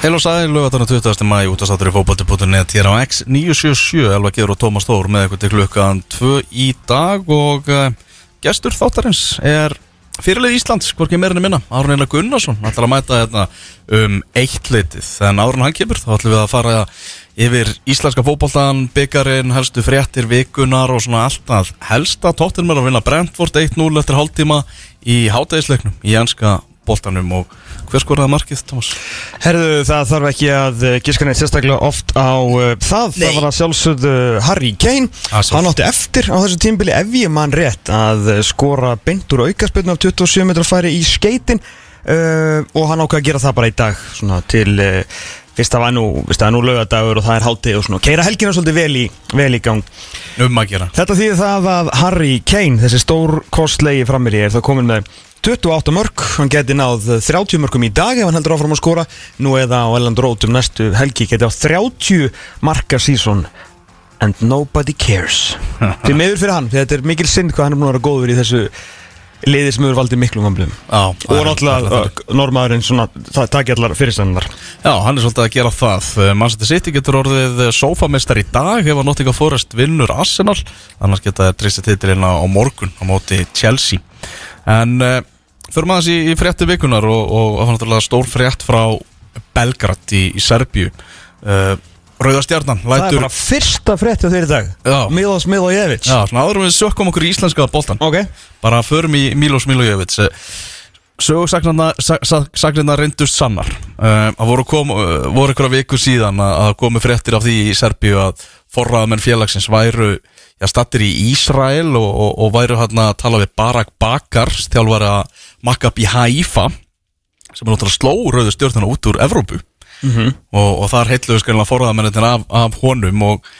Heil og sæl, lögatarna 20. mæ út af státtur í fókbalti.net hér á X977 Elva Geir og Tómas Þór með eitthvað til klukkan 2 í dag og uh, gestur þáttarins er fyrirlið Íslands, hvorki meirinni minna Árun Einar Gunnarsson, ætlar að mæta hérna um eitt litið, en Árun hann kemur þá ætlum við að fara yfir íslenska fókbaltan, byggarinn, helstu fréttir vikunar og svona alltaf helsta tóttir mér að vinna Brentford 1-0 eftir hálftíma í hátæðisleiknum í enska boltanum og hver skoraði markið, Thomas? Herðu, það þarf ekki að uh, giska neitt sérstaklega oft á uh, það. Það var að sjálfsögðu Harry Kane. Svo. Hann átti eftir á þessu tímbili ef ég mann rétt að uh, skora beint úr aukaspilnu af 27 metra færi í skeitin uh, og hann ákveði að gera það bara í dag svona til uh, fyrst það var nú, fyrst það er nú laugadagur og það er hálftíð og svona. Keira helgina svolítið vel í, vel í gang. Um að gera. Þetta þýðir það að Harry Kane, þessi stór kostlegi frammir er það komin með 28 mörg, hann geti náð 30 mörgum í dag ef hann heldur áfram að skora. Nú eða á Elland Road um næstu helgi geti á 30 marka sísón and nobody cares. Því meður fyrir hann, þetta er mikil synd hvað hann er búin að vera góður í þessu liði sem hefur valdið miklum gamblum Já, og náttúrulega normaðurinn svona, það taki allar fyrirstæðanar Já, hann er svolítið að gera það. Manchester City getur orðið sofamestar í dag ef að Nottingham Forest vinnur Arsenal. Annars geta það tristið titilina á morgun á móti Chelsea. En uh, fyrir maður þessi í frétti vikunar og, og var náttúrulega stór frétt frá Belgrad í, í Serbíu. Uh, Rauða stjarnan það er lætur bara fyrsta frétti á þeirri dag. Já. Milos Milojevic Já, svona en við sökkum okkur í íslenska boltan ok, bara förum í Milos Milojevic sögursagnirna reyndust sannar. Uh, það voru, kom, uh, voru ykkur viku síðan að að komi fréttir af því í Serbíu að forraðamenn félagsins væru já, stattir í Ísrael og, og, og væru hann að tala við Barak Bakar þjálfari að Maccabi Haifa sem er náttúrulega sló rauðu stjórnuna út úr Evrópu og, og þar heitluðu skilina forraðamennin af, af honum og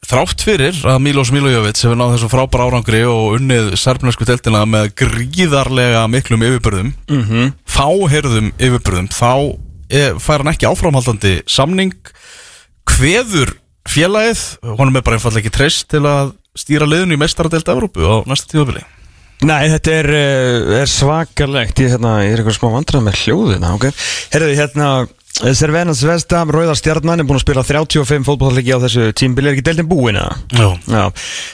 Þrátt fyrir að Milos Milojevic hefur náð þessu frábæra árangri og unnið serbnesku teltina með gríðarlega miklum yfirbörðum mm -hmm. fáherðum yfirbörðum þá er, fær hann ekki áframhaldandi samning hveður félagið honum er bara einfallega ekki treyst til að stýra liðinu í mestaradelt Evrópu á næsta tíðabili Nei, þetta er, uh, er svakalegt. Ég, hérna, ég er eitthvað smá vandrað með hljóðina okay. Herðu, hérna Servena Svestam, Rauða Stjarnan er búin að spila 35 fótballleiki á þessu tímbili Er ekki deildin búin eða?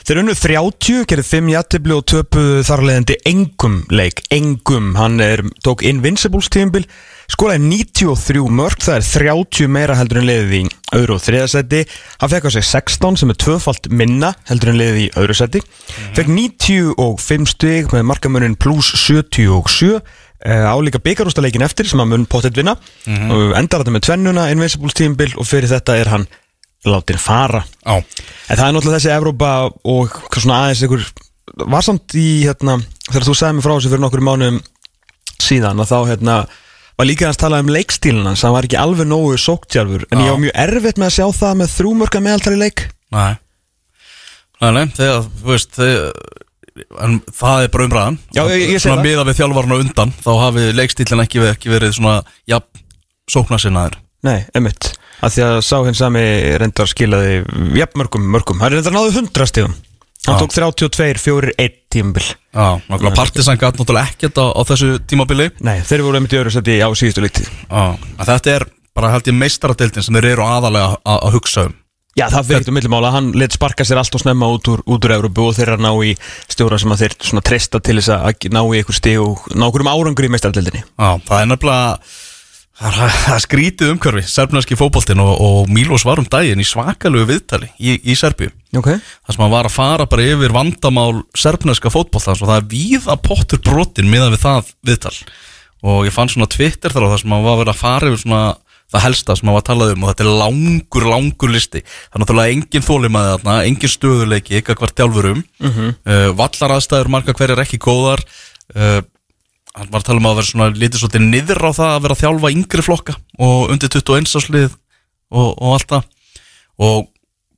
Þeir unnu 30, gerði 5 jættibli og töpuðu þarleðandi engum leik, engum, hann er, tók Invincibles tímbil, skolaði 93 mörg, það er 30 meira heldur en liðið í öðru og þriðasæti, hann fekk á sig 16 sem er tvöfalt minna heldur en liðið í öðru sæti, fekk 95 stig með markamunin pluss 77, Uh, álíka byggarústaleikin eftir sem að mun pottet vinna. Og endar þetta með tvennuna Invincibles tímbil og fyrir þetta er hann látin fara. Já, En það er náttúrulega þessi Evrópa og svona aðeins ykkur var samt í hérna þegar þú sagði mig frá þessu fyrir nokkur mánuðum síðan að þá hérna var líka að tala um leikstílinn hans, hann var ekki alveg nógu sóktjálfur en Já. ég var mjög erfitt með að sjá það með þrjúmörka meðaltari leik. Næ Nei, nei, þegar, þú veist þegar, en það er bara umræðan. Já, ég- ég sé Svona það. miða við þjálfarna undan þá hafi leikstílinn ekki, verið- ekki verið svona jafn, sóknarsinnaður. Nei, emitt að því að sá hinn sami reyndar skilaði jafn mörgum mörgum, hann reyndar náðu 100 stíðum hann Já. tók 32, 4, 1 tímabil. Já, náttúrulega Partisan gæti náttúrulega ekkert á, á þessu tímabili. Nei, þeir voru emitt í öðru seti á síðustu líti Já, en þetta er bara held ég meistaradeildin sem þeir eru aðalega að, að hugsa um. Já, það fyrir um millimála, hann let sparka sér allt og snemma út úr, út úr Európu og þeir eru að ná í stjóra sem að þeir svona treysta til þess að ná í einhver stig og ná einhverjum árangri í meistardeldinni Já, það er nefnilega það skrítið umhverfi, serbnarski fótboltin og, og Mílos var um daginn í svakalegu viðtali í, í Serbíu. Ok. Þar sem hann var að fara bara yfir vandamál serbnarska fótboltans og það er víða pottur brotin miðan við það viðtal. Og ég fann svona Twitter þar á það sem hann var að vera að fara yfir svona það helsta sem hann var að talað um og þetta er langur, langur listi. Það er náttúrulega engin þólimaði þarna, engin stöðuleiki eitthvað hvert tjálfurum mm -hmm. uh, vallaraðstæður marga hverjar ekki góðar. Uh, hann var að tala um að vera svona lítið svolítið niður á það að vera að þjálfa yngri flokka og undir 21 áslið og, og allt það. Og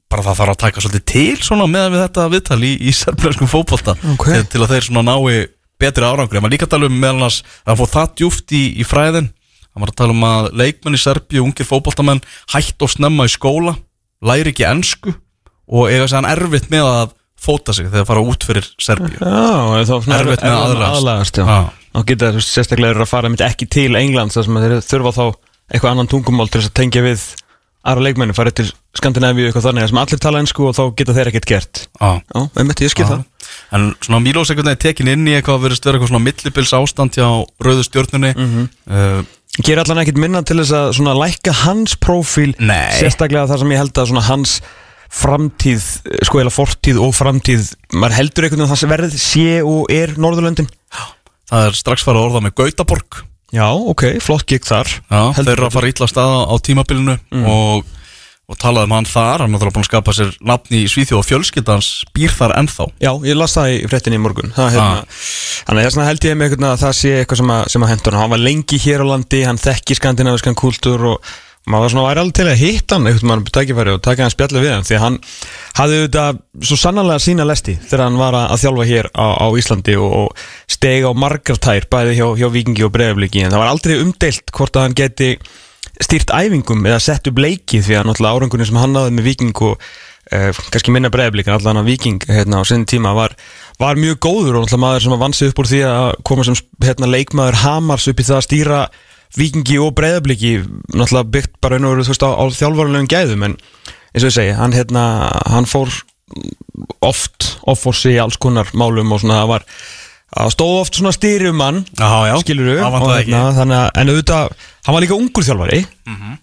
bara það þarf að taka svolítið til svona meðan við þetta viðtal í, í serbjörnskum fótbolta Ok. til, til að þeir svona nái betri árangri, maður líka að tala um meðal annars að hann fóð það djúft í, í fræðin. Hann var að tala um að leikmenn í Serbíu ungir fótboltamenn hætt og snemma í skóla læri ekki ensku og eiga sér hann erfitt með að fóta sig þegar fara út fyrir Serbíu. Já, Erfitt með að aðlagast. Já. Já. Þá geta þeir sérstaklega eru að fara einmitt ekki til Englands þar sem þeir þurfa þá eitthvað annan tungumál til þess að tengja við aðra leikmenni, farið til Skandinavíu eitthvað þannig sem allir tala ennsku og þá geta þeir ekkert gert Já, Já, einmitt, ég skil það En svona Mílos einhvern veginn tekin inn í eitthvað verðist vera eitthvað svona millibils ástand hjá rauðu stjórnunni Mhm. uh, Ger allan ekkert minna til þess að svona lækka hans prófíl Nei. Sérstaklega það sem ég held að svona hans framtíð, sko eða fortíð og framtíð Maður heldur einhvern veginn að það verð sé og er Norðurlöndin Það er strax farið að orða með Gautaborg. Já, ok, flott gig þar. Já, þeir eru að fara illa af stað á, tímabilinu og, og talaði um hann þar. Hann er náttúrulega búin að skapa sér nafn í Svíþjóð og fjölskyldans býr þar ennþá. Já, ég las það í fréttinni í morgun. Hérna, Þannig að vegna held ég með veginn að það sé eitthvað sem að, sem að hendur hann. Var lengi hér á landi, hann þekki skandinaviskan kultúr og maður svona væri alveg til að hitta hann einhvern veginn tækifæri og taka hann spjallu við hann því að hann hafði auðvitað svo sannarlega sína lesti þegar hann var að þjálfa hér á, á Íslandi og, og steg á margar tær bæði hjá, hjá Víkingi og Breiðabliki en það var aldrei umdeilt hvort að hann geti stýrt æfingum eða sett upp leiki því að náttúrulega árangunni sem hann náði með Víking og uh, kannski minna Breiðabliki en allan að Víking hérna, á sinni tíma var, var mjög góður og náttúrulega maður sem vann sig upp úr því að koma sem hérna, leikmaður Hamars upp í það að stýra Víkingi og Breiðabliki náttúrulega byggt bara einu veru á, á þjálfvarulegum gæðum en eins og ég segi, hann hérna hann fór oft offórsi í alls konar málum og svona það var það stóð oft svona stýrum mann Já, já, skilur það vantaði ekki. þannig að, en auðvitað, hann var líka ungur þjálfari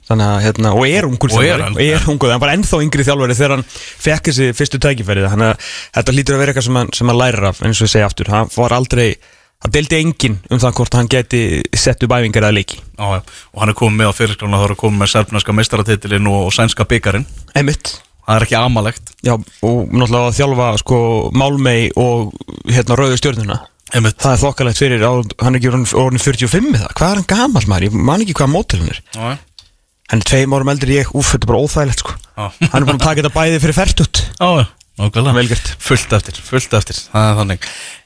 þannig að, hérna, og er ungur. Og er þjálfari hann. og er ungur, hann var ennþá yngri þjálfari þegar hann fekk þessi fyrstu tækifærið þannig að þetta lítur að vera eitthvað sem hann, sem hann lærir af eins og ég segi aftur, hann var aldrei það deildi enginn um það hvort hann geti sett upp æfingar eða leiki. Já, og hann er komið með á fyrirskrána þá er komið með serfnarska meistaratitilinn og, og sænska byggarinn Einmitt. Það er ekki amalegt. Já, og náttúrulega að þjálfa sko Málmei og hérna Rauðu stjórnuna Einmitt. Það er þokkalegt fyrir, á, hann er ekki orðin, orðin 45 með það, hvað er hann gamall maður, ég man ekki hvað mótil hann er. Já. Hann er tveim árum eldri en ég, úff, þetta er bara óþægilegt sko. Hann er búin að taka þetta bæði fyrir fertut Já, já. Fullt eftir, fullt eftir, það er þannig.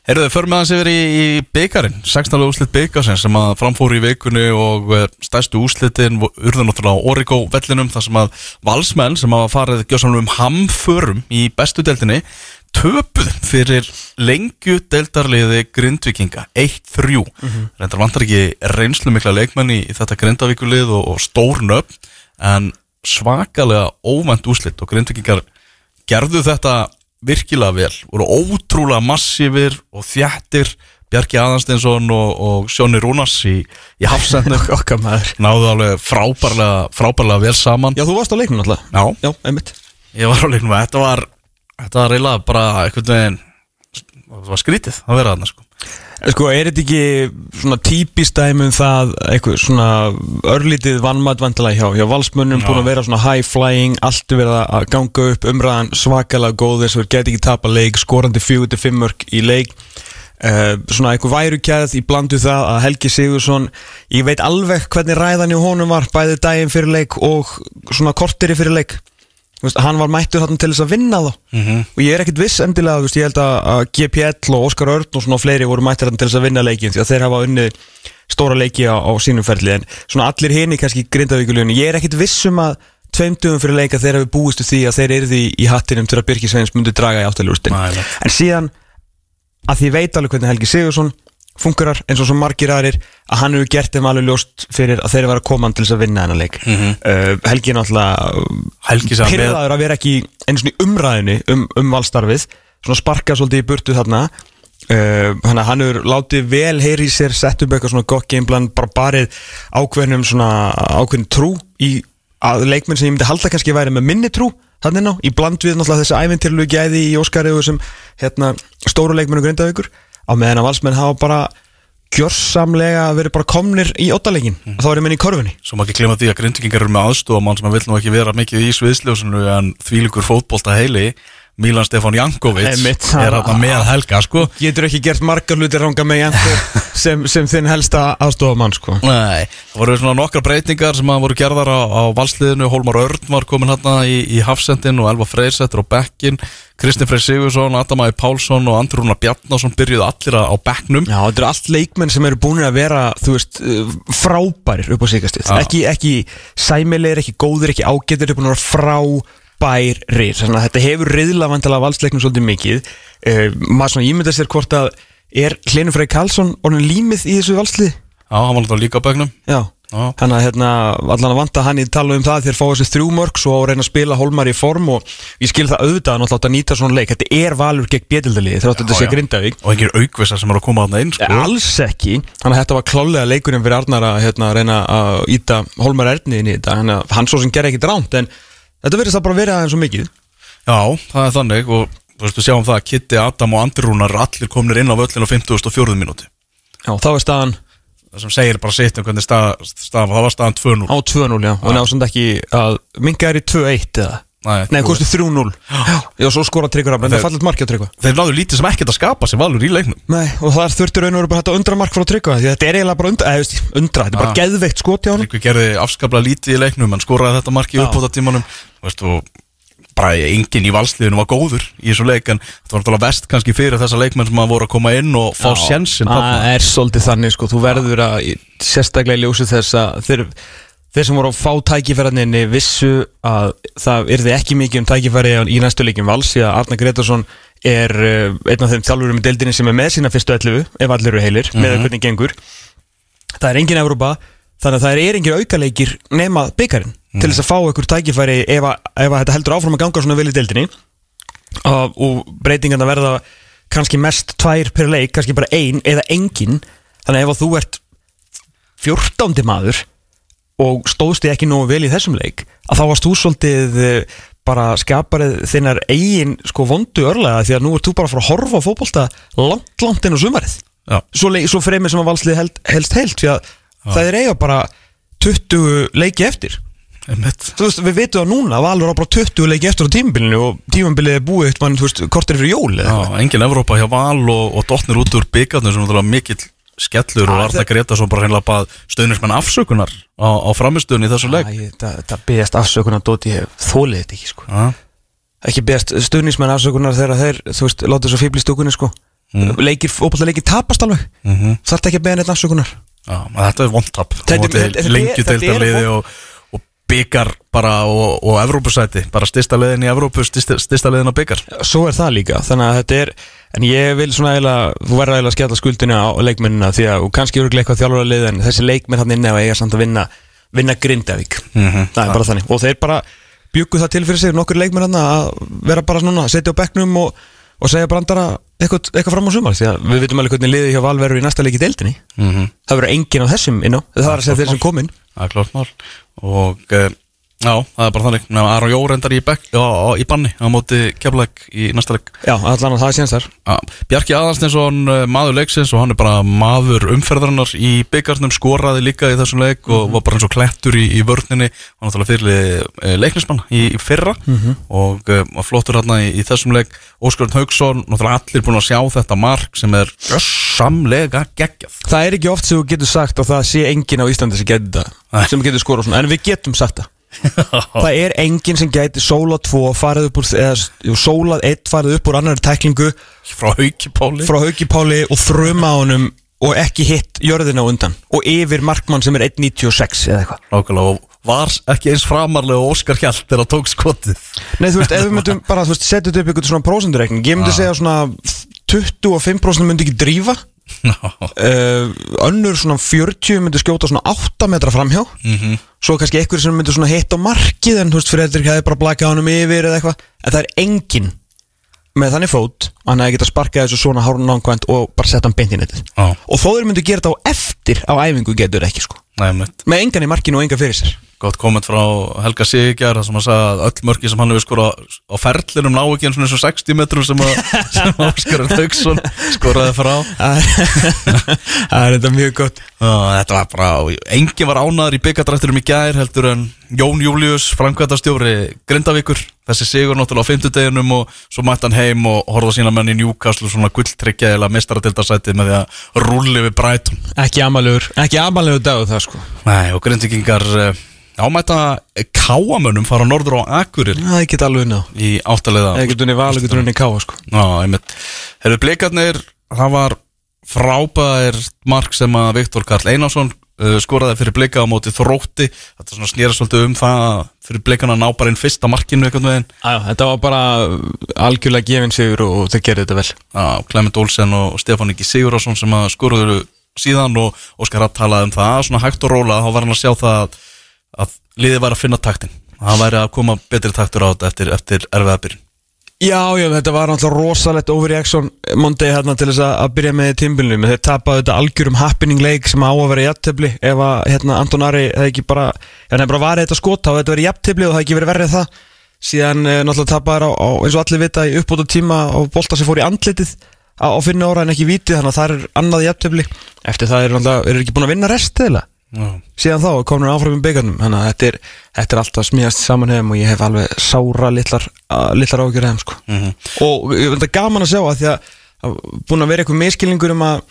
Herðu þau, förum aðeins yfir í, í byggarinn 16. úslit byggarsinn sem að framfóru í vikunni og eh, stærstu úslitin urðu náttúrulega á Origo vellinum þar sem að valsmenn sem hafa farið gjössanum um hamförum í bestu deildinni töpuð fyrir lengju deildarliði grindvikinga 1-3 reyndar vantar ekki reynslu mikla leikmenn í, í þetta grindavíkulið og, og stór nöfn en svakalega óvænt úslit og grindvikingar gerðu þetta virkilega vel. Voru ótrúlega massífir og þjættir Bjarki Aðansteinsson og, og Sjóni Rúnars í, í hafsendum. Náðu alveg frábærlega, frábærlega vel saman. Já, þú varst á leiknum alltaf Já, Já, einmitt. Ég var á leiknum og þetta var þetta var reyla bara einhvern veginn það var skrítið að vera þarna sko Sko, er þetta ekki svona típist dæmi um það eitthvað svona örlítið vannmatt vantilega hjá, hjá valsmönnum búin að vera svona high flying, allt verið að ganga upp umræðan svakalega góð þess að þeir geti ekki tapa leik, skorandi 4-5 mörg í leik. Uh, svona eitthvað værukjæð í blandu það að Helgi Sigursson ég veit alveg hvernig ræðan í honum var bæði daginn fyrir leik og svona korteri fyrir leik veist, hann var mættur þarna til þess að vinna þá Mhm. og ég er ekkit viss endilega, veist, ég held að, GPL og Óskar Örn og svona fleiri voru mættur þarna til þess að vinna leikin því að þeir hafa unnið stóra leiki á, á sínum ferli en svona allir hini kannski grindavíkulunni, ég er ekkit viss um að tveimtugum fyrir leika þeir hafi búist því að þeir því í hattinum til að Birkir Sveins myndi draga í nei. en síðan að því veit alveg hvernig Helgi Sigursson fungerar eins og svo margir aðrir að hann hefur gert þeim alveg ljóst fyrir að þeir eru að koma til þess að vinna hennar leik. Mhm. uh, Helgi er náttúrulega með pyrraður að vera ekki einu svona í umræðinu um, um valstarfið svona sparka svolítið í burtu þarna. Uh, hann, hann hefur látið vel heyri í sér sett upp eitthvað svona gott gameplan bara barið ákveðnum svona ákveðin trú í að leikmenn sem ég myndi halda kannski væri með minni trú þannig ná, í bland við náttúrulega þessi ævintýrlu gæði í Óskari og þessum hérna, stóru leikmennu grindavíkur á meðan að valsmenn hafa bara gjörsamlega verið bara komnir í óttalegin og þá er ég menn í korfunni Svo má ekki glemma því að grindvikingar eru með aðstofamann sem að vill nú ekki vera mikið í sviðsljósinu en þvílugur fótbolta heili Milan Stefán Jankovic Einmitt. er þarna með Helga sko getur ekki gert margar hluti ranga með Janko sem, sem þinn helsta aðstofamann sko. Nei, það voru svona nokkra breytingar sem að voru gerðar á, á valsliðinu Hólmar Örn var komin hérna í, í hafsendin og Elva Freysettur á bekkin Kristinn Frey Sigursson, Adamæði Pálsson og Andrúna Bjarnason byrjuðu allir á bekknum Já, þetta eru allt leikmenn sem eru búin að vera þú veist, uh, frábærir upp á síkastið Já. ekki, ekki sæmilegir, ekki góðir, ekki ágætir eru búin að vera frábærir þannig að þetta hefur riðla vantilega valsleiknum svolítið mikið. Uh, maður svona ímynda sér hvort að er Hlinur Frey Karlsson orðin límið í þessu valslið Já, hann var náttúrulega líka á bekknum. Já, Já. Þannig að hérna, allan að vanta hann í tala um það þegar fá þessi þrjú mörg svo að reyna að spila Hólmar í form og ég skil það auðvitað náttúrulega að nýta svona leik. Þetta er valur gegn betildaliði þrátt að þetta sé. Grindavík. Og engir aukvisa sem eru að koma þarna inn sko. alls ekki, þannig að þetta var klálega leikurinn fyrir Arnar að hérna, reyna að íta Hólmar Erni inn í þetta, hann svo sem gerði ekki dránt en þetta verðist það bara verið aðeins svo mikið. Já, það er þannig og þú veist, við sjáum það að Kitty, Adam og Andri Rúnar eru allir komnir inn á völlin á 54. mínúti Já, þá er staðan Það sem segir bara sitt um hvernig stað, stað það var staðan 2-0 á 2-0 já, og náðum ekki að minga er í 2-1 eða Nei, Nei, 2-1. kosti 3-0 Já, já, svo skora Tryggvar en það er fallit markið á Tryggva. Þeir náðu lítið sem ekkert að skapa sér valur í leiknum. Nei, og það er þurftur raun og veru bara þetta undra mark frá Tryggva því þetta er eiginlega bara undra, eða undra þetta er bara Ah. geðveikt skot hjá hann Tryggvi gerði afskaplega lítið í leiknum en skoraði þetta marki Já. upp á það tímanum veist, og bara enginn í valsliðinu var góður í þessu leik en þetta var náttúrulega vest kannski fyrir þessa leikmenn sem að voru að koma inn og fá sjensin Það er svolítið þannig, sko, þú verður að sérstaklega í ljósi þess að þeir, þeir sem voru að fá tækifæraninni vissu að það yrði ekki mikið um tækifæri í næstu leikin vals því að Arna Gretarsson er uh, einn af þeim þjálfurum í deildinni sem er með sína fyrstu 11 ef allir eru heilir, með hvernig gengur. Það er engin Evrópa þannig að það er engin aukaleikir nema byggarinn til þess að fá ykkur tækifæri ef, að, ef að þetta heldur áfram að ganga svona vel í deildinni. Og, og breytingarna verða kannski mest tvær per leik, kannski bara ein eða engin, þannig að ef að þú ert fjórtándi maður og stóðst þig ekki nógu vel í þessum leik að þá varst þú svolítið eh, bara skaparið þinnar eigin sko vondu örlega því að nú ert þú bara að fara að horfa á fótbolta langt, langt inn á sumarið Já. svo, svo fremið sem að valslið held, helst heilt því að það er eiga bara 20 leiki eftir veist, við veitum það núna Valur á bara 20 leiki eftir á tímabilinu og tímabilið er búið eftir mann, þú veist, kortir fyrir jól Já, eitthvað. engin Evrópa hjá Val og, og dottnir út úr byggarnir sem náttúrulega mikill skellur og Arna Gretarsson bara hreinlega bað stöðnismenn afsökunar á, á framistöðun í þessu leik Æ, það, það beðast afsökunar Dóti, þólið þetta ekki sko. Já, ekki beðast stuðnismenn afsökunar þegar þeir, þú veist, láta svo fíbli stúkunni sko. Mm. leikir, óbúinlega leikir tapast alveg mm Mhm. þarf ekki að beða neitt afsökunar já, þetta er vondtap Þetta er- þetta- þetta er- Lengju þetta er deildarliði og, og byggar bara og, og Evrópusæti bara styrsta liðin í Evrópu, styrsta, styrsta liðin á byggar svo er það líka, þannig að þetta er en ég vil svona eiginlega, þú verður eiginlega að skella skuldina á leikmennina því að kannski eru eitthvað þjálfur lið en þessi leikmenn hann inni að eiga samt að vinna vinna Grindavík. Mhm. það er bara þannig. Og þeir bara bjuggu það til fyrir sig nokkur leikmenn hann að vera bara svona setja á bekknum og, og segja brandara eitthvað, eitthvað fram á sumar. Því að við vitum alveg hvernig liði hjá Val verður í næsta leik í deildinni. Mm það verður engin á þessum inn á það er að segja þeir sem komin Það er klart mál. Og uh, já, það er bara þannig. Aron Jó reyndar í, bekk, já, í banni á móti keflæk í næsta leik. Já, allan að það séns þar. Bjarki Aðalstinsson, uh, maður leiksins og hann er bara maður umferðarnar í byggarnum, skoraði líka í þessum leik og var bara eins og klettur í, í vörninni. Hann var náttúrulega fyrir uh, leiknismann í, í fyrra og uh, var flottur hérna í, í þessum leik. Óskarinn Haugsson, náttúrulega allir búin að sjá þetta mark sem er samlega geggjað. Það er ekki oft sem þú getur sagt og það sé engin á Íslandi sem getur sem getur það það er engin sem gæti sólað 2 farið upp úr, eða sólað 1 farið upp úr annari tæklingu. Frá Hauki Páli frá Hauki Páli og þruma á honum og ekki hitt jörðina undan. Og yfir markmann sem er 1.96 eða eitthvað. Nákvæmlega, og var ekki eins framarlega og Óskar Hjalt þegar hann tók skotið. Nei, þú veist, ef við myndum bara, setja upp ykkur svona prósendureikning, ég myndi segja svona 25% myndi ekki drífa uh, önnur svona 40 myndi skjóta svona 8 metra framhjá. Mhm. svo kannski einhverjum sem myndi svona hitt á markið en þú veist, Fredrik hefði bara blakað honum yfir eða eitthvað, en það er enginn með þannig fót, hann hefði getað sparkað þessu svona hárun nánkvæmt og bara setja hann beint í netið. Já, og þó þeir myndu gera þetta á eftir á æfingu getur ekki sko, nei, með engan í markinu og engan fyrir sér Gott komment frá Helga Sigjar sem hann sagði að öll mörki sem hann hefur skorað á ferlinum ná ekki eins og eins og 60 metrum sem, að, Óskar Hauksson skoraði frá. Það er- þetta mjög gott. Þetta var bara, enginn var ánaður í byggadrætturum í gær heldur en Jón Július, framkvæmtastjóri Grindavíkur, þessi sigur náttúrulega á fimmtudeginum og svo mætti hann heim og horfða sína menn í Newcastle svona gulltryggja eða mestaradildasætið með því að rúli við Brighton. Ekki amalegur, ekki amalegur dag það og ámæta káamönnum fara norður á Akurir það ekki alveg unna í áttalega það ekki unni val, ekki unni káa sko. Hefur blikarnir, það var frábær mark sem að Viktor Karl Einarsson uh, skoraði fyrir blika á móti þrótti. Þetta snýra svolítið um það að fyrir blikana ná bara inn fyrsta markinu Já, þetta var bara algjörlega gefin sigur og þeir gerði þetta vel. Já, Clement Olsen og Stefán Ingi Sigurðarsson sem að skoruðu síðan og Óskar Rapp talaði um það. Svona hægt og róla, þá var hann að sjá það að, liðið var að finna taktin. Það væri að koma betri taktur á þetta eftir, eftir erfiðabyrjun Já, já, þetta var náttúrulega rosalegt overreaction Monday hérna til þess að byrja með tímbilnum þeir tapaði þetta algjörum happening leik sem á að vera jafntefli ef að hérna, Anton Ari hefði ekki bara, hérna bara varði þetta skot þá hefði þetta verið jafntefli og það hefði ekki verið verið það. Síðan eh, náttúrulega tapaði á eins og allir vita í uppbóta tíma á bolta sem fór í andlitið á, á finna ára en ekki vitið þannig að það er annað jafntefli. Eftir það er er ekki búin að vinna rest eða síðan þá komur áfram í byggarnum þannig að þetta er, þetta er alltaf smíðast saman hefum og ég hef alveg sára litlar, uh, litlar ágjur hefum sko. og ég finnst það gaman að sjá að því að, búin að vera eitthvað miskilningur um að,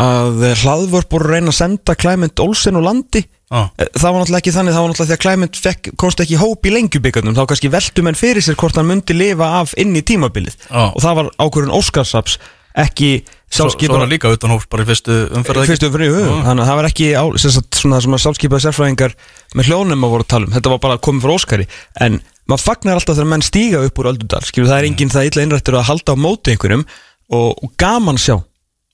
að hlaðvörp voru reyna að senda Clement Olsen og landi ah. það var náttúrulega ekki þannig, það var náttúrulega því að Clement fekk, komst ekki hóp í lengjubyggarnum þá kannski veldu menn fyrir sér hvort hann myndi lifa af inn í tímabilið Ah. og það var ákvörðun Óskarsaps ekki Svo, svo var líka utan hóps bara í fyrstu umferð fyrstu umfyrir, jú, þannig að það var ekki á, sagt, svona, sem að sjálfskeipaði sérfræðingar með hljónum að voru að tala um, þetta var bara komið frá Óskari. En maður fagnar alltaf þegar menn stíga upp úr öldudal, skilur það er enginn það illa innrættur að halda á móti einhverjum og, og gaman sjá,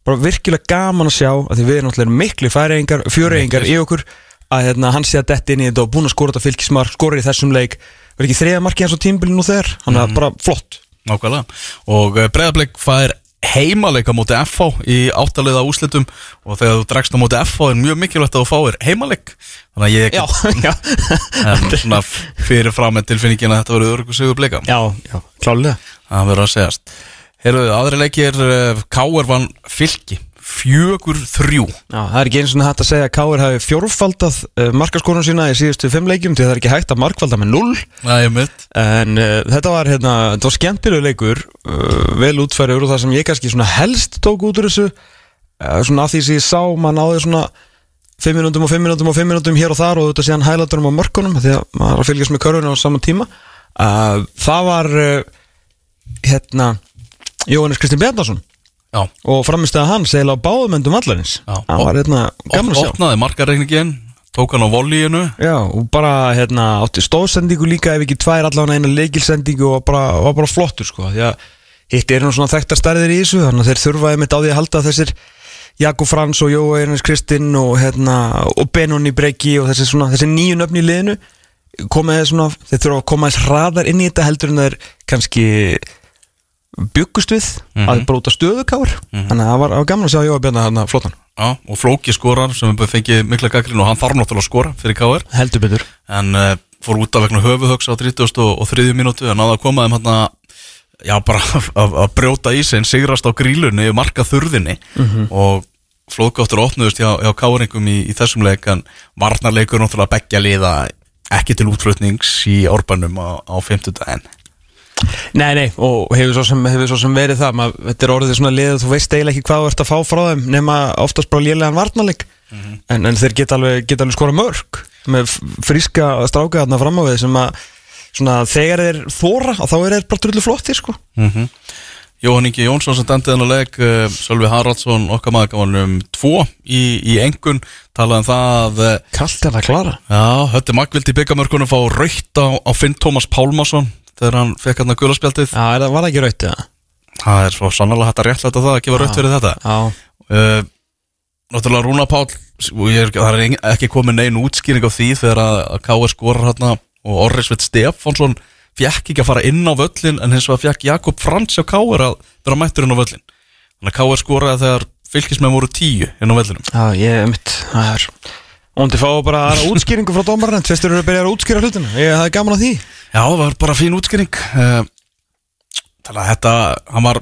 bara virkilega gaman að sjá að því við erum náttúrulega miklu færiðingar, fjöriðingar í okkur að hérna, hann sé að detti inn í þetta og búin að skora þetta fylgismar, skora í þessum leik. Verður ekki þriða marki hans á tímbilinu þegar? Hann er bara flott. Nákvæmlega. Og Breiðablik fær heimaleika móti FH í áttaliða úslitum og þegar þú dregst á móti FH er mjög mikilvægt að þú fáir heimaleik. Þannig að ég en svona fyrir fram með tilfinningin að þetta verður örgu sigur blika. Já, já, klálega það verður að segjast. Heyrðu, aðri leikir uh, Káur vann fylki fjögur þrjú. Já, það er ekki eins og hægt að segja að Káir hafi fjórfaldað uh, markaskorun sína í síðustu fimm leikjum að það er ekki hægt að markfalda með null. Mitt en uh, þetta var hérna, þetta var skemmtilegu leikur uh, vel útfæriður og það sem ég kannski svona helst tók út úr þessu uh, svona af því sem ég sá, maður náði svona 5 minútum og 5 minútum og 5 minútum hér og þar og þetta síðan hælatunum á mörkunum því að maður að fylgjast með körfuna á saman tíma. Það var hérna Jóhannes Kristinn Bjarnason Já, og framistæða hans eiginlega á báðumendum vallarins. Já. það var hérna gaman að sjá. opnaði markareikningin tók hann á volíinu Já, og bara hérna átti stóðsendingu líka ef ekki tvær allavega eina leikilsendingu og bara, var bara flottur sko því að hitt er nú svona þekktar stærðir í þessu þannig að þeir þurfaði mitt á því að halda þessir Jakob Frans og Jó Einars Kristinn og hérna og Benoni Breki og þessi svona þessi nýju nöfn í liðinu komið svona, þeir þurfa að koma þess hraðar inn í þetta heldur en þeir kannski byggust við Mhm. að bróta stöðukáur þannig að það var, var gaman að sjá Jóa Bjarnar hérna flottan. Já, og Flóki skorar sem við fengið mikla gaggrin og hann þarf náttúrulega að skora fyrir Káur heldur betur. En uh, fór út af vegna höfuhögs á 30 og, og 3 minútu en náða að koma þeim hann já bara að, að brjóta í sig en sigrast á grílunni og marka þurðinni. Og flóðgáttur opnuðust hjá, hjá káringum í, í þessum leik en varnarleikur náttúrulega beggja liða ekki til útflutnings í orbanum á, á 50 daginn Nei, nei, og hefur svo sem, hefur svo sem verið það maður, Þetta er orðið svona liðið, þú veist eiginlega ekki hvað þú ert að fá frá þeim nema oftast bara lélegan varnarleik. En, en þeir geta alveg, geta alveg skora mörg með fríska stráka þarna fram á við sem að svona, þegar þeir þóra og þá er þeir bara drullu flottir sko. mm Jóhann Ingi Jónsson sem dæmdi þennan leik uh, Sölvi Haraldsson okkar maður gaf hann um tvo í, í engun talaði um það að uh, Kallt er það klara. Já, Hötti Magvildi byggamörkunum fá raukt á, á Finn Tómas Pálmason þegar hann fekk hann að gulaspjaldið Já, er það var það ekki raut eða? Það er svo sannlega hægt að réttlæta það að gefa raukt fyrir þetta Já, uh, Náttúrulega Rúna Pál er, það er ekki komið neinn útskýring á því þegar að, K.R. skorar hérna og Orrisveit Stefánsson fekk ekki að fara inn á völlin en hins vegar fekk Jakob Frans á K.R. að vera mættur inn á völlin Þannig að K.R. skoraði þegar fylgismenn voru tíu inn á völlinum já ég mitt Það er Óndi fá bara aðra útskýringu frá dómarinn Tvistur eru að byrja að útskýra hlutina Ég hafði gaman að því Já, það var bara fín útskýring. Uh, Þannig að þetta hann var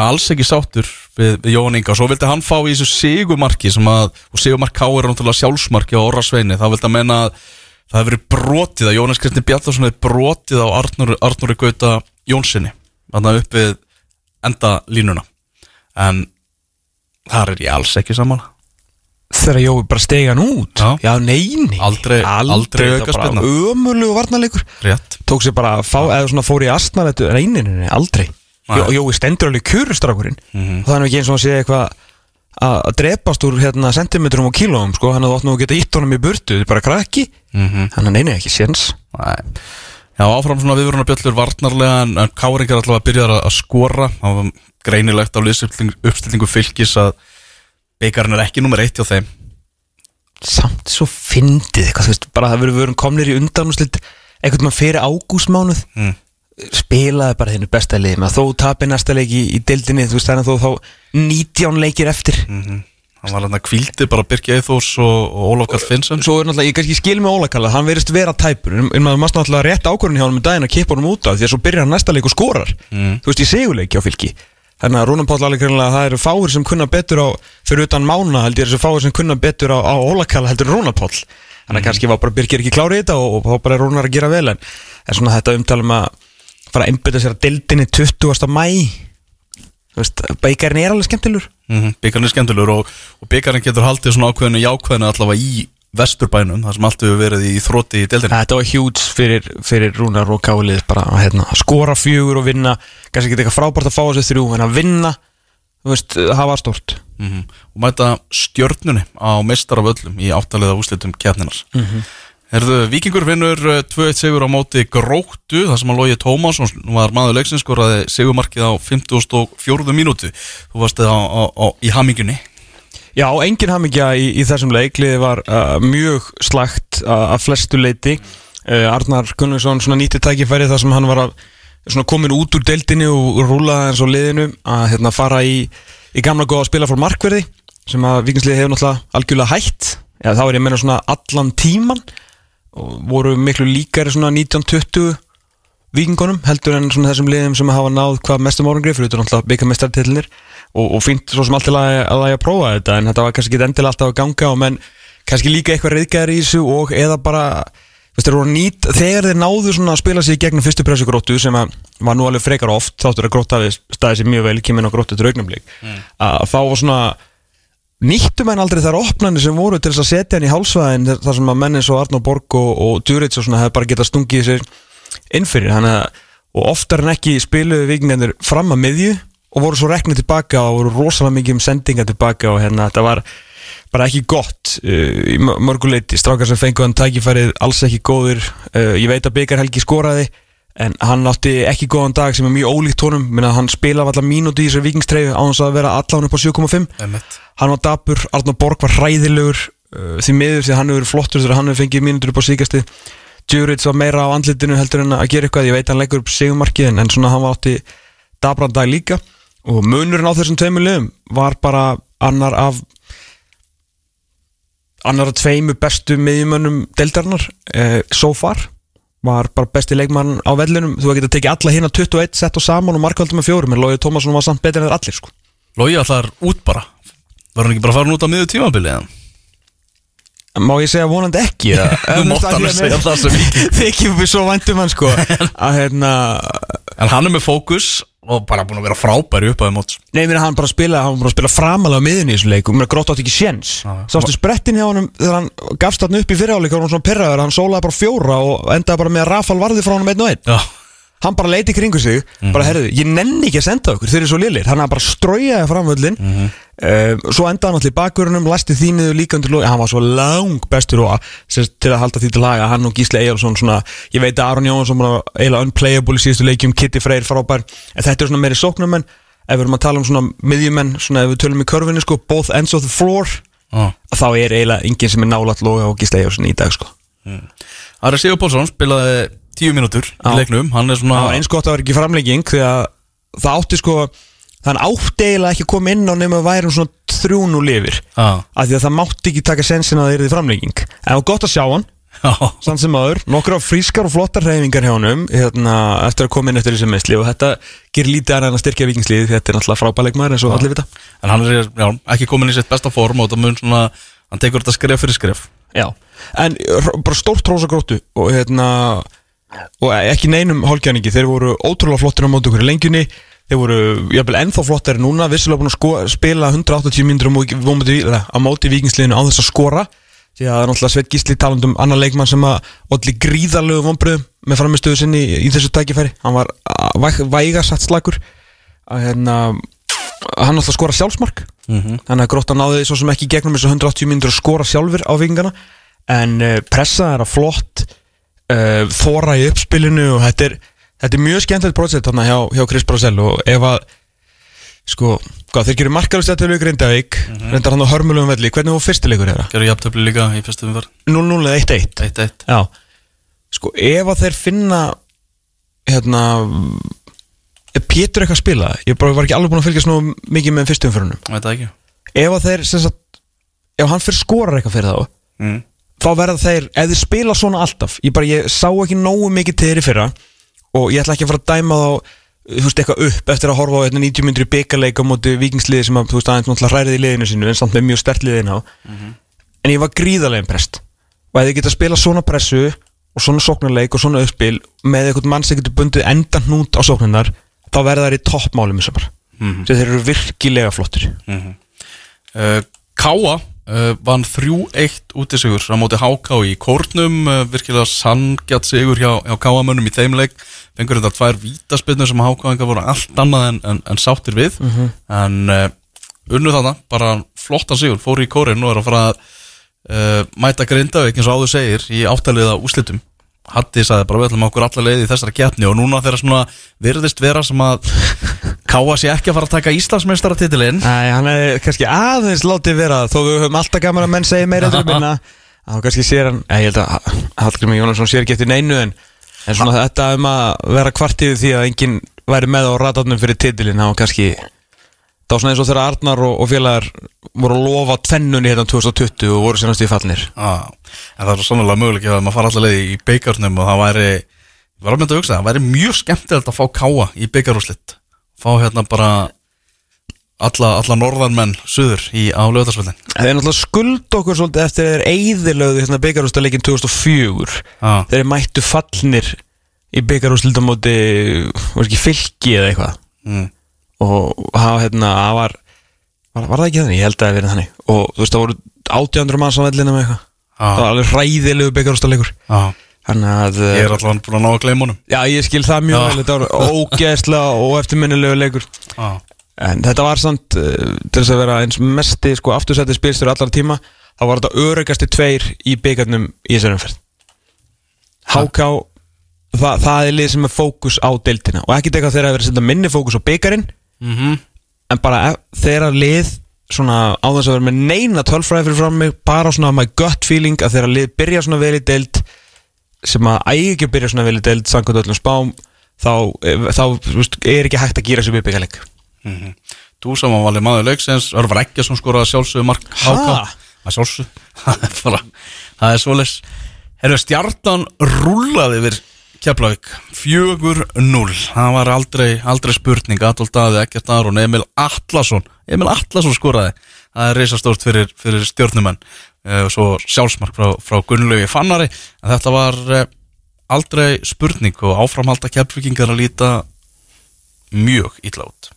alls ekki sáttur við, við Jón Inga. Og svo vildi hann fá í þessu sigumarki að, og sigumark K er náttúrulega sjálfsmarki á Orra Sveini, þá vildi hann menna að það hefur verið brotið að Jónas Kristinn Bjartarsson hefur brotið á Arnur, Arnúri Gauta Jónssoni, þannig upp við enda línuna en þar er ég alls ekki saman Þegar Jói bara stegi hann út. Já. Já, neini Aldrei- aldrei aukaspyrna. Ömulegu varnarleikur. Rétt. Tók sér bara, fá, eða svona fór í astnar reyninni, aldrei. Jó, Jói stendur alveg kjurustrákurinn Mhm. Og það er ekki eins og að sé eitthvað að drepast úr hérna sentimetrum og kílóum sko, hann hefði átt nú að geta ítt honum í burtu. Þetta er bara krakki, mm hann er neini ekki séns. Nei. Já, áfram svona viðvöruna bjöllur varnarlega en, en Káring er alltaf að byrja að, skora. Það var greinilegt á liðsuppstillingu fylgis að byggarinn er ekki nummer eitt hjá þeim. Samt svo fyndið eitthvað, þú veist, bara það verður erum komnir í undanúslit einhvern veginn fyrir ágústmánuð. Mm. spilaði bara þennu besta leið með þó tapir næsta leik í, í dildinni þú veist þannig að þó þá 19 leikir eftir. Hann var hann að kvíldi bara Birki Eithós og, og Ólaf Kall Finnsson. Svo er náttúrulega, ég kannski skil með Ólakalla hann verðist vera tæpur, en maður mást náttúrulega rétt ákvörðin hjá hann með daginn að kippa honum út af því að svo byrjar hann næsta leik og skorar. Mm. þú veist, í sigurleiki á fylki þannig að Rúnan Páll alveg greinlega að það eru fáir sem kunna betur á fyrir utan mána held ég þessi fáir sem kunna betur á, á Ólakalla heldur Rúnan Páll þannig að kannski var bara Birkir ekki klárið þetta og, og bara er Rúnar að gera vel en, en svona þetta umtalum að fara að einbytta sér að dildinni 20. mæ þú veist, beikarinn er alveg skemmtilur mm -hmm. byggarinn er skemmtilegur og, og byggarinn getur haldið svona ákveðinu jákveðinu allavega í vesturbænum þar sem allt hefur verið í þrótti í deildinni. Þetta var hjúts fyrir, fyrir Rúnar og Kálið bara að hérna, skora fjögur og vinna. Kannski ekki eitthvað frábært að fá þessi þrjú en að vinna, þú veist, hafa stort mm og mæta stjörnunni á meistar af öllum í áttaliða úslitum kjarninar mm -hmm. Herðu, Víkingur vinnur uh, 2-1 sigur á móti gróttu þar sem að Lógi Tómasson var maður leiksins skoraði sigurmarkið á 54. mínútu. Þú varst það í hamingunni Já, engin hamingja í, í þessum leik. Liðið var uh, mjög slagt að flestu leiti. Uh, Arnar Gunnarsson nýtti tækifæri þar sem hann var að komin út úr deildinni og, rúlaði eins og liðinu að hérna, fara í, í gamla góða að spila fór markverði sem að vikingsliði hefur náttúrulega algjörlega hætt. Já, þá er ég að meina svona allan tíman og voru miklu líkari svona 1920 vikingunum heldur en svona þessum liðum sem hafa náð hvað mestum árangri fyrir þetta náttúrulega byggamestartillinir og, og fínt svo sem allt til að, að það að prófa þetta en þetta var kannski ekki endilega alltaf að ganga og menn kannski líka eitthvað reyðgæðar í þessu og eða bara þeir nýt, þegar þeir náðu að spila sig gegnum fyrstu pressu gróttu sem var nú alveg frekar oft þáttur að grótta hafi staðið sér mjög vel kemur á gróttu til augnumleik að þá var svona nýttu menn aldrei þar opnarnir sem voru til þess að setja hann í hálsvæðin þar sem að menn eins og Arnó Borg og, og Djurits og svona hefði bara getað stungið sér innfyrir að og oftar en ekki spiluðu vikingarnir fram að miðju og voru svo reknið tilbaka og voru rosalega mikið um sendinga tilbaka og hérna þetta var bara ekki gott uh, í mör- mörguleiti strákar sem fengu hann tækifærið alls ekki góður uh, ég veit að Byggar Helgi skoraði en hann átti ekki góðan dag sem er mjög ólíkt honum. Minna hann spila allar mínúti í þessari vikingstreyfi á þess að vera allan upp á 7,5 Emmett. hann var dapur, Arnur Borg var hræðilegur uh, því miður því hann hefur flottur þegar hann hefur fengið mínútur upp á síkasti Djurits var meira á andlitinu heldur en að gera eitthvað. Ég veit hann leggur upp sigumarkið en, en svona hann var átti dabran dag líka og munurinn á þessum tveimur liðum var bara annar af annar af tveimu bestu miðjumönnum deildarinnar eh, so far. Var bara besti leikmann á vellinum. Þú getur tekið alla hérna 21 sett og saman og markvöldum með fjórum en Lóði Tómasson var samt betur en þeir allir sko. Lógi allar út bara. Var hann ekki bara farin út á miður tímabili eða? Má ég segja vonandi ekki? Eða? Þú mátt alveg segja það sem ekki Þykjum við svo væntum hann sko. Að hérna En hann er með fókus og bara búin að vera frábæri upp á þeim móts. Nei, mér hann bara að spila, hann bara að spila framalega á miðunni í þessu leik og mér grótt átt ekki séns. Sástu sprettin hjá honum þegar hann gafst hann upp í fyrirháleik og hann var svona perraður, hann sólaði bara fjóra og endaði bara með að Rafal varði frá hann einn og einn Hann bara leiti kringu sig, bara herðu, ég nenni ekki að senda okkur, þeir eru svo liðlir Hann bara straujaði framvöllin mm Svo endaði hann allir í bakvörunum, læsti þínuðu líka undir lói Hann var svo lang bestur og til að halda því til laga, hann og Gísli Eyjálsson svona, Ég veit að Aron Jónsson var eiginlega unplayable í síðustu leikjum, Kitty Freyr frábær En þetta er svona meiri sóknumenn Ef við erum að tala um svona miðjumenn, svona ef við tölum í körfinni sko, Both ends of the floor já Þá er eiginlega enginn sem er nálat loga og Gísli Eyjálsson í dag sko. Ari Sigur Pálsson spilaði tíu mínútur í leiknum Hann er Það svona var eins gott að vera ekki framlegging því að það átti sko þann átti eiginlega ekki koma inn á nema að væri um svona þrjún og lifir af því að það mátti ekki taka sensin að það er því framlegging en það var gott að sjá hann, samt sem aður nokkur á frískar og flottar hreyfingar hjá honum hérna, eftir að koma inn eftir þessi meðsli og þetta gerir lítið annað en að styrkja vikingslið þetta er náttúrulega frábæleikmaður eins og allir vita. En hann er já, ekki komin í sitt besta form og það mun svona Hann tekur þetta skref fyrir skref. Já, en bara stórt trósa gróttu og hérna og ekki neinum hálfgjarningi, þeir voru ótrúlega flottir á móti okkur í lengjunni. Þeir voru jafnvel ennþá flottari núna vissilega búin að sko, spila 180 mínútur á móti, vikingsliðinu á þess að skora. Því að það er náttúrulega Sveit Gísli talandum annar leikmann sem að olli gríðarlegu vonbröðum með framistöðu sinni í, í þessu tækifæri. Hann var að væg, væga satt slagur hérna hann náttúrulega skora sjálfsmark. Mhm. þannig að grótta náði svo sem ekki gegnum þessu 180 mínútur að skora sjálfur á vikingana en uh, pressa er að flott uh, þóra í uppspilinu og þetta er, þetta er mjög skemmtilegt projekt þarna hjá, hjá Chris Brosell og ef að Sko, hvað, þeir gerir markalust eftir í Grindavík Reyndar hann á hörmulegum velli. Hvernig var fyrstileikur þeirra? Gerðu jafntöfli líka í fyrstu umvar 0-0 eða 1-1 1-1 Já. Sko, ef að þeir finna Hérna Er Pétur eitthvað að spila? Ég bara var ekki alveg búin að fylgjast nú mikið með fyrstu umförunum það ekki. Ef að þeir, sem sagt Ef hann fyrir skorar eitthvað fyrir þá mm. Þá verða þeir, ef þeir spila svona alltaf Ég bara, ég sá ekki nógu mikið til þeir í fyrra Og ég ætla ekki að fara að dæma þá Þú veist, eitthvað upp eftir að horfa á hérna, 90 myndir byggarleik á móti vikingsliði sem að, þú veist, aðeins náttúrulega hrærið í liðinu sínu en samt með mjög stert liðin á. En ég var gríðarlega imprest og ef þið geta að spila svona pressu og svona sóknarleik og svona uppspil með eitthvað mann sem getur bundið endan hnút á sóknarnar þá verða þær í toppmálum í samar Mhm. þeir eru virkilega flottir. Uh, Káa uh, vann 3-1 út í sigur á móti HK í kórnum. Uh, virkilega sangjart sigur hjá, hjá Káamönnum í þeim leik. Fengur þetta tvær vítaspinnur sem HK voru allt annað en, en, en sáttir við. En uh, unnu þarna bara flottan sigur, fóru í kórin og er að fara að mæta Grindavík eins og áður segir í áttaliða úslitum Hatti sagði bara við ætlum okkur alla leið í þessara keppni. Og núna þeirra svona virðist vera sem að Káa sé ekki að fara að taka Íslandsmeistaratitilinn. Nei, hann er kannski aðeins látið vera þó við höfum alltaf gaman að menn segja meira endur minna þá kannski sér hann ég held að Hallgrimur Jónasson sér ekki eftir neinu en, en svona þetta um að vera kvartíðu því að enginn væri með á ratarnum fyrir titilinn þá kannski þá svona eins og þegar Arnar og, og félagar voru að lofa tvennunni hérna 2020 og voru sérnast í fallnir Já, en það er sannlega möguleik að maður fara allar leið í byggarnum og það væri, var að mynda að hugsa, það væri mjög skemmtilegt að fá káa í byggarúslitt fá hérna bara alla, alla norðarmenn suður í á lögðarsvöldin Þeir náttúrulega skuld okkur svolítið eftir þeir eigðilögðu hérna byggarústaleikin 2004 Já, þeir mættu fallnir í byggarústilda móti var ekki fylki eða eitthvað? Mm, og það hérna, það var, var var það ekki þannig, ég held að það hafi verið þannig. Og þú veist það voru 800 manns á vellinu með eitthvað. Það var alveg hræðilegu byggarústalegur þannig að Ég er allavega búin að ná að gleyma honum. Já ég skil það mjög vel. Þetta var ógeðslega og eftirminnilegu leikur. Já, en þetta var samt uh, til þess að vera eins mesti sko aftursætti spilstur allar tíma þá var þetta örugasti tveir í byggarnum í þessari umferð. HK það, það er lið sem er fókus á deildina. Og ekki teka þeirra að vera að setja minni fókus á byggarinn mhm, en bara ef- þeirra lið svona á þess að vera með neina tölfræði fyrir fram mig bara svona my gut feeling að þeirra lið byrja svona vel í deild sem að ægi ekki að byrja svona vel í deild samkvæmt öllum spám þá, eh, þá þú veist, er ekki hægt að gýra sér uppbyggaleg mhm. Þú sem að valið maður leiksins, Örvar Ekkjason skoraði sjálfsögðu mark Ha? HK Það sjálfsögðu, það er er Herru, stjartan rúlaði yfir Keflavík, 4-0 það var aldrei, aldrei spurning. Adolf Daði, Ekkert Aron, Emil Atlason. Emil Atlason skoraði. Það er reisastórt fyrir, fyrir stjórnumenn uh, svo sjálfsmark frá, frá Gunnlaugi Fannari, en þetta var uh, aldrei spurning og áframhalda Keflavíkingar að líta mjög illa út.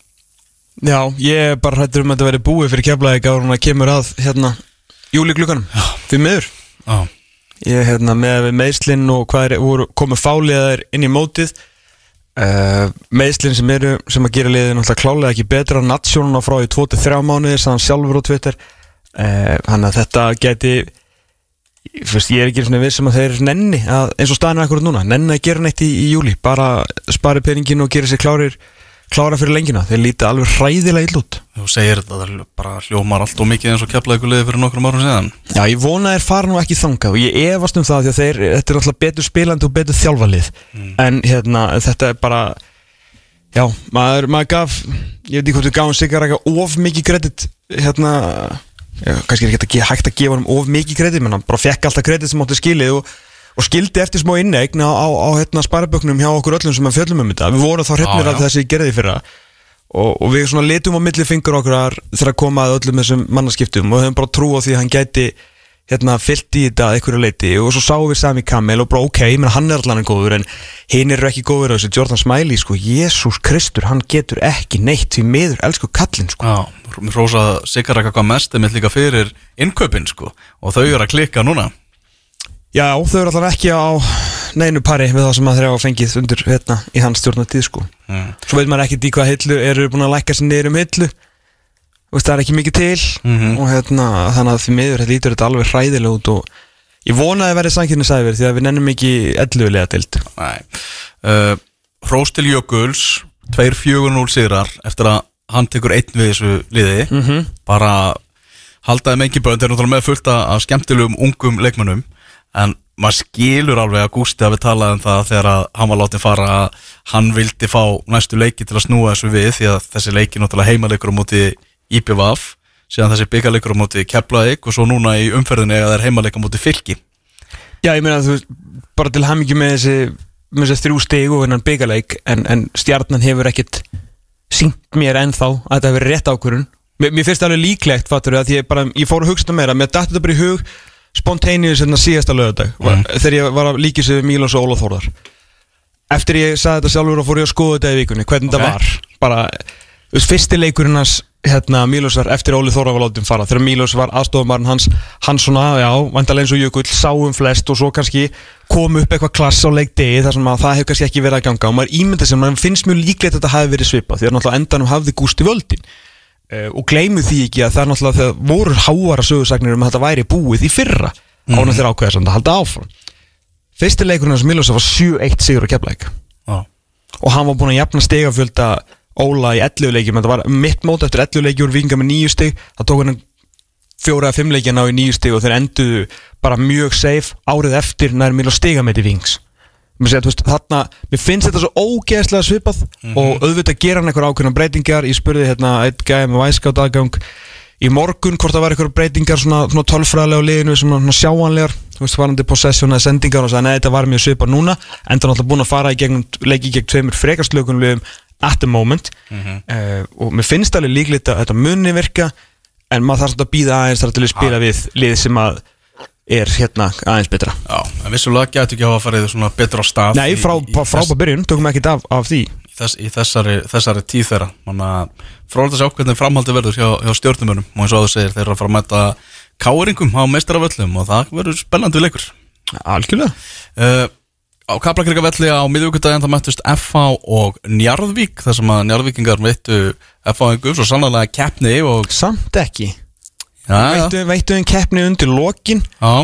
Já, ég er bara hættur um að þetta veri búið fyrir en að kemur að hérna júli klukkanum, því miður. Já, ég hérna með meðslinn og hvað er, komið fáliðar inn í mótið. Uh, meðslinn sem eru sem að gera liðið náttúrulega klálega ekki betra natsjónuna frá í 2-3 mánuðir sann sjálfur á Twitter. Uh, hann að þetta geti Fyrst, ég er ekki svona vissum að þeir nenni að, eins og staðinu akkurat núna, nenni að gera neitt í, í júli bara spari peningin og gera sér klárir klára fyrir lengina, þeir líti alveg hræðilega ill út. Þú segir þetta það bara hljómar allt og mikið eins og Keflavíkur liði fyrir nokkrum árum síðan. Já, ég vona að þeir fara nú ekki þangað og ég efast um það því að þeir, þetta er alltaf betur spilandi og betur þjálfalið en hérna, þetta er bara já, maður, maður gaf ég veit ekki hvort við gáum Sigar eitthvað of mikið kredit hérna já, kannski er ekki hægt að gefa hann of mikið kredit menn hann bara fekk alltaf kredit sem átti skilið og, og skildi eftir smá inneign á, á, á hérna, sparaböknum hjá okkur öllum sem að fjöllum um þetta. Við vorum þá hreppnir já. þessi gerði fyrra. Og, og við svona litum á milli fingur okkur þegar að koma að öllum þessum mannaskiptum og höfum bara trú á því að hann gæti hérna fyllt í þetta að einhverju leiti og svo sáum við Sami Kamel og bara ok, menn hann er allan góður en hinn eru ekki góður á þessu. Jordan Smiley sko, Jésús Kristur, hann getur ekki neitt því miður, elsku kallinn sko. Já, rósa Sigar Já, þau eru allan ekki á neinu pari við það sem að þeir hafa fengið undir hérna í hans stjórnatíð sko. Mm. Svo veit maður ekkert í hvað hillu eru búin að sér niður um hillu. Veist, það er ekki mikið til. Mhm. og hérna, þannig að því miður þetta lítur þetta alveg hræðilega út og ég vona að verði sankirni sæfir því að við nennum ekki ellulega dild Nei. Uh, Hrós til Jökuls 2-4-0 sigrar eftir að hann tekur einn við þessu liði. Mhm. bara haldaði með ekki bönd þeir eru náttúrulega með fullt af skemmtilegum ungum leikmönnum en maður skilur alveg að Gústi hafi talað um það þegar að hann var látið fara að hann vildi fá næstu leiki til að snúa þessu við því að þessi leiki náttúrulega heimaleikur á móti IPVAF síðan þessi byggaleikur á móti Keflavík og svo núna í umferðinni eða þeir heimaleik á móti Fylki. Já, ég meina þú veist, bara til hamingju með þessi, með þessi þrjú stig og hennan byggaleik en, en stjarnan hefur ekkit sínt mér ennþá að þetta hefur rétt ákvörun Mér, mér finnst það alveg líklegt, fattur að ég bara, ég fór að hugsa þetta meira, mér dætti þetta bara í hug spontaneous hérna síðasta lögadag mm. þegar ég var að líka sig við Mílons og Óla Þórðar eftir ég sagði þetta sjálfur og fór ég að skoða þetta í vikunni, hvernig Ok. þetta var bara, þú veist, fyrsti leikurinn hans hérna, Mílosar eftir Óli Þórðar var látið fara þegar Mílos var aðstofumarinn hans hann svona, já, vandalega eins og Jökull sáum flest og svo kannski kom upp eitthvað klass á leikdegi þar sem að það hefur kannski ekki verið að ganga og maður ímynda sem maður finnst mjög líklegt að þetta hafi verið svipað því að náttúrulega endanum hafði Gústi völdin uh, og gleymu því ekki að það er náttúrulega þegar voru háara sögursagnir um að þetta væri búið í fyrra mm. ánum þeirra ákveða samt að halda áfram. Fyrsti leikurinn hans Mílosar var 7-1 sigur á keflæk Já, og hann var búinn að jafna stegafjölda Óla í 11 leikjum. Þetta var mitt mót eftir 11 leikjum og vikinga með 9 steg það tók hann fjóra eða 5 leikja ná í 9 steg og þeir enduðu bara mjög safe. Árið eftir nær mjög stega með því vings segja, veist, þarna, mér finnst þetta svo ógeðslega svipað og auðvitað gera hann einhver ákveðna breytingar. Ég spurði hérna eitt gæði með væskátt aðgang í morgun hvort það var einhver breytingar svona, svona tölfræðilega á liðinu svona, svona sjáanlegar þú veist varandi possession eða sendingar og sagði neða þetta var mjög svipað núna. En það er náttúrulega búin að fara í gegnum leiki gegn tveimur frekarslökunum liðum at the moment. Uh, og mér finnst alveg líklegt að þetta muni virka en maður þarf svolítið að býða aðeins þar til að spila við lið sem að er hérna aðeins betra. Já, en vissulega getur ekki hafa farið svona betra á stað Nei, í- frá, í, frá, byrjun, tökum ekki af, af því. Í, þess, í þessari, þessari tíð þeirra. Að frólægt að sjá hvernig framhaldi verður hjá, hjá stjórnumönum og eins og áður segir þeir eru að fara að mæta káringum á meistaraföllum og það verður spennandi leikur. Algjörlega. Uh, Á Kaplakrikavelli á miðvíkudaginn það mættust FH og Njarðvík þar sem að Njarðvíkingar veittu FH-ingum svo sannlega keppni og Samt ekki Veittu, veittu en keppni undir lokin já,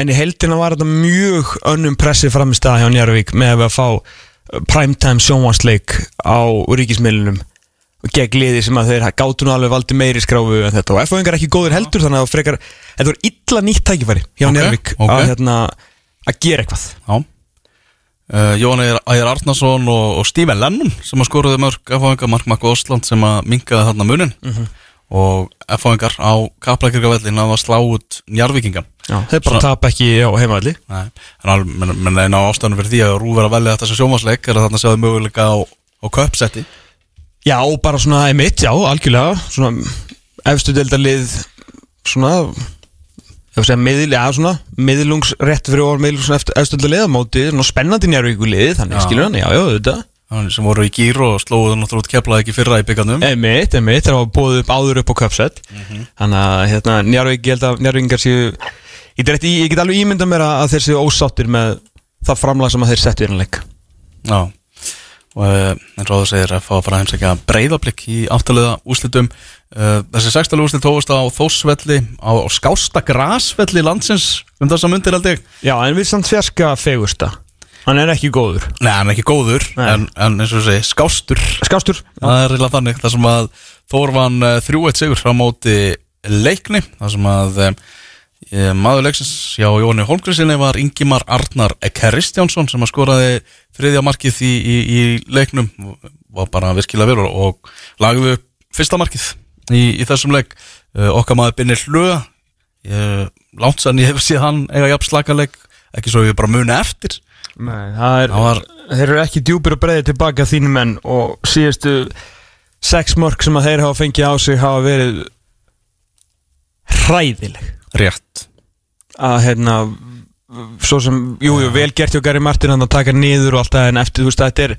En í heldina var þetta mjög önnum pressi fram í stað hjá Njarvík með að fá uh, primetime sjónvarsleik á ríkismiðlunum gegn liði sem að þeir gátu nú alveg valdi meiri skráfu en þetta og F-fóðingar ekki góður heldur þannig að frekar, þetta var illa nýtt tækifæri hjá Ok, Njarvík ok. að, hérna, að gera eitthvað já. Uh, Jón Ægir Arnason og, og Stephen Lennon sem að skoruði mörg F-fáingar Mark Mark Osland sem að minkaði þarna munin Mhm. Og F-fáingar á Kaplakrikavellin að slá út Njarðvíkinga. Já, þeir bara tap ekki á alveg, menn, eina ástæðan fyrir því að Rú verið að velja þetta sem sjómasleik er að þarna séðu möguleika á, á köpsetti Já, bara svona emitt, já, algjörlega svona efstu deildarlið svona ég segja miðl, já, svona miðlungs rétt fyrir orð miðlungs eftir efstu deildarlið á móti, svona spennandi njárvíkulið þannig Já. skilur hann, já, já, þetta sem voru í gýr og slóðu náttúrulega út keflaði ekki fyrra í byggandum emitt, emitt, þeir hafa búið upp áður upp á köpsett þannig að hérna, njárvík, ég held að njárvíkingar séu ég, get, ég get alveg ímynda mér að þeir séu ósáttir með það framlag sem að þeir settu í hérna leik Já. Og uh, eins og þú segir að fá að fara að heimsækja breyðablík í áttaliða úslitum uh, þessi sextalega úslit tófust á Þósvelli á, á skásta grasvelli landsins um þessa mundir held ég. Já, en við samt fjarska fegursta hann er ekki góður. Nei, hann er ekki góður en, en eins og segir, skástur. Skástur Það er reyna þannig, þar sem að Þór vann uh, 3-1 sigur frá móti leikni, þar sem að um, maður leiksins hjá Jóni Holmgrísinni var Ingimar Arnar Kristjánsson sem að skoraði þriðja markið í, í, í leiknum. Var bara virkilega vel og, lagði upp fyrsta markið í, í þessum leik. Uh, okkar maður Binnir Hlöga langt sann ég hef séð hann eiga jafn slakaleik ekki svo ég bara muni eftir Nei, það er, var- þeir eru ekki djúpir og breiði tilbaka þínum menn og síðustu sex mörg sem að þeir hafa fengið á sig hafa verið hræðileg. Rétt. Að hérna svo sem, jú, jú, vel gert hjá Gary Martin að taka niður og allt það en eftir, þú veist, þetta er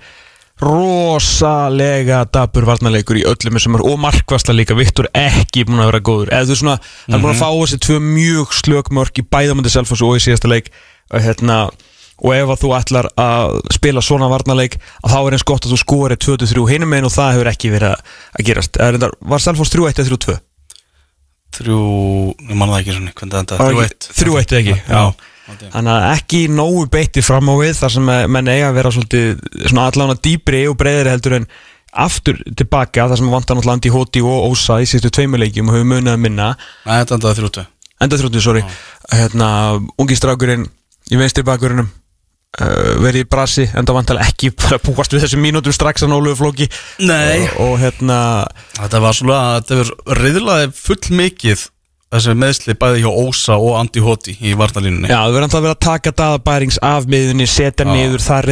rosalega dabur varnarleikur í öllum þessum mörg- og markvarsla líka, Viktor ekki búin að vera góður, eða þú veist svona hann er búin að fá þessi tvö mjög slök mörg í bæðamöndi Selfoss og í síðasta leik. Og hérna og ef að þú ætlar að spila svona varnarleik að þá er eins gott að þú skori 2-3 hinum meginn og það hefur ekki verið að- gerast. Eða reyndar, var Selfoss 3-1 eða 3-2? þrjú, ég man það ekki svona hvernig þetta, Var þrjú ekki- já. Þannig að ekki nógu beitti fram á við þar sem menn eiga að vera svona allan að dýbri og breyðri heldur en aftur tilbaka það sem vantar náttúrulega Andi Hóti og Ósa í síðustu tveimuleikjum og hefur munið að minna. Nei, þetta endaði þrjútu enda þrjóttu, sorry. Hérna, ungi strákurinn í vinstri bakurinnum verið í brasi, enda vantarlega ekki bara búast við þessum mínútum strax að nóluðu flóki Nei og, og hérna Þetta var svona, þetta var riðlaði full mikið þessi meðsli bæði hjá Ósa og Andi Hoti í varnalínunni já, það verður alltaf að vera að taka daðabærings af miðunni, setja Já. niður það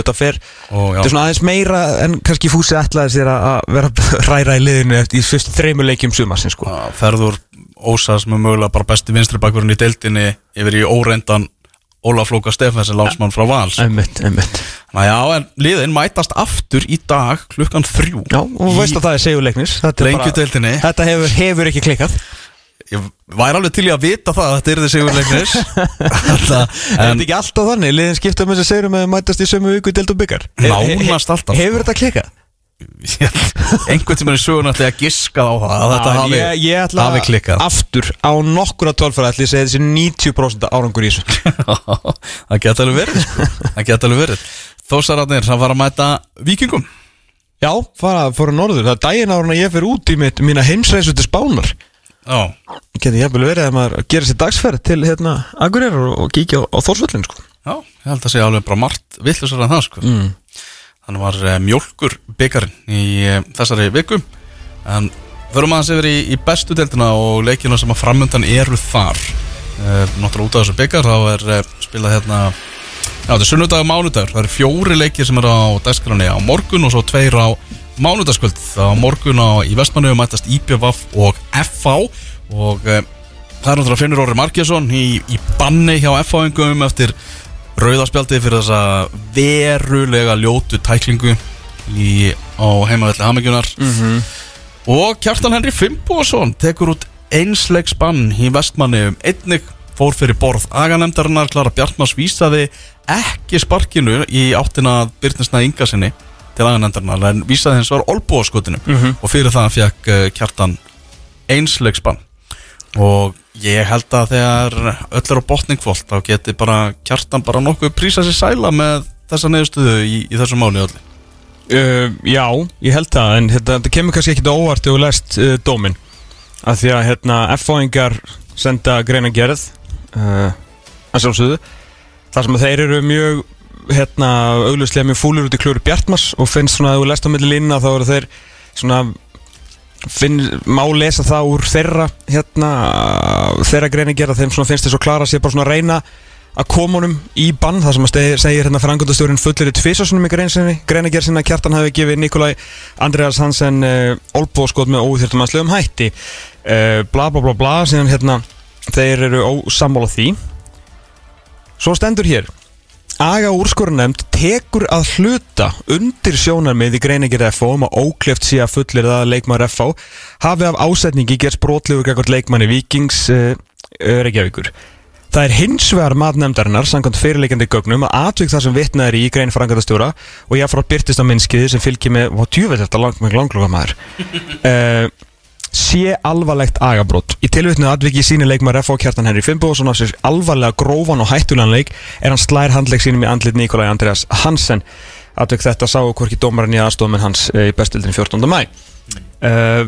þetta fer og já, þetta er svona aðeins meira en kannski fúsi ætlaði sér að vera ræra í liðinu eftir í fyrst þreymur leikjum sumarsinn sko. ferður Ósa sem er mögulega bara besti vinstri bakverðin í deildinni yfir í óreindan Ólaf Flóka Stefensen lágsmann frá Vals einmitt, einmitt. Ná já, en liðin mætast aftur í dag klukkan þrjú já, og Í veist að það er segjuleiknis þetta, er bara- þetta hefur, hefur ekki klikkað. Ég væri alveg til í að vita það að þetta er þessi sigurleiknis Þetta, þetta ekki alltaf þannig, liðin skipta um þess að segjum að mætast í sömu viku delt og byggar. Nánast alltaf, Hefur þetta klikkað? einhvern tímann í sögun ég að giska á það að þetta hafi, ég, ég ætla hafi klikkað. aftur á nokkura tölfara ætla ég að segja þessi 90% árangur í þessu. Það geta alveg verið sko. Það geta alveg verið. Þósararnir sem fara að mæta vikingum Já, fara, fóra norður, það er daginn ára að ég fyrir út í mitt, mína heimsreisu til Spánar. Já, Geti jafnvel verið að maður gera sér dagsferð til hérna Akureyrar og, kíkja á, á Þórsvöllin sko. já, ég held að segja alveg bara margt villusar Þannig var uh, mjólkur byggarinn í uh, þessari viku. En förum aðeins yfir í, í bestu deildina og leikina sem að framöndan eru þar. Uh, Náttúrulega út af þessu byggar þá er spilað hérna Já, þetta er sunnudag og mánudagur. Það eru fjóri leikir sem eru á dagskráni á morgun og svo tveir á mánudagskvöld. Á morgun á í Vestmannu mætast IPVF og FH og það er náttúrulega Finnur Óri Markjesson í, í banni hjá FH-ingum eftir rauðarspjaldið fyrir þessa verulega ljótu tæklingu í, á heimavelli Hamingjunar Mhm. og Kjartan Henry Fimboðsson tekur út einsleiksbann í vestmanni. Um einnig fór fyrir borð aganemdarinnar, Klara Bjartmars vísaði ekki sparkinu í áttina Byrninsna Inga sinni til aganemdarinnar en vísaði hins var olbúaskotinu Mhm. og fyrir það fekk uh, Kjartan einsleiksbann og ég held að þegar öll er á botningvolt þá geti bara Kjartan bara nokkuð prísa sér sæla með þessa neðustuðu í, í þessu máli öllu. Uh, Já, ég held það en þetta, þetta kemur kannski ekki óvart þegar þú lest uh, dómin af því að hérna, F-fáingar senda greina gerð uh, að sjálfsögðu þar sem að þeir eru mjög hérna, auglustlega mjög fúlur út í klúri Bjartmars og finnst svona að þú lest á milli línna þá eru þeir svona finn, má lesa það úr þeirra hérna, þeirra greina gerð þeim svona finnst þess að klara sér bara svona að reyna að koma honum í bann. Það sem að segir hérna frangundastjórinn fullir í tvisasunum í greinsinni, greinagerð sinna kjartan hafi gefið Nikolai Andreas Hansen uh, olbóskot með óþjörtum að slögum hætti. Uh, bla bla bla bla síðan hérna þeir eru ósammála því. Svo stendur hér Aga úrskorunefnd tekur að hluta undir sjónarmið í greinagerð FO um að ókleft sé að fullir að leikmaður FO hafi af ásetningi gerst brotlegur gegn leikmanni Víkings uh, Reykjavíkur. Það er hins vegar matnefndarinnar samkvæmt fyrirleikandi gögnum að atvik það sem vitnað er í grein frangatastjóra og ég frá byrtist á minnskiði sem fylgir með, hvað djúveit þetta langt með langloka maður uh, sé alvarlegt agabrót í tilvitnu atviki síni leikmaður F.O. Kjartan Henry Fimboðsson af sér alvarlega grófan og hættulegan leik er hann slær handleik sínum í andlit Nikolai Andreas Hansen atvik þetta sáu hvorki dómarinn í aðstofminn hans eh, í bestildin 14. mæ uh,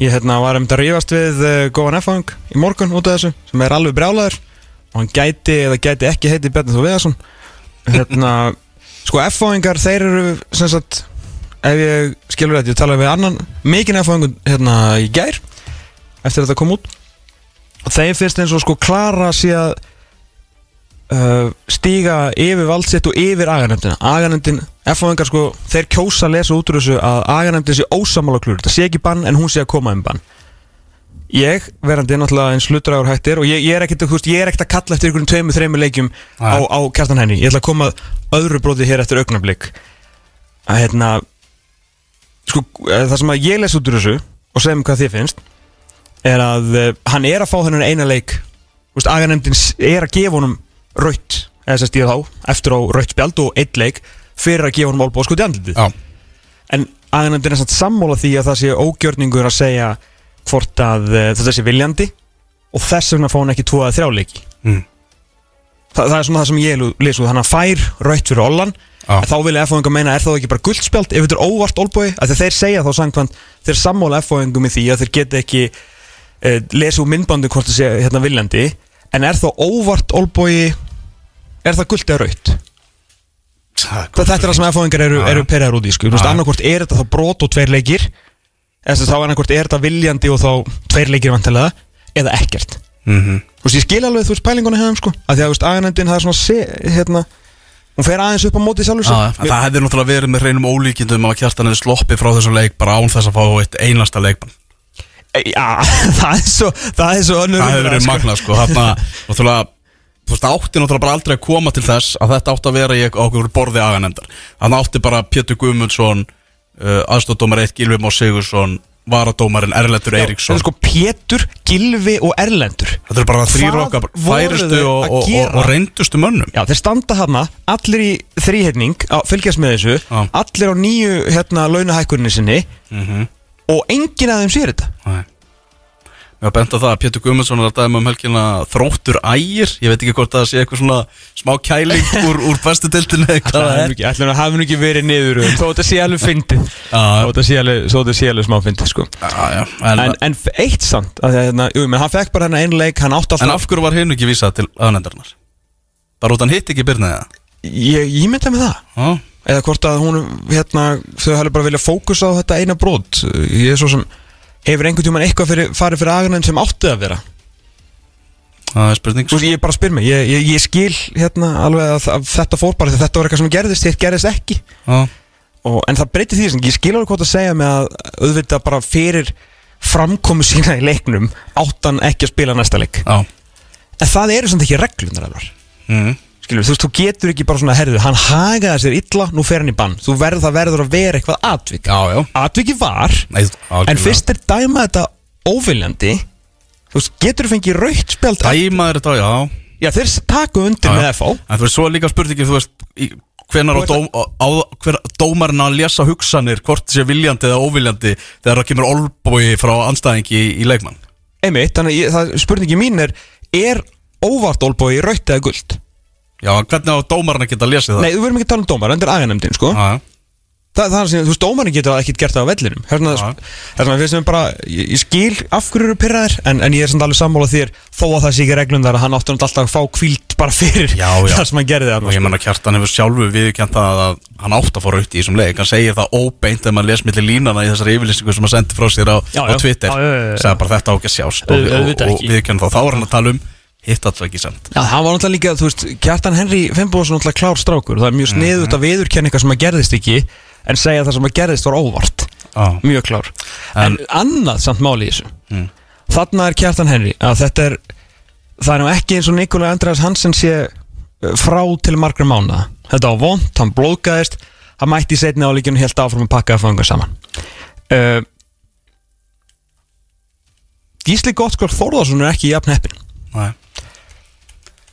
Ég hérna, var um þetta að rífast við uh, góðan F-fang í morgun út af þessu sem er alveg brjálaður og hann gæti eða gæti ekki heiti Bjarni Þó Viðarsson hérna, sko F-fangar þeir eru sem sagt ef ég skilur þetta, ég talaði við annan mikinn F-fangun hérna í gær eftir að þetta kom út. Og þeir fyrst eins og sko klara sé að uh, stíga yfir valdsitt og yfir aganemdina aganemdin, F-fangar sko þeir kjósa að lesa út úr þessu að aganemdin sé ósamála klur, þetta sé ekki bann en hún sé að koma um bann. Ég, verandi náttúrulega eins hlutræður hættir og ég, ég er ekkert að, kalla eftir einhverjum tveimur, þreimur leikjum á, á kjartan henni, ég ætla að koma öðru broti hér eftir augnablik. Að hérna sko, eh, það sem að ég les út úr þessu og segjum hvað þið finnst er að uh, hann er að fá þennan eina leik. Aganemdin er að gefa honum raut, eða þess að stíða þá eftir á raut spjald og eitt leik fyrir að gefa honum álbóð sko til andlitið. Já, en aganemdin er samt sammála því að það sé ógjörningur að segja hvort að uh, þetta sé viljandi og þess vegna fá hann ekki tvo að þrjá leiki. Mm. Þa, það er svona það sem ég les út hann fær raut fyrir Ollan En þá vilja F-fóðingar meina, er það ekki bara guldspjald ef þetta er óvart olbúi, að þeir segja þá samkvæmt þeir sammála F-fóðingum í því að þeir geta ekki uh, lesa úr myndbandu hvort það sé hérna viljandi. En er þá óvart olbúi er það guld eða raut? Þetta er það sem F-fóðingar eru, eru perjar út í sko. Annarkvort er þetta þá brot og tveir leikir að þá annarkvort er þetta viljandi og þá tveir leikir vantilega eða ekkert. Mhm. Þú veist, ég skil alveg, þú veist, pælingunni hefum sko. Að því að, þú veist, aganendin það er svona se, hérna, hún fer aðeins upp á móti sjálfur Já, já, en það hefði náttúrulega verið með reynum ólíkindum að kjartan hefði sloppið frá þessum leik bara án þess að fá eitt einasta leikmann. Já, það er svo, það er svo önnur Það hefði verið sko. magnað sko. Þarna, náttúrulega Þú veist, átti náttúrulega bara aldrei að koma til þess að þetta átti að vera í okkur borði aganemdar Þannig átti bara Pétur Guðmundsson uh, aðstóðdómar 1 Gilvi Már Sigursson varadómarinn Erlendur Eiríksson sko Pétur, Gilvi og Erlendur Þetta er bara þrýr okkar færistu og, að og, og, reyndustu mönnum Já, þeir standa hana, allir í þrýhetning á fylgjast með þessu, Já. allir á nýju hérna launahækkurinni sinni Mhm. og enginn af þeim sér þetta Nei. Mér var bent á það að Pétur Guðmundsson er að dæma um helgina þróttur ægir. Ég veit ekki hvort það sé eitthvað svona smá kæling úr, úr bestu deltinu eða hvað það er. Ætlum að hafa nú ekki verið niður þó þetta sé alveg fyndið. Já, þó þetta sé alveg, þó þetta sé alveg smá fyndið sko. Já, já, en, En, en eitt samt, að, því að, hérna, jú, menn hann fekk bara hérna einn leik, hann átti en alltaf af hverju var hinn ekki vísað til aðnendarinnar? Bara út hann hitt ekki byrnaði það? Ég, ég myndi með það. Já, eða hvort að hún, hérna, þau hefur einhvern tímann eitthvað fyrir, farið fyrir aganum sem átti að vera? Það er spurning Þú veist, ég bara spyr mig, ég, ég, ég skil hérna alveg að, að þetta fór bara því þetta var eitthvað sem gerðist, þetta gerðist ekki. Og, en það breytir því sem ég skil alveg hvað að segja með að auðvitað bara fyrir framkomu sína í leiknum áttan ekki að spila næsta leik. Já. En það eru samt ekki reglunar alvar mm. Skilur, þú veist, þú getur ekki bara svona herðu, hann hagaði sér illa, nú fer hann í bann. Þú verður það verður að vera eitthvað atvik. Já, já. Atviki var, Nei, algjörlega. en fyrst er dæma þetta óviljandi þú veist, getur þú fengið raukt spjald Dæmaður þetta, já. Já, þeir taku undir með. FH En þú veist, svo er líka spurningin, þú veist í- Hvenær á, dóm, á, á hver, dómarinn að lesa hugsanir Hvort sé viljandi eða óviljandi Þegar það kemur olbói frá anstæðingi í, í leikmann? Einmitt, þannig ég- það, spurningi mín er er óvart olbói raukt eða guld Já, hvernig á dómarinn að geta lesið það? nei, við verðum ekki að tala um dómar, endur aganemdin sko. Já. það, er sem, þú veist, dómarinn getur ekkert gert það á vellinum hérna, hérna, við sem bara ég, ég skil af hverju eru pyrraðir en, en ég er samt alveg sammála þér þó að það sé ekki reglum þar að hann náttúrulega alltaf að fá kvílt bara fyrir Já, já. það sem hann gerði Og það ég menna kjartan hefur sjálfu viðkjönt það að hann átt að fá rautt í þessum leik Hann segir það óbeint þegar maður les milli línana í þessari yfirlýsingu sem hann sendi frá sér á, Já, á. Twitter. Segði bara þetta á ekki að sjást og, og, og, ekki. viðkjönt þá Þá er hann að tala um hitt alltaf ekki sent Já, hann var náttúrulega líka, þú veist, Kjartan Henry Fimboðsson náttúrulega klár strákur það er mjög sniðut að viðurkenna eitthvað sem að gerðist ekki en segja að það sem að gerðist var óvart. Já, mjög klár. En, En- annað samt máli í þessu. Mm. þarna er Kjartan Henry að þetta er það er nú ekki eins og Nikolai Andreas Hansen sé uh, frá til margra mánuða þetta var vond, hann blóðgæðist hann mætti í setni álíkjunum helt áfram að pakka að fanga saman. Uh, Gísli Gottskór Þórðarsson er ekki jafn heppin.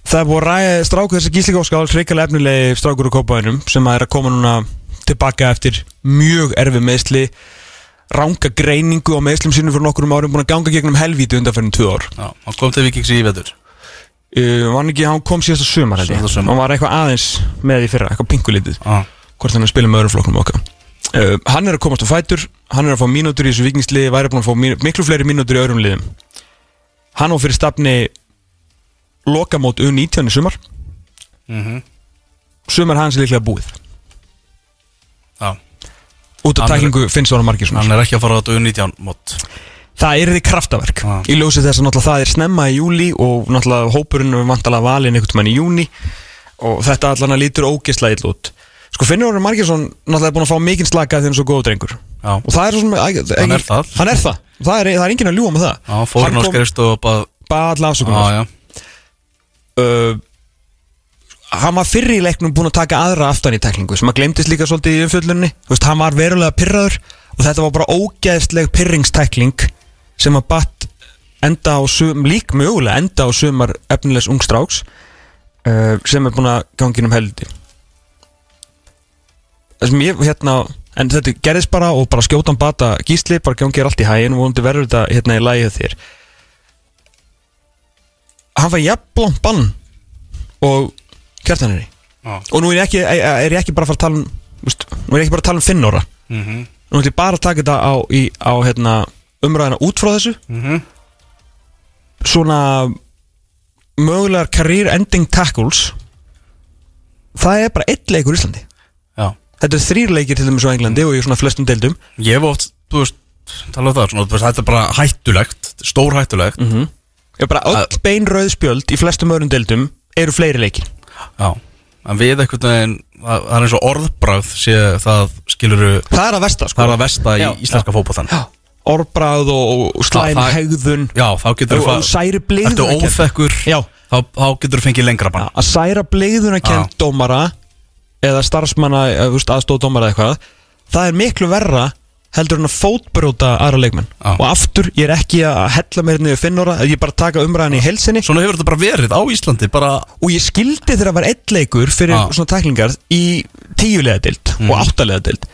Það er búið að ræða strákur þessi Gísli Gottskór hrikalega efnilegi strákur úr kópaðinum sem er að koma núna tilbaka eftir mjög erfi meðsli ranga greiningu á meðslum sínum fyrir nokkurum árum búin að ganga gegnum helvíti undanferðin tvö ár. Já, hann kom til Vikings í vetur. Uh, ekki, hann kom síðasta sumar hann var eitthvað aðeins með því fyrra, eitthvað pinkulítið. Já, hvort hann að spila með öðrum flokknum okkar. Uh, hann er að komast á fætur hann er að fá mínútur í þessu vikingsliði væri búin að fá miklu fleiri mínútur í öðrum liðum. Hann á fyrir stafni lokamót U19 í sumar. Mhm. Sumar hans er líklega búið. Já, út af Hann tæklingu finnst það margir svona. hann er ekki að fara á þetta U19 mót. Það er því kraftaverk. Já. í ljósi þess að það er snemma í júli og náttúrulega hópurinn er vantalega valin einhvern mann í júni og þetta allan lítur ógeðslega ill út. Sko Finnur Orri Margjesson náttúrulega er búin að fá mikinn slaka þegar hann er svo góð drengur. Já, og það er svo sem Hann er það. hann er það, það er, það er enginn að ljúa með það. Já fór hann á skrifst og bara alla Já, afsökunar uh, hann var fyrri í leiknum búin að taka aðra aftan í teklingu sem að glemtist líka svolítið í umfjöllunni þú veist, hann var verulega pyrraður og þetta var bara ógeðsleg pyrringstekling sem að batt enda á sum, lík mögulega enda á sumar efnilegs ungstráks uh, sem er búin að gangi um heldi það sem ég hérna en þetta gerðist bara og bara skjótan bata gísli, bara gangi er allt í hægin og vonandi verður þetta hérna í lægið þér hann var jafnblónt bann og kjartanari Já. Og nú er ég ekki, er ég ekki bara að fara að tala um veist, Nú er ég ekki bara að tala um Finnóra Mhm. Nú ætlum ég bara að taka þetta á, í, á hérna, umræðina út frá þessu. Mhm. Svona Mögulegar career ending tackles Það er bara eitt leikur í Íslandi. Já. Þetta er þrýr leikir til dæmis á Englandi og í svona flestum deildum. Ég hef oft, þú veist, tala um það svona, Þetta er bara hættulegt, stór hættulegt mm Ég bara öll bein rauð spjöld í flestum öðrum deildum eru fleiri leikir Já En við einhvern veginn, það það er eins og orðbráð sé það skiluru Það er að versta sko. Það er að vesta í Já, íslenska fótboltan Já. Orbrað og, og slæm Það- hegðun. Já, þá getur og, og særi Ertu bleiðuna óþekkur Já, þá, þá getur þú fengið lengra bann. Að særa bleiðuna kent dómara eða starfsmanna aðstóð dómara eða eitthvað það er miklu verra heldur en að fótbróta aðra leikmenn. Já. og aftur, ég er ekki að hella mér niður finnora, ég er bara að taka umræðan í helsinni Svona hefur þetta bara verið á Íslandi bara, og ég skildi þegar að var eitt leikur fyrir Já. svona tæklingar í tíulega dild og áttalega dild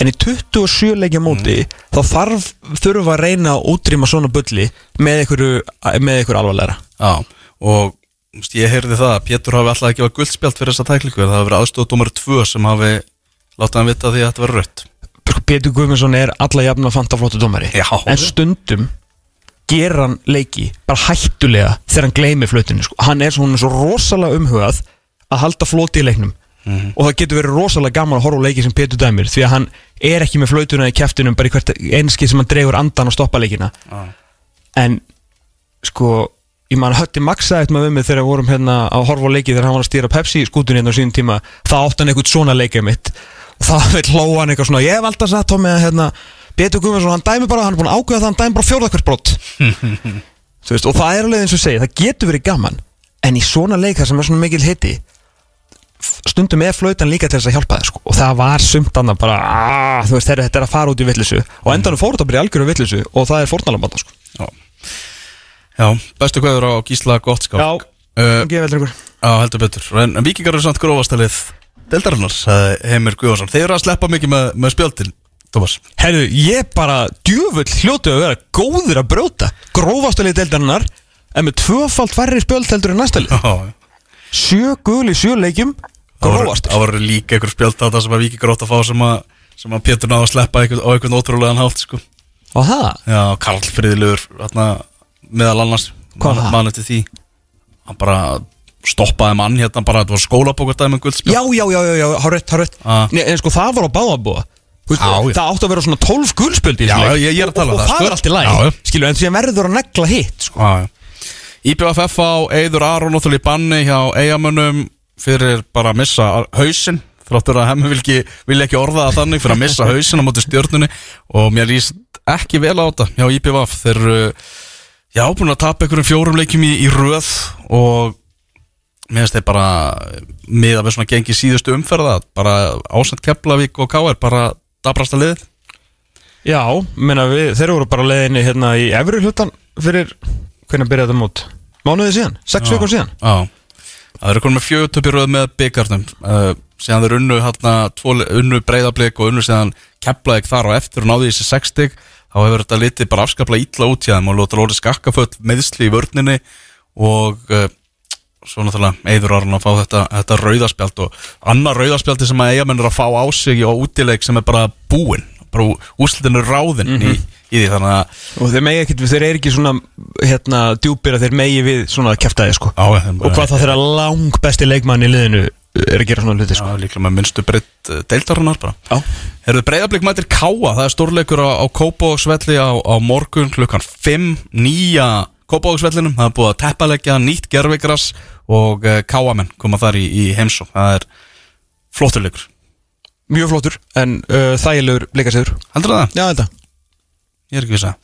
en í 27 leikja móti þá þarf, þurfa að reyna að útrýma svona bulli með einhverju, alvarlegra. Já Og ég heyrði það að Pétur hafi alltaf ekki var guldspjald fyrir þessa tæklingu. Það hafi verið aðstofdómar 2 sem hafi látað hann vita því að þetta var rött Sko, Pétur Guðmundsson er alla jafn að fanta flottu dómari Já. en stundum ger hann leiki bara hættulega þegar hann gleymi flutinu sko. hann er svona svo rosalega umhugað að halda floti í leiknum og það getur verið rosalega gaman að horfa á leiki sem Pétur dæmir því að hann er ekki með flutuna í kæftinum bara í hvert einski sem hann dregur andan og stoppa leikina Já. en sko ég man hötti maksa eitt með við mig þegar við vorum hérna að horfa á leiki þegar hann var að stýra Pepsi skútunni hérna á sínum tíma þá átti hann eitthvað svona leikið mitt þá vil hlóa hann eitthvað svona ég hef alltaf sagt Tommi að hérna Betur Guðmundsson hann dæmi bara, hann er búin að ákveða það hann dæmi bara fjórða hvert brott veist, og það er alveg eins og segi, það getur verið gaman en í svona leik þar sem er svona mikil hitti stundum er flautan líka til þess að hjálpa þér sko. og það var sumt annað bara aah, þú veist, herri, þetta er að fara út í villisu og endanum fór þetta bara í algjöru villisu og það er fórnalambanda sko. Já, já bestu kveður á Gísla Gottskák Já, uh, ekki veldur ykkur Já, heldur betur. En, en vikingar eru samt grófastalið Deldarinnar, sagði Heimir Guðvarsson Þeir eru að sleppa mikið með, með spjöldin Thomas. Herru, ég bara djöfull hljótu að vera góður að brjóta. Grófastalið deildarinnar en með tvöfalt færri spjöld heldur en næstalið sjö gul í sjö leikjum það voru- líka einhver spjöld á það sem að vikingar átt að fá sem að, sem að Pétur náða að sleppa einhvern, á einhvern ótrúlegan hátt sko. og það? Já, Karl Friðilegur þarna, meðal annars. Hvað það? Stoppaði mann hérna bara Þetta var skólabókardæmi með guldspjöld Já, já, já, já, já, hárétt, hárétt Ah. Nei, En sko það var á báðabúa Já, já. Það átti að vera svona 12 gulspjöld í Já, já, ég- ég er að tala og, um og það, það sko. er allt í læg Já, já. Skilu, en síðan verður að negla hitt sko. Já, já. IBFF á Eiður Aron náttúrulega í banni hjá eigamönnum fyrir bara að missa hausinn þráttur að hemmi vil ekki, vil ekki orða það þannig fyrir að missa hausinn á móti stjórnunni og mér líst ekki vel á þetta hjá IBFF þeir eru já, búin að tapa einhverjum fjórum leikjum í, í röð og mér finnst þeir bara miða við svona gengi síðustu umferða bara ásend Keflavík og K.R. bara dabrasta lið Já, menna við, þeir voru bara leiðinni hérna í efri hlutan fyrir Hvernig byrjaði þetta mót? Mánuðið síðan, sex vikur síðan Já, það eru konum með fjögutöpi röð með byggarnum uh, síðan þeir unnu, hérna, unnu breyðablík og unnu síðan keplaðik þar á eftir og náðu í þessi sextig þá hefur þetta litið bara afskaplega illa út hjá þeim og lóta lóri skakkaföll meðsli í vörninni og uh, svo náttúrulega eður orðin að fá þetta, þetta rauðarspjald og annar rauðarspjaldi sem að eigamennur að fá á sig og útileg sem er bara búin, bara úslutinu ráðin mm -hmm. í, mhm. í því þannig að og þeir megi ekkert, þeir eru ekki svona hérna djúpir að þeir megi við svona að kæfta þig sko á, og hvað hef, þá þeirra lang besti leikmann í liðinu er að gera svona hluti sko. Já, líklega með minnstu breytt eh, deildarunar bara. Já. Herðu breyðarblik mætir Káa, það er stórleikur á, á Kópósvelli á, á morgun klukkan 5, 9 Kópáksvellinum, það er búið að teppalegja nýtt gerfegras og eh, káamenn koma þar í, í heimsó það er flottur leikur. Mjög flottur, en uh, þægilegur leikarsýður heldur það? Já, held að. Ég er ekki viss að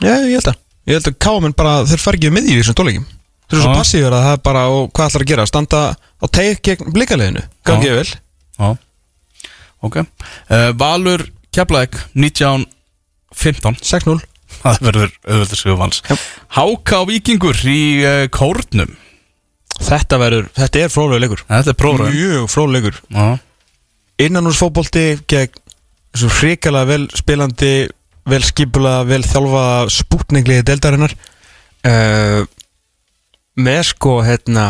Já, ég held að, ég held að káamenn bara þeir fargið með í þessum tóleikim þeir eru svo Já. passífur að það er bara, og hvað ætlar að gera? Standa á teik gegn blikaleginu gangið vel. Já, ok. Uh, Valur Keflæk 1915 6-0 það verður sigurvans Já. Háka Víkingur í uh, Kórnum. Þetta verður, þetta er fróðlega leikur. Þetta er prófröðum Mjög Já, Innanúrsfótbolti gegn hrikalega vel spilandi vel skipula, vel þjálfa spútningliði deildarinnar. Uh, með sko hérna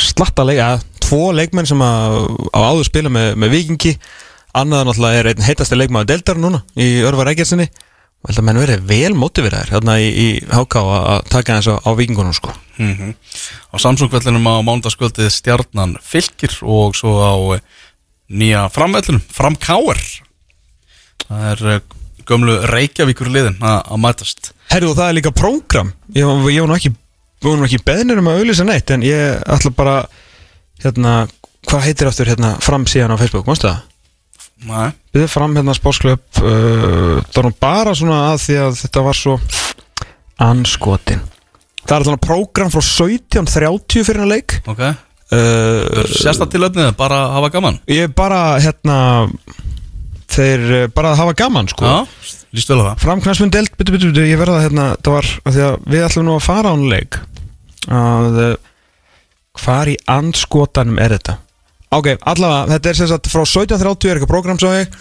slatta leika, tvo leikmenn sem að, á áður spila með, með vikingi Annaðan náttúrulega er einn heitasti leikmaður deildar núna í Örvar Og held að menn verið vel mótiveraðir hérna í, í HK að að taka eins á, á vikingunum sko. Mm Á Samsung-vellinum á mándaskvöldið stjarnan fylgir og svo á eh, nýja framvellinum, framkáar Það er eh, gömlu Reykjavíkur liðin að mætast. Herru og það er líka prógram. Ég, var- ég var nú ekki, ekki beðnir um að auðlýsa neitt en ég ætla bara hérna, hvað heitir aftur hérna fram síðan á Facebook, mástu það? Við fram hérna spórsklöp uh, það var bara svona að því að þetta var svo anskotin. Það er alltaf prógram frá 17.30 fyrir hann leik. Ok. Uh, Sérsta til öfnið, bara hafa gaman? Ég bara hérna þeir uh, bara hafa gaman sko. Já, líst vel á það. Framknarsmynd delt, byttu, byttu, byttu, ég verða hérna, það var, því að við ætlum nú að fara á hann leik. Að hvar í anskotanum er þetta? Ok, allavega, þetta er sem sagt frá 17.30 er eitthvað program svo ég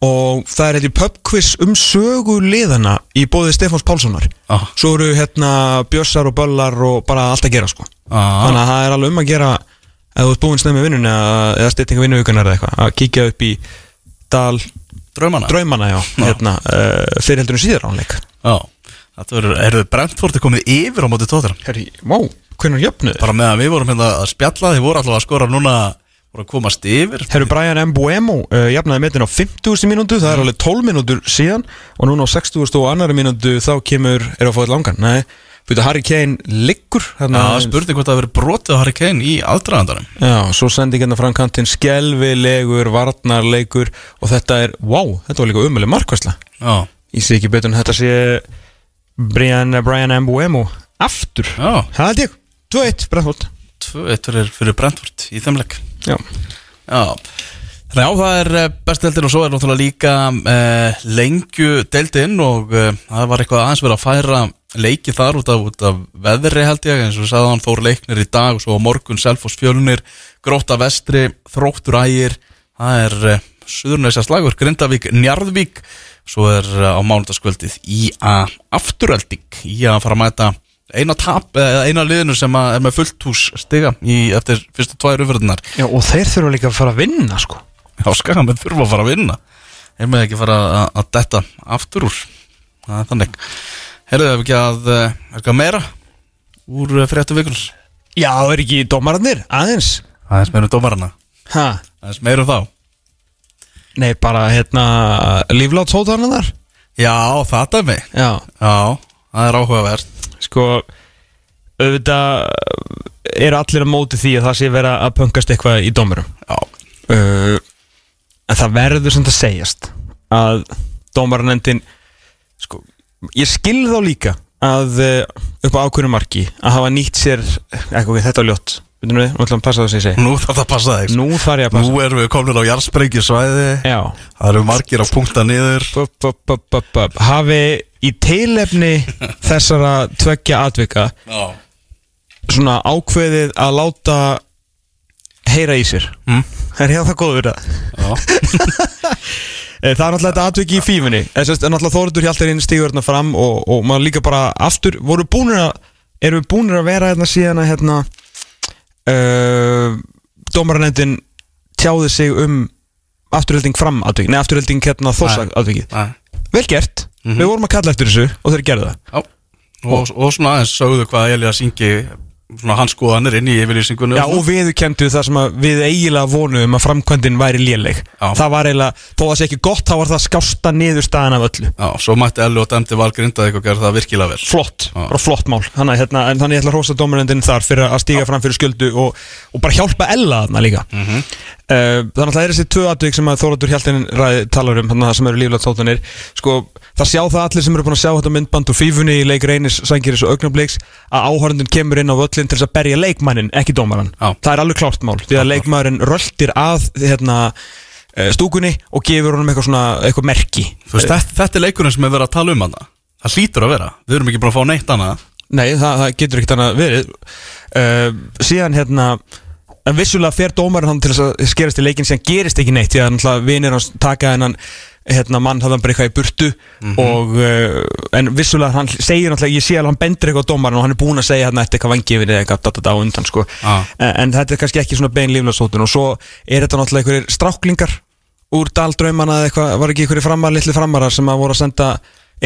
og það er eitthvað pubquiz um sögu liðana í bóðið Stefáns Pálssonar. Já, svo eru hérna bjössar og böllar og bara allt að gera sko. Já, þannig að það er alveg um að gera ef þú ert búinn snemmi vinnunni eða, eða styttinga vinnuvíkunar eða eitthvað að kíkja upp í dal draumana? Draumana já, hérna, uh, fyrir heldurinn síðar ánleik Já, þetta verður, eru Brentford er komið yfir á móti tóttir Herri, má, hvernig jöfnuð? Bara með að við vorum hérna að spjalla, þið voru alltaf að skora núna voru að komast yfir. Herru Brian Mbuemo uh, jafnaði metin á 50. mínútu, það er alveg 12 mínútur síðan og núna á 60. og annari mínútu þá kemur, er að fá þetta langan. Nei, byrju Harry Kane liggur Já, hérna, spurning hvort það verið brotið Harry Kane í aðdragandarum Já, svo sendi hérna fram kantinn skelvilegur, varnarleikur og þetta er, wow, þetta var líka umölu markvæsla Já, Ég sé ekki betur en þetta sé Brian, Brian Mbuemo aftur, já, það held ég. 2-1, Brentford. 2-1 fyrir, Brentford í þeim Já, Já, að það er bestdeldin og svo er náttúrulega líka uh, lengju deildin og uh, það var eitthvað aðeins verið að færa leiki þar út af, út af veðri held ég. Eins og við sagði hann fór leiknir í dag og svo á morgun Selfoss fjölunir, Gróta vestri Þróttur ægir. Það er uh, Suðurnesja slagur, Grindavík Njarðvík, svo er uh, á mánudagskvöldið í að afturölding í að fara að mæta eina tap, eða eina liðinu sem að er með fullt hús stiga í, eftir fyrstu tvær umfyrðunar Já og þeir þurfa líka að fara að vinna sko. Já, skamenn þurfa að fara að vinna. Þeir með ekki fara að, að detta aftur úr. Það er þannig. Herðu ef ekki að eh, er eitthvað meira úr uh, fréttu vikunars Já, er ekki dómararnir, aðeins. Aðeins meira um dómarana. Ha, Aðeins meira um þá. Nei bara hérna líflátt sótarnar Já, það er mig Já, Já, það er áhugavert. Sko auðvitað eru allir að móti því að það sé vera að pöngast eitthvað í dómurum? Uh, en það verður sem það segjast að dómaranendin sko, ég skil þá líka að uh, upp á ákveðnum marki að hafa nýtt sér eitthvað, þetta var ljótt nú ætlum að passa það sem ég segi nú þarf það að passa þig Nú þarf ég að passa Nú erum við komin á jarðsprengjusvæði. Já. Það eru margir að punkta niður. Hafi í teilefni þessara tveggja atvika Já. svona ákveðið að láta heyra í sér. Mm. Er ég að það góður það? Já, Eh, Það er náttúrulega þetta atviki í fífunni. En sérst, náttúrulega Þóriður Hjaltarinn stígur hérna fram og, og maður líka bara aftur voru búnir að erum við búnir að vera hérna síðan að hérna uh, dómaranendin tjáði sig um afturhilding fram atviki Nei, afturhilding hérna þósak atviki Nei. Vel gert, við vorum að kalla eftir þessu og þeir gerðu það. Já. Og, og svona aðeins sögðu hvað Elías Ingi hans skoðanir inn í yfirlýsingunni Já, og við kendu það sem við eiginlega vonuðum að framkvæmdin væri léleg. Já. Það var eiginlega, þó að það sé ekki gott þá var það skásta niður staðan af öllu. Já, svo mætti Elli og dæmdi Val Grindavík og gerði það virkilega vel. Flott, Já. bara flott mál. Þannig, hérna, en þannig ég ætla að hrósa dómarendin þar fyrir að stíga fram fyrir sköldu og, og bara hjálpa Ella þarna líka. Mhm. uh, Þannig að það er þessi tvö atvik sem að Þóratur Hjaltin ræði talar um þannig að það sem eru líflega tóttanir Sko, það sjá það allir sem eru búin að sjá þetta myndband og fífunni í leik reynis, sængiris og augnabliks að áhörndin kemur inn á völlin til þess að berja leikmannin, ekki dómaran Já. Það er alveg klárt mál, því að leikmaðurinn röltir að hérna, eh, stúkunni og gefur honum eitthvað svona, eitthvað merki. Veist, þetta, þetta er leikurinn sem er verið að tala um hana Það hlýtur að vera, við erum ekki bara að fá neitt annað. Nei, það, það getur ekkert annað verið. Uh, Síðan hérna En vissulega fer dómarinn hann til þess að skerast í leikin Síðan gerist ekki neitt Því að náttúrulega vinir hans taka hennan hérna, mann hafði hann bara eitthvað í burtu og, uh, en vissulega hann segir náttúrulega, ég sé alveg hann bendur eitthvað á dómarinn og hann er búinn að segja hérna eitthvað vangifin eða eitthvað da, da, da, á undan sko. Já. en, en þetta er kannski ekki svona bein líflasótun og svo er þetta náttúrulega einhverjir stráklingar úr daldraumana eða eitthvað, var ekki einhverjir framar, litli framarar sem að voru að senda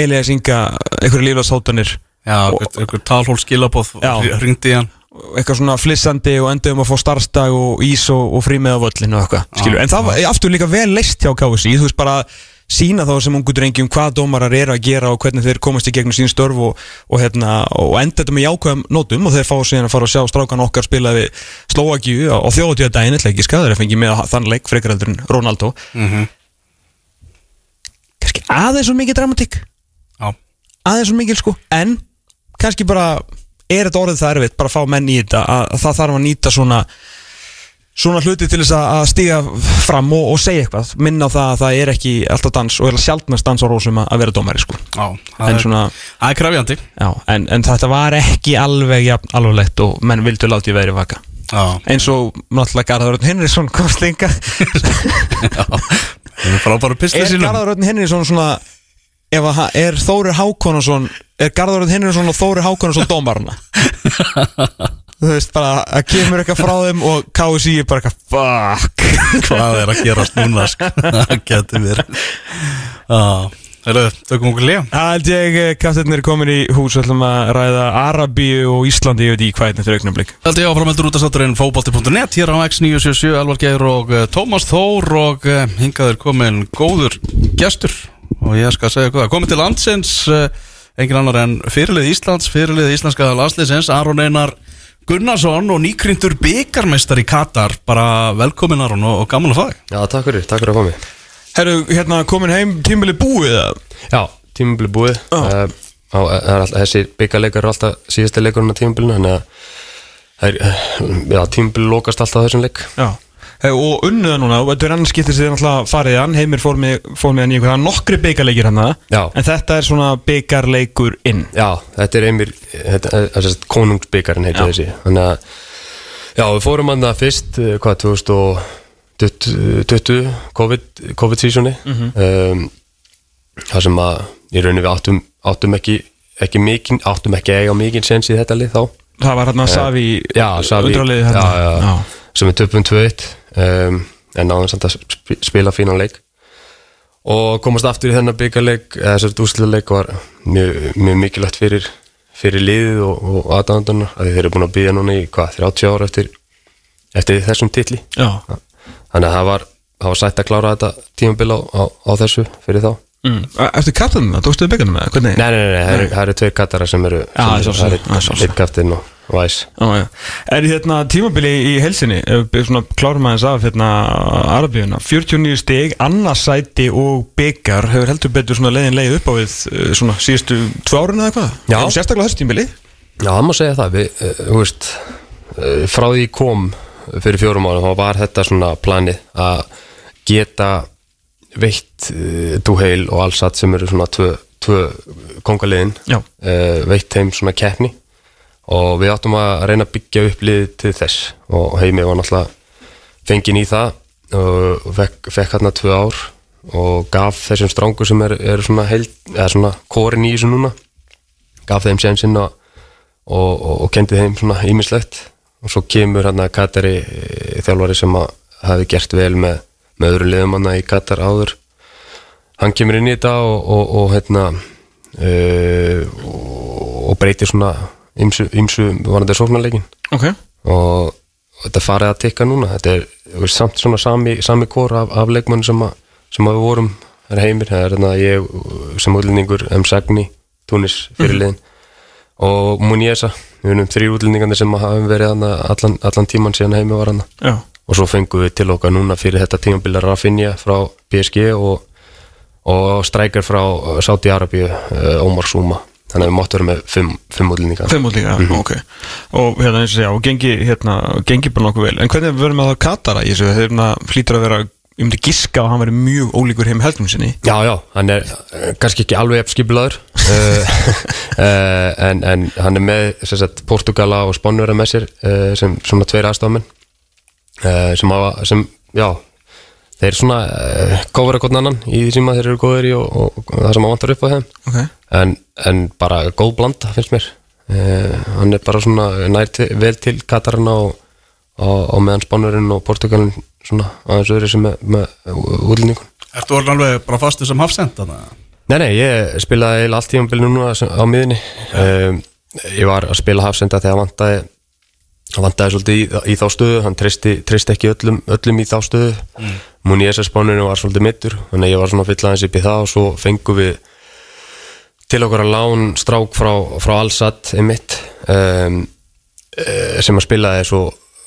Elias Inga einhverjir líflasótunir Já, einhver, einhver talhól skilabóð Já. ringdi hann eitthvað svona flissandi og endaðum að fá starfstag og ís og, og frí með á völlinu og eitthvað, skilju, en það var aftur líka vel leist hjá KSI, þú veist bara sína þá sem ungu drengjum hvað dómarar eru að gera og hvernig þeir komast í gegnum sín störf og, og, hérna, og enda þetta með jákvæðum nótum og þeir fá síðan að fara að sjá strákan okkar spila við Slovakíu á, þjóðatíðadaginn eitthvað ekki skaður að fengi með þann leik frekar heldur en Ronaldo. Mhm. kannski aðeins svo mikið dramatík. Aðeins svo mikið sko. En kannski bara er þetta orðið það erfitt bara að fá menn í þetta að, að það þarf að nýta svona svona hluti til þess að stíga fram og, og segja eitthvað? Minna á það að það er ekki alltaf dans og er sjálfnast dans á rósum að, vera dómari sko. Já það en er, svona er krafjandi já, en, en þetta var ekki alveg jafn alvarlegt og menn vildu láti veðri vaka. Já, eins og náttúrulega Garðar Örn Henriksson komst linga er Garðar Örn Henriksson svona ef að, er Þórir Hákonarsson er Garðar Örn Henriksson og Þórir Hákonarsson dómarna þú veist bara að kemur eitthvað frá þeim og KSI er bara eitthvað fuck. Hvað er að gerast núna sko? Það getur verið. Heyrðu, tökum okkur lega Það held ég, kaftirnir er komin í hús og ætlum að ræða Arabíu og Íslandi ég veit ekki hvað þetta er augnablik. Held ég áframeldur út að satturinn fókbalti.net hér á X977 Elvar Geir og uh, Tómas Þór og uh, hingaður komin góður gestur og ég skal segja hvað komið til landsins uh, engin annar en fyrirlið Íslands fyrirlið íslenska landsliðsins Aron Einar Gunnarsson og nýkryndur byggarmeistar í Katar. Bara velkomin Aron og, og gaman að fá þig. Já, takk fyrir, takk fyrir að koma Herru, hérna komin heim tímili búið eða? Já, tímabili búið. Já. uh, á, það er alltaf, Þessi byggarleikar eru alltaf síðasti leikurinn á tímabilinu Þannig að það er, já, tímabili lokast alltaf þessum leik. Já og unnuða núna, og þetta er annars skiptir sem náttúrulega farið hann, heimir fór með, fór með hann í einhverja nokkri byggarleikir hann Já. en þetta er svona byggarleikur inn. Já, þetta er einmir þetta, sagt Konungsbyggarinn heitir Já. þessi. Þannig að, já, við fórum hann það fyrst uh, Hvað, 2020 COVID, COVID-sísoni um, Það sem að Í rauninni við áttum, áttum ekki ekki mikinn, áttum ekki að eiga mikinn sens í þetta lið þá. Það var hérna Savi Já, Savi undraliðið hérna. já, já, sem er töpum 2-1 um, en náðum samt að sp- spila fínan leik og komast aftur í þennan byggarleik eða þessart úsliðleik var mjög, mjög mikilvægt fyrir, fyrir liðið og, og aðdæðandunar að þeir eru búin að byggja núna í hvað, 30 ára eftir, eftir þessum titli Já, þannig að það var, það var sætt að klára þetta tímabil á, á, á þessu fyrir þá mm. Eftir kaptanum það, tókstu þið eða? Hvernig? Nei, nei, nei, það eru, það eru tveir kattara sem eru Já, sem, það er það sjálfsagt, það er er sjálfsagt. eitt kaftin og væs já. Er hérna tímabili í helsinni? Klárum aðeins af hérna Arabíuna, 49 stig annarsæti og byggar hefur heldur betur leiðin leið upp á við eh, svona síðustu tvö árin eða eitthvað? Sérstaklega þessu tímabili Já, það má segja það, við, uh, veist, uh, frá því kom fyrir fjórum árum, þá var þetta svona planið að geta veitt uh, Duheil og Allsat sem eru svona tvö, tvö uh, veitt þeim svona keppni og við áttum að reyna að byggja upp liðið til þess. Og heimi var náttúrulega fenginn í það og fekk, fekk hérna tvö ár og gaf þessum strángu sem eru er svona, heild, eða svona korin í þessu núna gaf þeim sénsinn og, og, og, og kendi þeim svona ímislegt og svo kemur hann að Katari e, þjálfari sem að hafi gert vel með, með öðru liðum hann í Katar áður. Hann kemur inn í þetta og, hérna uh, og breytir svona ymsu, varandi sóknarleikin Ok. Og þetta farið að tikka núna. Þetta er veist, samt svona sami, sami kór af, af leikmann sem, sem við vorum. Það er heimir, það er hérna ég sem útlendingur, M. Sagni Túnis fyrirliðin og Muniesa, við erum þrýr útlendingandi sem hafa verið allan, allan tíman síðan heimi var hana Já. Og svo fengum við til okkar núna fyrir þetta tímabili Rafinha frá PSG og, og strækjar frá Saudi Arabíu, uh, Omar Suma þannig að við máttum vera með fimm, fimm útlendingar Fimm út líka, ok. Og hérna eins og segja, og gengi, hérna, gengi bara nokkuð vel. En hvernig verðum við að það Katara í þessu Þeir hérna flýtur að vera, ég myndi giska að hann veri mjög ólíkur heim heldum sinni. Já, já, hann er uh, kannski ekki alveg efskipilaður uh, uh, en, en hann er með sagt, Portugala og Spánverða með sér uh, sem svona tveir aðstofamenn uh, sem sem, já þeir svona uh, kofra hvern annan í því sem að þeir eru góðir í og, og, og það sem að vantar upp á þeim. Ok. En, en bara góð blanda finnst mér. Uh, hann er bara svona nær til, vel til Katarina og, og, meðan Spánurinn og Portugalin svona aðeins öðru sem með, með útlendingun Ertu orðin alveg bara fastur sem hafsend að Nei, nei, ég spilaði eiginlega allt tímabilið núna á miðinni um, Ég var að spila hafsenda þegar vantaði hann vantaði svolítið í, í þá stöðu hann treysti, treysti ekki öllum, öllum í þá stöðu mm. Múni SS spáninu var svolítið mittur þannig að ég var svona fyll aðeins upp í það og svo fengum við til okkur að lán strák frá, frá Allsat einmitt um, eh, sem að spilaði svo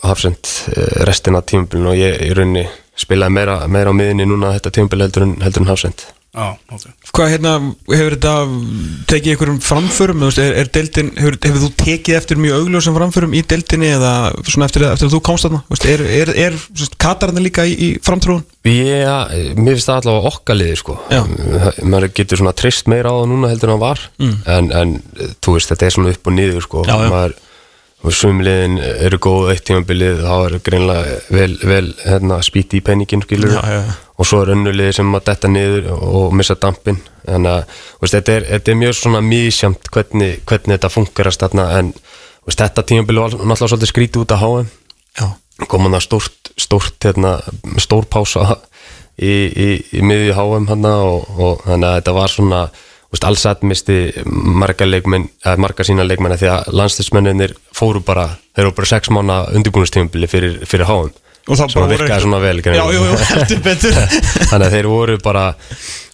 hafsend eh, restina af tímabilinu og ég í rauninni spilaði meira, meira á miðinni núna þetta tímabil heldur en, en hafsend Hvað hérna, hefur þetta tekið ykkur um framförum, er, er deildin, hefur, hefur þú tekið eftir mjög augljósum framförum í deildinni eða svona eftir, eftir að þú komst þarna, er, er, er Katarna líka í, í framtrúun? Já, mér finnst það allavega okkaliði sko Já. maður getur svona trist meira á það núna heldur en hann var en, en þú veist, þetta er svona upp og niður sko Mm. Já, já. maður og sumliðin eru góð eitt tímabilið þá er greinlega vel, vel hérna, spýti í penningin skilur Já, já, já. Og svo er önnuliði sem að detta niður og missa dampin þannig að veist, þetta, er, þetta er mjög svona mísjamt hvernig, hvernig þetta fungerast en veist, þetta tímabilið var náttúrulega svolítið skrítið út að Já. kom hann að stórt, stórt hérna, stór pása í, í, í miðju HM hann og, og þannig að þetta var svona veist, allsat misti marga leikmenn marga sína leikmenn því að landslismenninir fóru bara, þeir eru bara sex mánu undirbúinustímabili fyrir, fyrir HM Voru virkaði svona vel Já, jú, jú, heldur betur. Þannig að þeir voru bara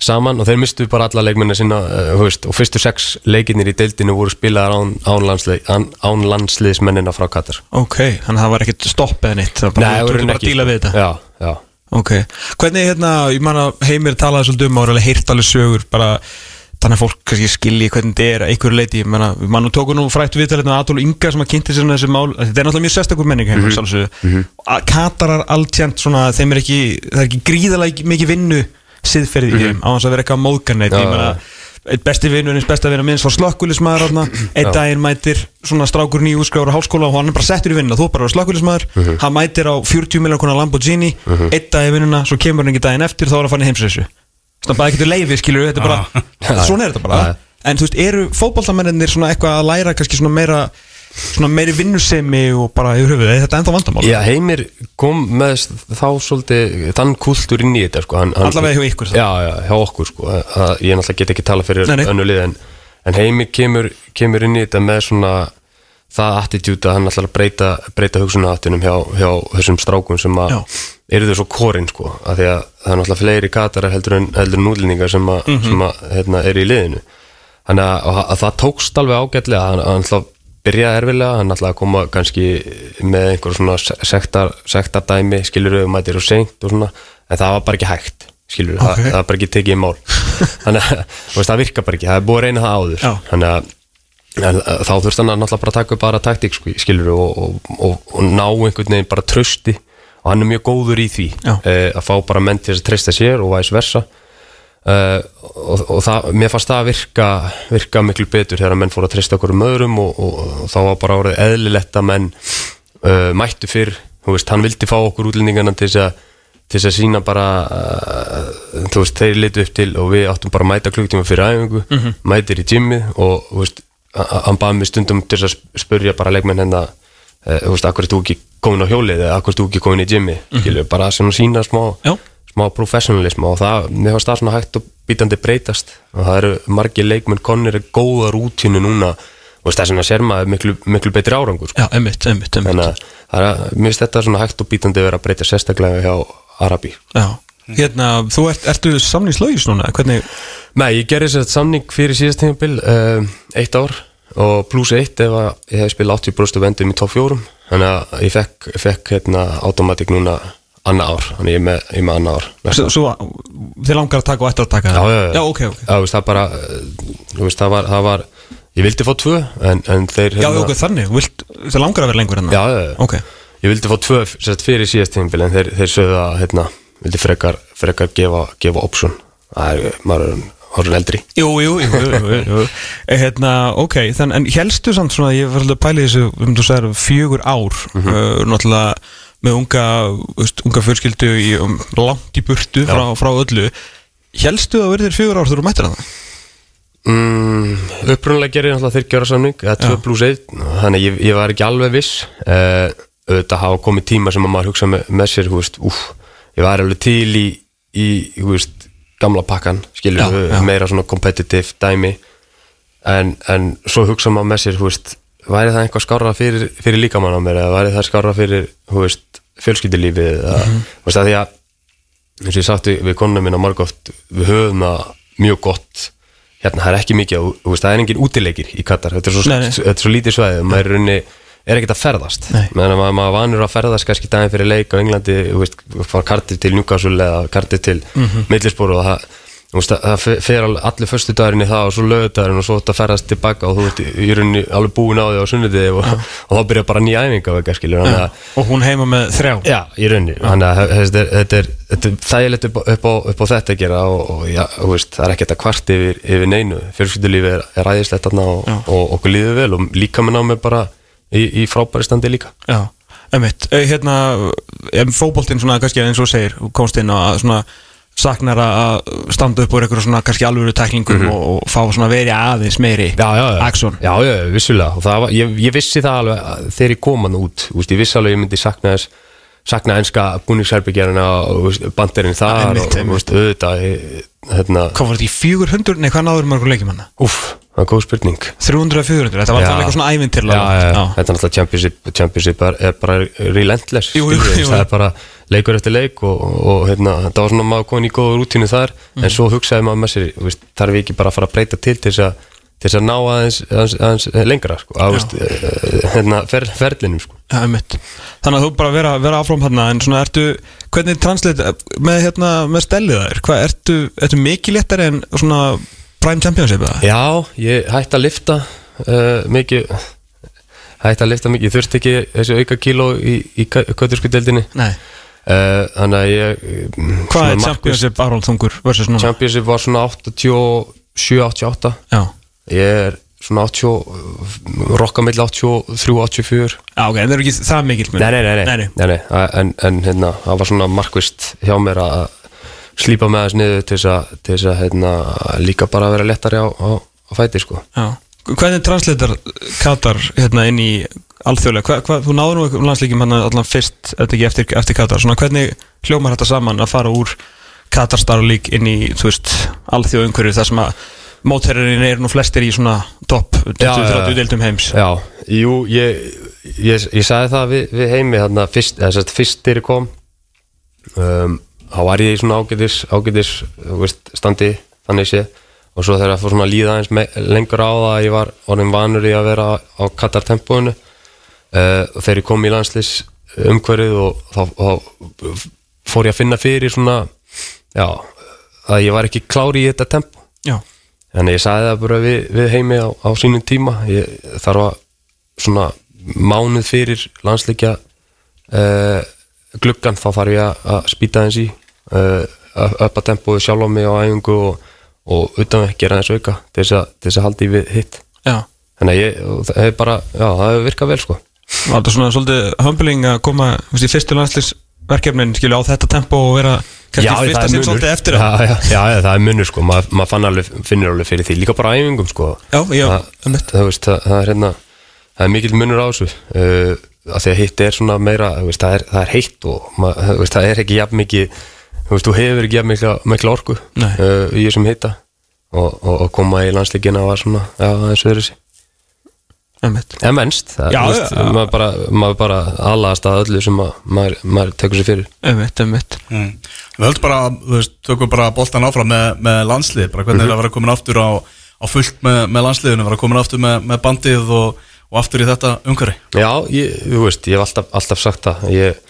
saman og þeir mistu bara alla leikmenni sína uh, þú veist, og fyrstu sex leikinnir í deildinu voru spilaðar án, án, landsleik, án, án landsliðsmennina frá Katar. Ok, þannig að það var ekkert stopp eða neitt Það var bara, þú voru bara að díla við þetta. Já, já. Ok, hvernig hérna, ég man að Heimir talaði svolítið um ára, heyrt alveg sögur bara, þannig að fólk kannski skilji hvernig þetta er að einhverju leiti, að mann tóku nú frætt við til hérna Adolf Inga sem að kynnti sér þessi mál, þetta er náttúrulega mjög sérstakur menning heimur, mm Mhm. -hmm. að Katarar alltjent svona, þeim er ekki það er ekki gríðalega mikið vinnu siðferði í þeim, á þess að vera eitthvað Mhm. Man að eitt besti vinnur eins besta vinnar minns var slökkulismæður einn daginn mætir svona strákur nýjúskráður á háskóla og hann er bara settur í vinnuna. Þú er bara slökkulismæður, Mhm. hann mætir á 40 miljonar konar Lamborghini. Einn dag í vinnuna, svo kemur hann ekki daginn eftir þá er hann fann í heimsreysu þannig að bara ekkert leiði skilur þetta er bara, svona er þetta bara en þú veist, eru fótboltamennir svona eitthvað að læra kannski svona meira svona meiri vinnusemi og bara yfir höfuð, er þetta ennþá vandamál? Já, Heimir kom með þá svolítið þann kultúr inn í þetta sko. hann, Allavega hjá ykkur, þá. Já, já, hjá okkur sko. Ég náttúrulega get ekki tala fyrir önnu lið en, en Heimir kemur, kemur inn í þetta með svona það attitút að hann ætlar að breyta, breyta hugsunaháttunum hjá, hjá þessum strákum sem að eru þau svo korinn sko, að því að það er náttúrulega fleiri katarar heldur en, útlendingar sem, að, Mhm. sem að, hérna, eru í liðinu þannig að, að, að það tókst alveg ágætlega hann, hann ætla að byrja erfilega hann ætla að koma kannski með einhver svona se- sektar, sektardæmi skilur við mætir og seint og svona en það var bara ekki hægt skilur Ok. það, það var bara ekki tekið í mál þannig að það virkar bara ekki, það er búið að reyna það áður Já. þannig að en, uh, þá þurfti hann að náttúrulega bara taka bara taktík sko, skilur og, og, og, og ná einhvern veginn bara trösti og hann er mjög góður í því uh, að fá bara menn til þess að treysta sér og vice versa. Uh, og, það, mér fannst það að virka, virka miklu betur þegar menn fóru að treysta okkur um öðrum og, þá var bara orðið eðlilegt að menn uh, mættu fyrr. Þú veist, hann vildi fá okkur útlendingana til þess að til þess að sína bara uh, þú veist, þeir litu upp til og við áttum bara að mæta klukktíma fyrir æfingu mætir í gymmið og þú veist, hann baði mig stundum til að spurja bara leikmenn hérna uh, þú veist, akkur er þú ekki komin á hjólið eða akkur er þú ekki komin í gymmi skilju, bara svona sína smá smá professionalism og það, mér fannst það svona hægt og býtandi breytast. Og það eru margir leikmenn konir er góða rútínu núna. Og þess vegna sér maður miklu, miklu betri árangur sko. Já, emmitt, emmitt, emmitt þannig að það er, mér finnst þetta svona hægt og býtandi vera að breyta sérstaklega hjá Arabi. Já, hérna, þú ert, ertu samningslaugis núna, hvernig Nei, ég gerði sér samning fyrir síðast tímabil um, eitt ár og pluss eitt ef ég hef spilað 80% vendum í top 4 þannig að ég fekk, fekk hérna automatik núna annað ár, þannig ég er með, ég með annað ár Svo, svo þið langar að taka og ættir að taka Já, já, já. já ok, ok. Já, veist, það bara þú veist, það var, það var ég vildi fá tvö en, en þeir Já, ok, þannig, vilt, þið langar að vera lengur hérna já, já, já. Ok, ég vildi fá tvö fyrir síðast tímabil en þeir, þeir sögðu að hérna, vildi frekar, frekar gefa, gefa option það er, maður er orðin eldri jú, jú, jú, jú, jú. Eh, Hérna, ok, þann, en helstu samt svona, ég var alltaf að pæla í þessu, um þú sagðir fjögur ár Mhm. uh, náttúrulega með unga, veist, unga fjölskyldu í, um, langt í burtu frá, frá öllu Hélstu það að verið þér fjögur ár þegar þú mættir það? Mm, upprunlega gerir ég náttúrulega þyrkjöra samning eða 2 plus 1 þannig að ég, ég var ekki alveg viss uh, auðvitað hafa komið tíma sem að maður hugsa með, með sér hú veist, úf, ég var alveg til í, í hú veist, gamla pakkan skilur Já, já. meira svona competitive dæmi. En, en svo hugsa maður með sér hú veist, væri það einhvað skára fyrir, fyrir líkamann á mér eða væri það skára fyrir hú veist, fjölskyldilífið eða, Mhm. þú veist, að því að eins og ég sagt við, konuna mína margóft við höfum það mjög gott. Hérna, það er ekki mikið, þú veist, það er engin útileikir í Katar, þetta er svo, Nei, þetta er svo lítið svæði. Og maður er í rauninni er ekkert að ferðast. Meðan að maður, maður vanur að ferðast kannski daginn fyrir leik á Englandi, þú veist, fara kartir til Newcastle eða kartir til mm Mhm. millisbóru og það, þú veist, það fe- fer al- allir föstu dagurinn í það og svo lögudagurinn og svo þetta ferðast tilbaka og þú veist, í rauninni alveg búin á því á sunnudegi og, og þá byrja bara nýja æfinga vega, skilur, þannig að Og hún heima með þrjá. Já, í rauninni. Þannig að þetta er, er, er þægilegt upp, upp, upp á þetta að gera og, og já, þú veist, það er ekkert að kvart yfir, yfir neinu. Fjölskyldulífi er, er ræðislegt og, og okkur líður vel og líka minn á mig bara í, í frábæri standi líka. Já, emitt Hérna, em, fótboltinn svona kannski eins og segir þú komst inn og svona saknar að standa upp úr einhverju svona kannski alvöru tæklingum og, og fá svona verið aðeins meiri Já, já, já, já, já, vissulega. Og var, ég, ég vissi það alveg að þegar ég kom hann út veist, ég vissi alveg að ég myndi sakna þess sakna enska búningsherbyggjarina og banderinn þar Einmitt, og einmitt. veist, auðvitað ég- hérna, Hvað var þetta í 400? Nei, hvað náður mörgur leikjum hana? Það er góð spurning 300-400, þetta var alltaf eitthvað svona já, ævintirlega já, já. þetta er náttúrulega championship, championship er, er bara relentless Jú, jú, jú. það er bara leikur eftir leik og, og hérna, það var svona maður komin í góða rútínu þar Mm. en svo hugsaði maður með sér veist, þarf ég ekki bara að fara að breyta til til þess að, ná aðeins, aðeins, aðeins lengra sko, að, veist, eh, hérna, fer, ferlinum sko. Emitt Þannig að þú bara vera, vera áfram hérna en svona ertu, hvernig translate með hérna, með stellið þær, hvað ertu ertu mikið léttari en svona prime championship eða? Já, ég hætti að lifta uh, mikið hætti að lifta mikið, ég þurfti ekki þessi auka kíló í, í kötursku deildinni Nei, uh, þannig að ég mm, hvað er championship Aron Þungur versus núna? Championship var svona 87-88 Já, Ég er svona 80 Rokka mill 83-84 Já, ok, en það er ekki það nei, nei. nei, nei. En, en hérna, það var svona markvist hjá mér að slípa með þess niður til þess að, hérna, líka bara vera lettari á, á, á fæti sko. Hvernig translatar Katar hérna inn í alþjóðlega, þú náður nú einhverjum landsleikim hann allan fyrst, eftir, eftir Katar. Svona hvernig hljómar þetta saman að fara úr Katar Star League inn í þú veist, alþjóð umhverju þar sem að mótherrin er nú flestir í svona topp 20-30 deildum heims? Já, jú, ég, ég, ég sagði það við, við heimi þarna fyrst, eða sérst fyrst þegar ég kom. Um, þá var ég í svona ágætis, ágætis veist, standi þannig sé. Og svo þegar ég fór svona að líða eins lengur á það að ég var orðin vanur í að vera á Katar tempóinu uh, og þegar ég kom í landslýs umhverfið og þá, þá fór ég að finna fyrir svona já, að ég var ekki klári í þetta tempó Já, Þannig ég sagði það bara við, við heimi á, á sínum tíma ég þarf að svona mánuð fyrir landsleikja uh, gluggan þá þarf ég að, að spýta eins í upp að tempóðu sjálf á mig á æfingu og, og utan að gera eins auka til þess að, að haldi við hitt. Já. Þannig að ég, það hefur bara, já það hefur virkað vel sko. Var þetta svona svolítið humbling að koma veist, í fyrstu landslisverkefnin skilja á þetta tempo og vera kannski það fyrsta er sinn svolítið eftir já, já, já, já, það er munur sko. Maður mað alveg, finnir alveg fyrir því líka bara æfingum sko. Það, það, veist, það, það er hérna það er mikill munur á þessu. Uh, að því að hitt er svona meira veist, það, er, það er heitt og mað, það er ekki jafn mikið þú, veist, þú hefur ekki mikla, mikla orku Nei. uh, í þessum hitta og, og, og koma í landsleikina var svona já, aðeins öðru sér Einmitt. en það, já. maður bara, maður bara aðlast að öllu sem að, maður, maður tekur sér fyrir Einmitt, einmitt Mm. Við höldum bara, þú veist, tökum bara boltan áfram með, með landslið, bara hvernig er að vera komin aftur á, á fullt með, með landsliðinu, vera komin aftur með, með bandið og, og aftur í þetta umhverfi. Já, ég, þú veist, ég hef alltaf, alltaf sagt það ég,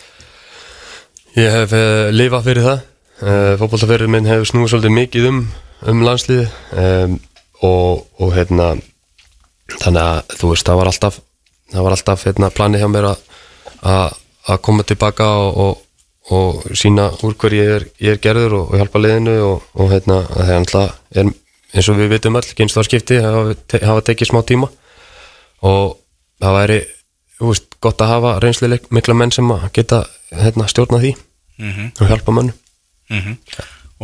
ég hef uh, lifað fyrir það. Uh, fótboltaferðin minn hefur snúið svolítið mikið um, um landslið um, og, og hérna þannig að þú veist, það var alltaf það var alltaf hérna, planið hjá mér að koma tilbaka og, og, og sína úr hver ég ég er gerður og, hjálpa liðinu og, hérna, það er alltaf er, eins og við vitum öll, kynnslóðskipti hafa, te, hafa tekið smá tíma. Og það væri þú veist, gott að hafa reynsluleik mikla menn sem að geta hérna, stjórna því og hjálpa mönnu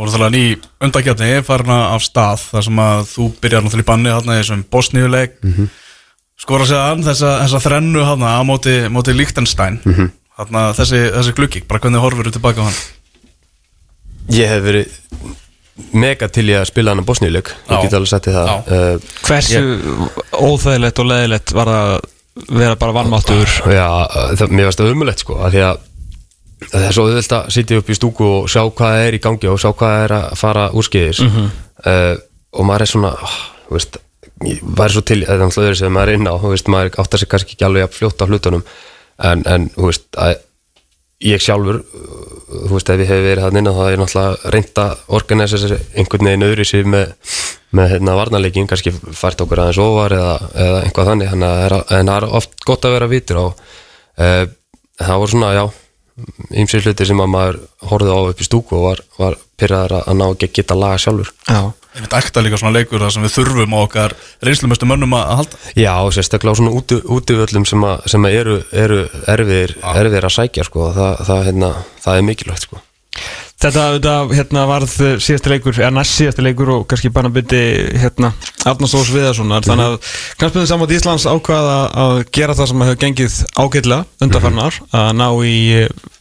Og það er ný undakjarni farin af stað þar sem að þú byrjar náttúrulega í banni þarna í þessum bosníuleik. Mm -hmm. skora sig hann þessa, þessa þrennu þarna á móti, móti Lichtenstein mm -hmm. þarna þessi, þessi gluggi, bara hvernig horfur þú tilbaka á hann? Ég hef verið mega til ég að spila hann á bosníuleik. Ég get alveg sett í það. Uh, Hversu óþægilegt og leðilegt var það að vera bara vannmáttur Já, það, mér varst það umulegt sko að því að það er svo auðvelt að sitja upp í stúku og sjá hvað er í gangi og sjá hvað er að fara úrskeiðis. Uh, og maður er svona oh, veist, ég væri svo til það er náttúrulega öðru sem maður er inn á veist, maður áttar sig kannski ekki alveg að fljóta á hlutunum. En, en veist, að ég sjálfur uh, þú veist, ef ég hef verið hann inn á það er náttúrulega reynd að organisa einhvern veginn öðru sér með, með hérna varnarleikin, kannski fært okkur aðeins ofar eða, eða einhvað þannig. Þannig en það er oft gott að vera vitur á uh, það voru svona, já ýmsir hluti sem að maður horfði á upp í stúku og var, var pyrraðar að ná ekki að geta laga sjálfur. Já, Ég veit ekta líka svona leikur þar sem við þurfum á okkar reynslumestu mönnum að að halda. Já, sérstaklega á svona úti, útivöllum sem, að, sem að eru, eru erfiðir, erfiðir að sækja sko, það, það, hérna, það er mikilvægt sko. Þetta, þetta hérna, varð síðasti leikur, eða næst síðasti leikur og kannski bara bytti hérna, Arnars Þós Viðarssonar. Þannig að knastbyrðin saman Íslands ákvaða að gera það sem hefur gengið ágætlega undarfarnar að ná í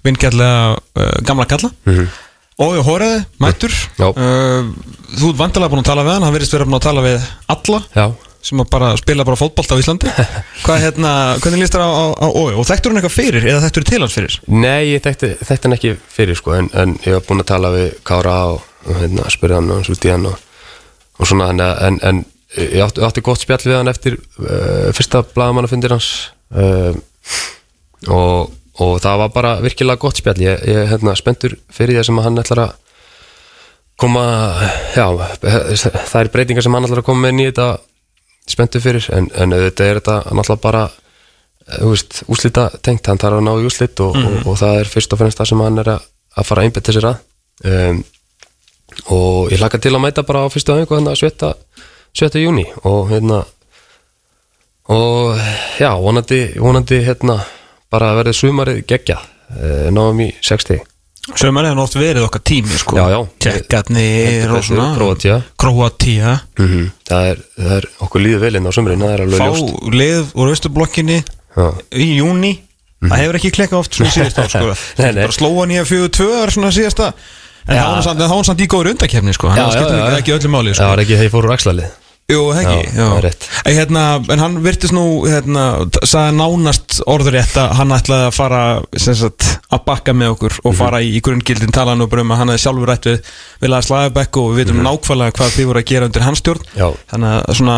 vingjallega uh, gamla kalla. Og ég hóraði, mættur. Uh, Þú ert vantilega búin að tala við hann hann verðist vera búin að tala við alla. Já, sem bara spila bara fótbolt á Íslandi Hvað hérna, hvernig líst þér á, á, á og þekktur hann eitthvað fyrir eða þekktur til hans fyrir? Nei, ég þekkti, hann ekki fyrir sko, en, en ég var búinn að tala við Kára og, og hérna, spurði hann og hans út í hann og, og svona hann en, en ég átti, átti gott spjall við hann eftir uh, fyrsta blagamannafundir hans uh, og, og það var bara virkilega gott spjall ég, ég hérna, spenntur fyrir því sem hann ætlar að koma já, það er breytingar sem hann ætlar að koma með nýja þetta spenntur fyrir en, en auðvitað er þetta náttúrulega bara þú veist, úslita tengt, hann þarf að ná í úslit og, og, og það er fyrst og fremst það sem hann er að, að fara að einbetta sér að um, og ég hlaka til að mæta bara á fyrstu aðeins hérna 7. 7. júni og hérna og já, vonandi, vonandi hérna bara verði sumarið geggja uh, náðum í 60 Sömarið hann oft verið okkar tími sko. Já, já. Tjekkarnir og svona. Króatía. Mm það, er, það er okkur líður vel inn á það er alveg Fá lið úr austurblokkinni Já. í júni Það hefur ekki klekkað oft svona síðast ár sko. Nei, nei. Bara slóa nýja fjögur tvö er svona síðasta. En Já. það var hann samt- það var í góður undakefni sko. Hann skiptir ekki, ekki öllu máli Það sko var ekki þegar ég fór úr axlalið Jú, það ekki? Já, það rétt. En, hérna, en hann virtist nú hérna, sagði nánast orðurétt að hann ætlaði að fara sem sagt, að bakka með okkur Mhm. og fara í, í grunngildin tala nú bara um að hann hefði sjálfur rætt við Vilja Slagabekk og við veitum nákvæmlega hvað þið voru að gera undir hans stjórn Mhm. Já. þannig að svona,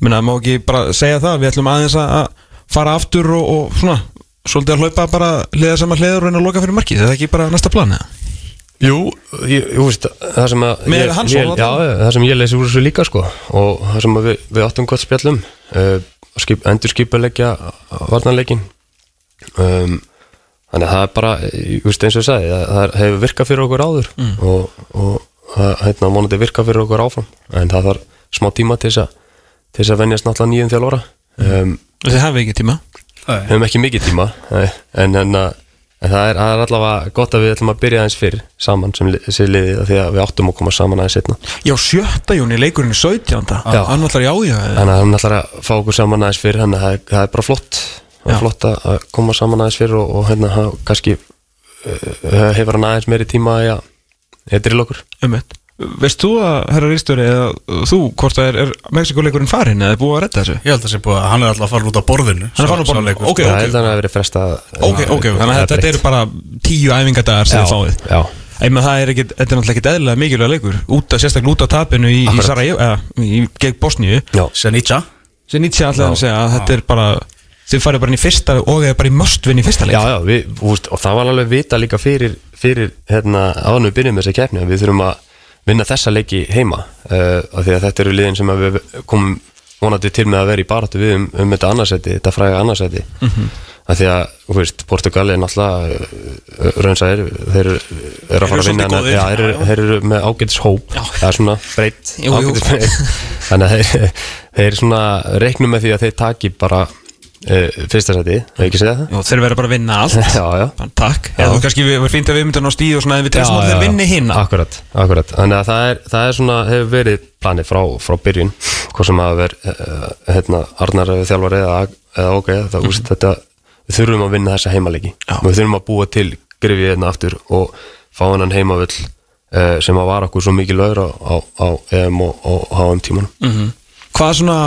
meina, má ekki bara segja það, við ætlum aðeins að fara aftur og, og svona svolítið að hlaupa bara liða saman hliður og reyna að loka fyrir markið, það er ekki bara næsta plan eða? Jú, ég, ég veist það sem að ég, ég, Já, það sem ég leysi úr þessu líka sko og það sem við, við áttum gott spjallum uh, skip, endur skipulegja varnarleikin um, þannig að það er bara ég veist eins og ég sagði, það, það hefur virkað fyrir okkur áður Mm. og, og það hérna vonandi virkað fyrir okkur áfram en það þarf smá tíma til þess að til þess að venjast náttúrulega nýjum þjálfóra um, Þið hafið ekki tíma Nei. við höfum ekki mikið tíma nei, en, en, en það, er, er allavega gott að við ætlum að byrja aðeins fyrr saman sem li- þessi liði af því að við áttum að koma saman aðeins setna Já, sjötta júni, leikurinn er 17. Já. Hann ætlar já, já, já. þannig að hann ætlar að fá okkur saman aðeins fyrr þannig að það, er- það er bara flott það er flott að að koma saman aðeins fyrr og, og hérna kannski uh, hefur hann aðeins meiri tíma í að heitir í okkur Einmitt. Veist þú að, herra Rístöri, eða þú, hvort það er, er Mexikoleikurinn farinn eða er búið að redda þessu? Ég held að sé búið að hann er alltaf að fara út á borðinu Hann er farin á sá- borðinu, ok. sko. það held að hann að verið fresta Ok, ok, þannig að þetta eru bara tíu æfingadagar sem þið fáið. já, Ég með það er ekki, þetta er náttúrulega ekki eðlilega mikilvæg leikur, út að sérstaklega út af tapinu í, í. Sarajevo, eða í gegn Bosníu, já, Senica sem Nietzsche alltaf að segja að þetta er bara, þið farið bara inn í fyrsta og er bara í möstvinn í fyrsta leik. já, já við, úst, og það var alveg vita líka fyrir, fyrir hérna, áðan við byrjum þessa keppni að við þurfum að vinna þessa leiki heima uh, af því að þetta eru liðin sem við komum vonandi til með að vera í baráttu við um, um þetta annarsæti, þetta fræga annarsæti mm -hmm. af því að, þú veist, Portugal er náttúrulega uh, raunsæðir þeir eru er að fara að vinna góðir. já, þeir, eru- þeir eru með ágætis hóp það er svona breytt þannig að þeir, þeir svona reiknum með því að þeir taki bara fyrsta seti, hefur ekki segja það? Jú, þeir verða bara að vinna allt. Já, já. Takk, eða þú kannski finnst að við myndum á stíð og svona en við trefsum að þeir vinni hinna Akkurat, akkurat. Þannig að það er, það er svona, hefur verið planið frá, frá byrjun. Hvað sem að vera uh, hérna, Arnar þjálfari eða, eða ok það, mm -hmm. þetta, Við þurfum að vinna þessa heimaleiki. Já. Við þurfum að búa til grifið hérna aftur og fá hennan heimavöll uh, sem að var okkur svo mikið lögur á, á, á EM og, og HM tímanum. Mhm. Hvað svona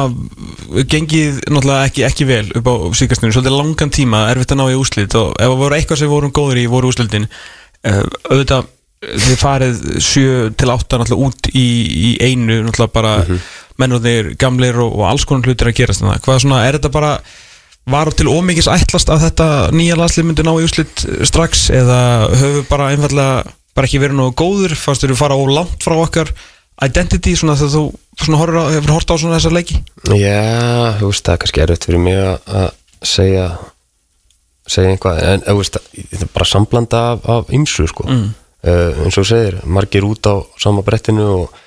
gengið náttúrulega ekki, ekki vel upp á síkastunum, svolítið langan tíma erfitt að ná í úslit og ef það voru eitthvað sem vorum góður í voru úslitin uh, auðvitað þið farið 7 til 8 náttúrulega út í, í einu náttúrulega bara mm -hmm. mennurðir gamlir og, og alls konar hlutir að gerast þannig. hvað svona, er þetta bara var til ómikis ætlast að þetta nýja landslið myndi ná í úslit strax eða höfum bara einfallega bara ekki verið nógu góður, fannst að fara ó langt frá okkar identity svona þegar þú svona horfir á, hefur hort á svona þessar leiki Já, þú veist, það er kannski erfitt fyrir mig að- segja segja einhvað, en þú veist, það er bara samblanda af, af ymsu, sko mm. eins og þú segir, margir út á sama brettinu og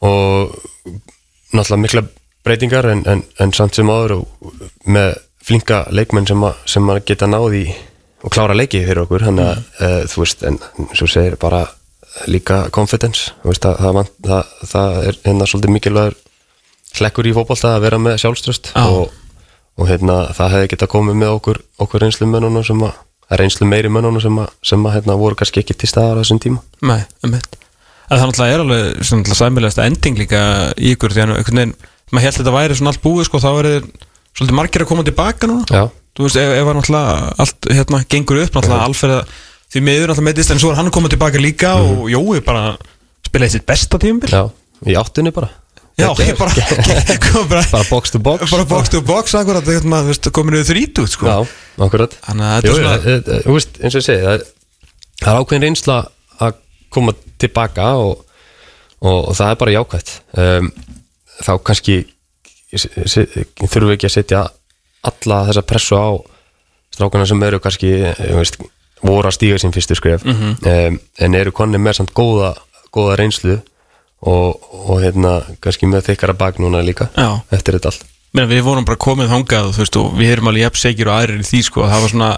og náttúrulega mikla breytingar en, en, en samt sem áður og með flinka leikmenn sem, að, sem að geta náði og klára leiki fyrir okkur þannig að mm. þú veist, en eins og þú segir bara líka confidence. Veist, það, það, það, það er hérna svolítið mikilvægur hlekkur í fótbolta að vera með sjálfströst Já. og, og hérna, það hefði geta komið með okkur, okkur reynslu mönnunum sem að reynslu meiri mönnunum sem að, sem að hérna, voru kannski ekki til staðar á þessum tíma. Nei, um En það náttúrulega er alveg svona sæmilegasta ending líka í ykkur því að einhvern veginn maður held að þetta væri svona allt búið sko þá verið svolítið margir að koma tilbaka núna. Já, þú veist ef, ef allt hérna gengur upp náttúrulega alferða því miður náttúrulega meðist en svo er hann komið tilbaka líka og Jói bara spilaði sitt besta tímabil. Já, í áttunni bara. Já, ég bara, bara, bara box to box. Bara box to box akkurat, veist, komin við þrítut sko. Já, akkurat. Þú veist, eins og ég segi það er, það er ákveðin reynsla að koma tilbaka og, og, og það er bara jákvætt. Um, þá kannski þurfum við ekki að setja alla þessa pressu á strákana sem eru kannski þú veist, voru að stíga sín fyrstu skref Mhm. um, en eru konni með samt góða, góða reynslu og, og hérna kannski með þykkara bak núna líka Já. eftir þetta allt Meina, við vorum bara komið þangað þú veist, og við erum alveg jafnsegir og aðrir í því sko, að það var svona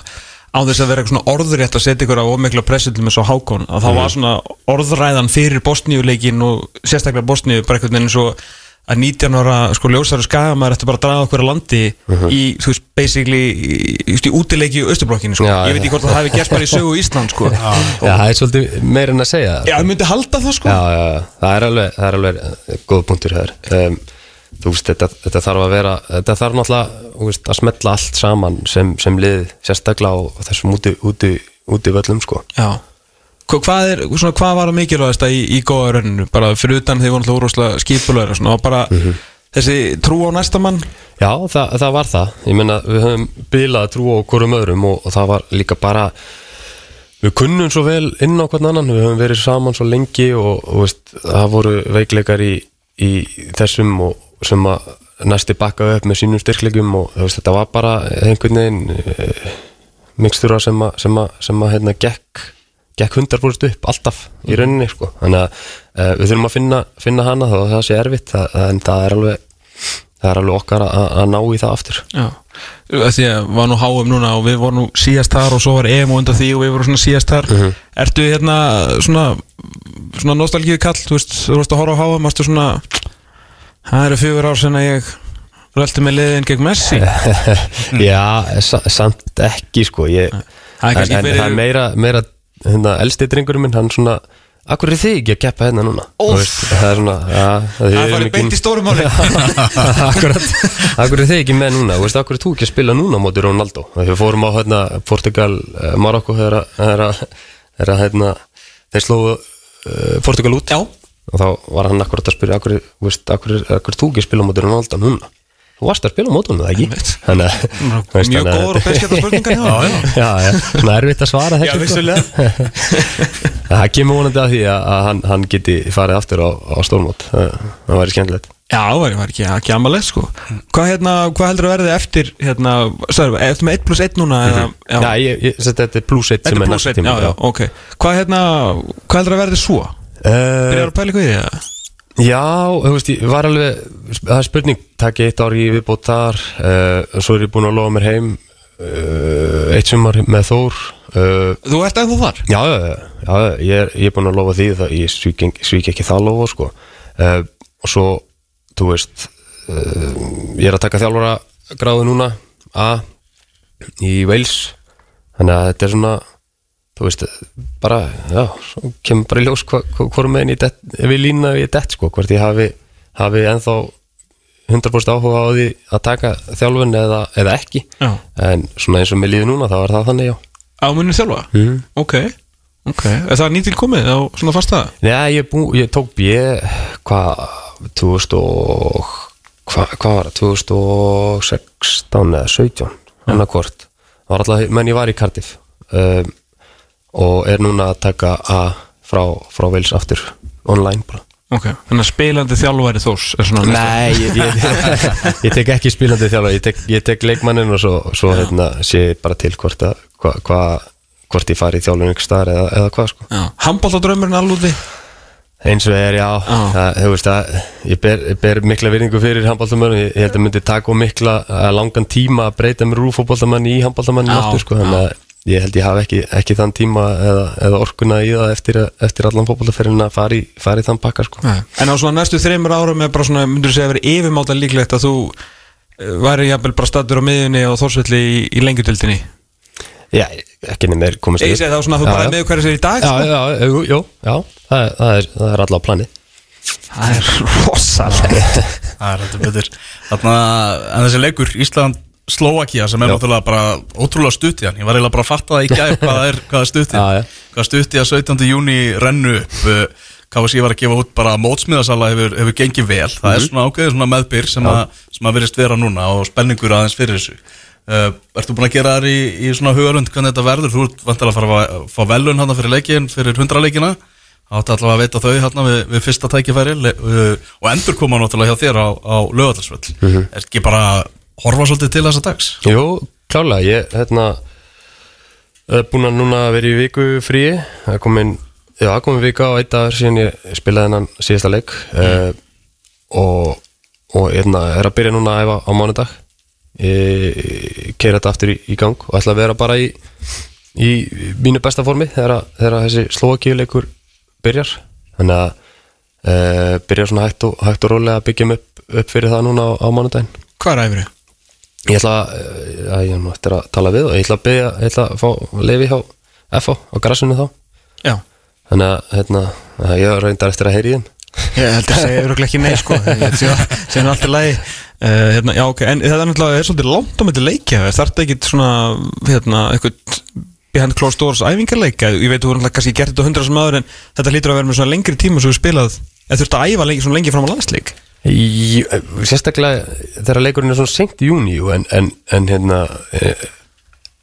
á þess að vera eitthvað svona orðrétt að setja ykkur á ómikla pressu til með svo hákon að það var svona orðræðan fyrir Bosníuleikin og sérstaklega Bosníu bara einhvern veginn svo að 19 ára sko ljósar og skagamæður eftir bara að draga okkur á landi í, þú veist, basically í, í, útileiki í Östurblokkinu sko. Já, ég veit ekki hvort það hafi gert bara í sögu Ísland sko. já. Já, það er svolítið meira en að segja það já, ég myndi halda það sko já, það er alveg, það er alveg eh, góð punktur hér um, þú veist, þetta, þetta þarf að vera þetta þarf náttúrulega þú veist, að smetla allt saman sem, sem lið sérstaklega á þessum úti, úti, úti völlum sko. Já hvað, er, svona, hvað var að mikilvægast í, í góða rauninu, bara fyrir utan þegar voru úrvarslega skipulegur og svona, og bara þessi trú á næsta mann? Já, það, það var það. Ég meina, við höfum bilað trú á hverjum öðrum og, og það var líka bara við kunnum svo vel inn á hvern annan. Við höfum verið saman svo lengi og, og veist, það voru veikleikar í, í þessum og sem að næsti bakkaði upp með sínum styrklegum og veist, þetta var bara einhvern veginn e, mikstura sem að, sem að, sem að hérna, gekk, gekk 100% upp alltaf í rauninni sko. þannig að e, við þurfum að finna, finna hana þá það sé erfitt. Það, en það er alveg það er alveg okkar að, að ná í það aftur. Já. Því að var nú háum núna og við vorum nú síðast þar og svo var EM undan því og við vorum svona síðast þar. Ertu hérna svona svona nostalgíu kall, þú veist, þú veist að horfa á háum varstu svona það eru fjögur ár sen að ég röldi með liðin gegn Messi. Já, sa, samt ekki sko. Ég, Það er en fyrir- það er meira, meira hérna, elsti drengurinn minn, hann svona Akkur er þið ekki að keppa hérna núna? Veist, Það er svona ja, Það er farið beint í stórum Akkurat, akkur er þið ekki með núna? Veist, akkur er þú ekki að spila núna Ronaldo? Þegar við fórum á hérna, Portugal, uh, Marokko hérna, þeir slóðu uh, Portugal út. Já. og þá var hann akkurat að spyrja akkur, akkur, er- akkur þú ekki að spila á móti Ronaldo núna Þú varst að spila á móti honum, það ekki? Þannig að veist, Mjög að- góður og beskjölda spurningar honum. Já, já, svona erfitt að svara Já, sko. vissulega. Það kemur vonandi að því að, að hann, hann geti farið aftur á, á stórmót. Það væri skemmtilegt. Já, það var ekki, ekki amalegt sko. Hvað, hérna, hvað heldur að verði eftir hérna, sagði, eftir með 1 plus 1 núna eða, já, Já, ég, ég seti þetta er plus 1 Þetta sem er næsta 1, já, tíma já, ok. Hvað, hérna, hvað heldur að verði svo? Byrjar Uh, að pæla ykkur í það? Já, þú veist, ég var alveg það er spurning, takk ég eitt ár í viðbót þar uh, svo er ég búin að lofa mér heim uh, eitt sumar með Þór uh, Þú ert ennþá þar? Já, já, já, ég, er, ég er búin að lofa því það, ég svík, svík ekki það lofa sko. og svo, þú veist uh, ég er að taka þjálfara gráðu núna A í Wales þannig að þetta er svona þú veist, bara, já kemur bara í ljós hvorum meginn ég ég lína ég dett, sko, hvort ég hafi hafi ennþá 100% áhuga á því að taka þjálfun eða, eða ekki. Já. En svona eins og með lífi núna, þá er það þannig, já. Ámunni þjálfa? mm. Ok, ok. Er það nýtil komið á svona fasta? Já, ég, bú, ég tók B hvað 2000 og hvað hva var það, 2016 eða 17 annarkvort, það var alltaf menn ég var í Cardiff um, og er núna að taka A frá, frá Wales aftur online bara. Ok, þannig að spilandi þjálfæri þós er svona Nei, ég, ég, ég tek ekki spilandi þjálfur, ég tek, ég tek leikmannin og svo, svo hérna, sé ég bara til hvort að hva, hva, hvort ég fari í þjálfun ykkur staðar eða, eða hvað sko. Já, handbóltadraumurinn alvúti eins og er, já, Já. Það, þú veist að ég ber, ég ber mikla virðingu fyrir handbóltamönnum, ég, ég held að myndi taka mikla að langan tíma að breyta mér úr fótbóltamann í handbóltamann sko, þannig að ég held ég hafi ekki, ekki þann tíma eða, eða orkuna í það eftir, eftir allan fótbóltaferðin að fara í, fara í þann pakka sko. En á svona næstu þreymur árum er bara svona, myndur þú segja að vera yfirmáta líklegt að þú eh, væri jafnvel bara stattur á miðunni og þórsvelli í, í lengjutildinni Já, ekki nefnir meir komast Ég segi það svona að þú Já, bara já. er með hverju sér í dag Já, sko. já, jú, jú, já, það er, það er, það er allavega planið. Það er rosalega Það er þetta betur. Þarna, en þessi leikur Ísland Slovakia sem er Já. náttúrulega bara ótrúlega stutt í hann Ég var eiginlega bara að fatta það í gæð hvað það er, hvað er stutt í já. Hvað stutt í að 17. júni rennu upp uh, KFC var að gefa út bara mótsmiðasala hefur, hefur gengið vel Það Mhm. er svona ákveðið svona meðbyr sem, sem að virðist vera núna og spenningur aðeins fyrir þessu uh, Ertu búin að gera þar í, í svona hugarund hvernig þetta verður? Þú ert vantilega að fara að fá- velun hann fyrir leikin, fyrir hundraleikina Áttu allavega að veita þau hérna við, við fyrsta tækifæri le, uh, og endur koma náttúrulega hjá þér á, á lögatarsvöld mm -hmm. Er ekki bara horfa svolítið til þessa dags? Jú, klálega, ég, hérna búin að núna vera í viku fríi það komin, já, komin vika og eitt dagur síðan ég spilaði hennan síðasta leik mm. og og hérna, er að byrja núna að æfa á mánudag keira þetta aftur í, í gang og ætla að vera bara í í mínu besta formi þegar, þegar þessi slóakíuleikur byrjar þannig að e, byrja svona hægt og, hægt og rólega að byggja mig upp, upp fyrir það núna á, á mánudaginn Hvað er æfri? Ég ætla að, að ég er nú eftir að tala við og ég ætla að byrja, ég ætla að fá leifi hjá FO á grassinu þá. Já. Þannig að, hérna, ég reyndar eftir að heyri í þeim. Ég held að segja öruglega ekki nei sko. Ég sé nú allt í lagi. Uh, hérna, Já ok, en það er náttúrulega er svolítið langt á myndi leikja Þarf þetta ekki svona, hérna, eitthvað behind closed doors æfingarleika Ég veit þú voru kannski gert þetta hundra sem aður En þetta hlýtur að vera með svona lengri tíma Svo við spilað, eða þurft að æfa lengi, svona lengi fram á landsleik Í, sérstaklega þegar leikurinn er svona senkt í júni jú, en, en, en hérna eh,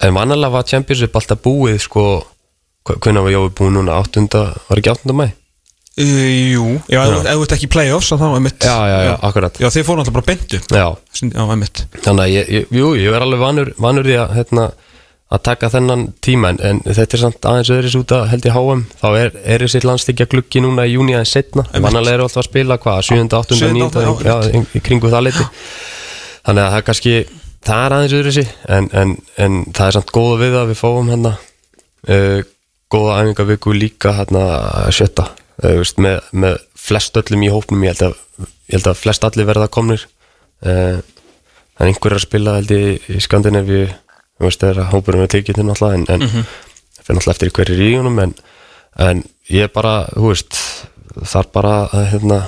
en vanalega var Championship alltaf búið sko, hvernig var Jói búið núna? 8. var ekki 8. mæ? uh, Jú, já, ef þú- ert ekki í playoffs Þá er mitt. Já, já, já, akkurat. Já, þið fórum alltaf bara bentu Já, Já, er mitt þannig að ég, jú, ég er alveg vanur, vanur því að, hérna, að taka þennan tíma en, en þetta er samt aðeins öðris út að held í HM þá er, er þessi landstíkja gluggi núna í júni aðeins setna, en vanalega eru alltaf að spila hvað, 7. 8. 7., 9. 8., já, í, kringu það leiti þannig að það er kannski það er aðeins öðrisi en, en, en það er samt góða við að við fáum hérna uh, góða æfingaviku líka hérna sjötta uh, veist, með, með flest öllum í hópnum ég held að, ég held að flest allir verða komnir uh, Það er einhver að spila held ég í Skandinavíu þú veist þegar hópurinn er tekið til náttúrulega en, en Mhm. það fyrir náttúrulega eftir hverju í honum en, en ég er bara, þú veist þarf bara að hérna,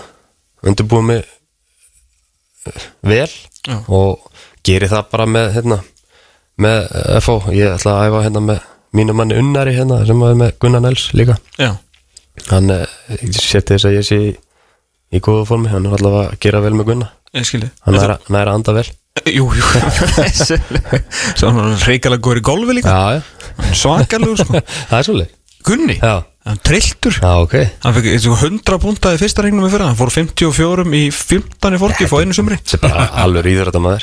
undirbúa mig eh, vel Já. og geri það bara með hérna, með eh, FO ég ætla að æfa hérna með mínu manni unnari hérna sem er með Gunnar Nels líka. Já, hann eh, seti þess að ég sé í, góða formi, hann er allavega að gera vel með Gunnar hann er, að- hann er að anda vel Jú, jú. Svo hann reikalega góður í golfi líka. Svakalugur sko. Það er svolítið Gunni, já, hann trilltur. Já, ok. Hann og 100 punta í fyrsta regnum í fyrra. Hann fór 54 í 15 í fólki Fór einu sumri. Þetta er bara alveg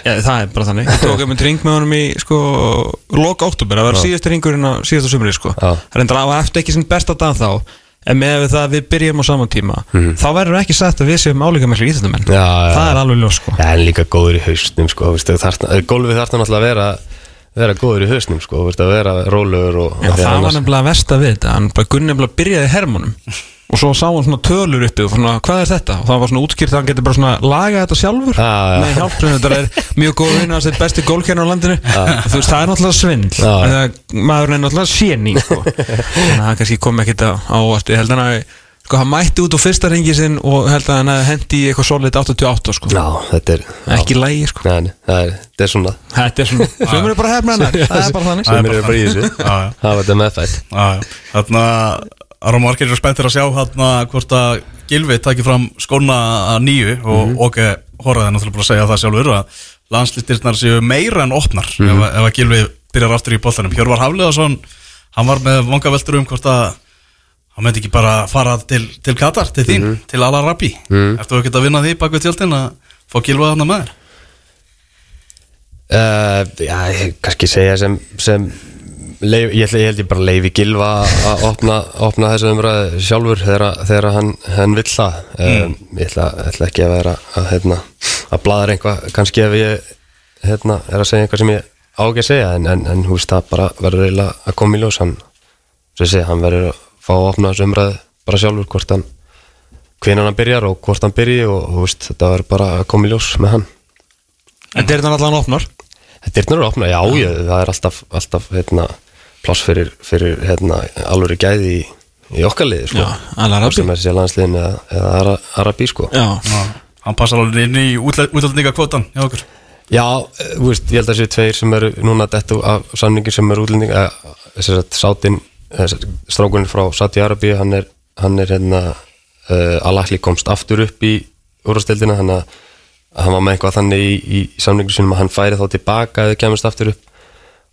Já, það er bara þannig. Tók um ring með honum í sko Loka oktober, það var síðasti ringurinn á síðasta sumri sko. Það endur að eftir ekki sem besta dag þá En með það að við byrjum á saman tíma Þá verður ekki sagt að við séum álíka með íþjóttumenn. Það er alveg ljós sko. Já, en líka góður í hausnum sko, þarna, Gólfið þarf náttúrulega að vera vera góður í hausnum sko, vera rólegur það var nefnilega verst að við þetta Hann bara Gunni nefnilega byrjaði hermunum Og svo sá hann svona tölur uppi og svona, hvað er þetta? Og það var svona útskýrt að hann getur bara svona lagað þetta sjálfur Já, já. Nei, hjálpur, þetta er mjög góð vinn að þetta besti gólkernar á landinu Þú veist, það er náttúrulega svindl því að Maðurinn er náttúrulega séni sko. Þannig að hann kannski kom ekkit á ávart Ég held hann að Sko, hann mætti út á fyrsta ringi sinn og held að hann hendi í eitthvað solid 88 sko. Já, þetta er já. Ekki lægi sko. Nei, nei, það er, þetta er svona Þetta er svona Sumur er bara hefna hennar Það er bara þannig Aron Markir eru spenntir að sjá þarna hvort að Gilvi takir fram skóna að nýju og Mhm. OK horfaði náttúrulega bara að segja það sjálfur að landslýttirnar séu meira en opnar Mhm. ef, að- ef að Gilvi byrjar aftur í boltanum Hjörvar Hafleðarsson, hann var með vanga veldur um hvort að hann myndi ekki bara fara til, til Katar, til þín, Mhm. til Al Arabi Mhm. Ertu ekki að vinna því bak við tjöldin að fá Gilva þarna með þér? uh, Já, kannski segja sem, sem leif, ég, ætla, ég held ég bara leifi Gilva að opna, opna þessu umræðu sjálfur þegar, þegar hann, hann vill það. Um, ég ætla, ætla ekki að vera að, hérna, að bladra einhvað kannski ef ég hérna, er að segja eitthvað sem ég á ekki að segja en, en, en hú veist það bara verður eiginlega að koma í ljós. Hann, segja, hann verður að fá að opna þessu umræðu bara sjálfur hvort hann hvenær hann byrjar og hvort hann byrji og hú veist, þetta verður bara að koma í ljós með hann. En þetta þannig allan opnar? Þetta er náttúrulega opna, já, já, það er alltaf, alltaf hérna, pláss fyrir, fyrir hérna, alveg gæði í, í okkar liði, sko. Sem er sér landsliðin eða, eða ara, Arabi, sko. Já, Já, hann passar alveg inn í útlendinga kvotan hjá okkur. Já, eh, þú veist, ég held að þessi tveir sem eru núna dettu af samningin sem eru þess að sátin, strákurinn frá Saudi Arabi, hann er, hann er hérna, uh, alakli komst aftur upp í úrvasteldina, hann að hann var með eitthvað þannig í, í samningu sinum að hann færi þá tilbaka eða kemist aftur upp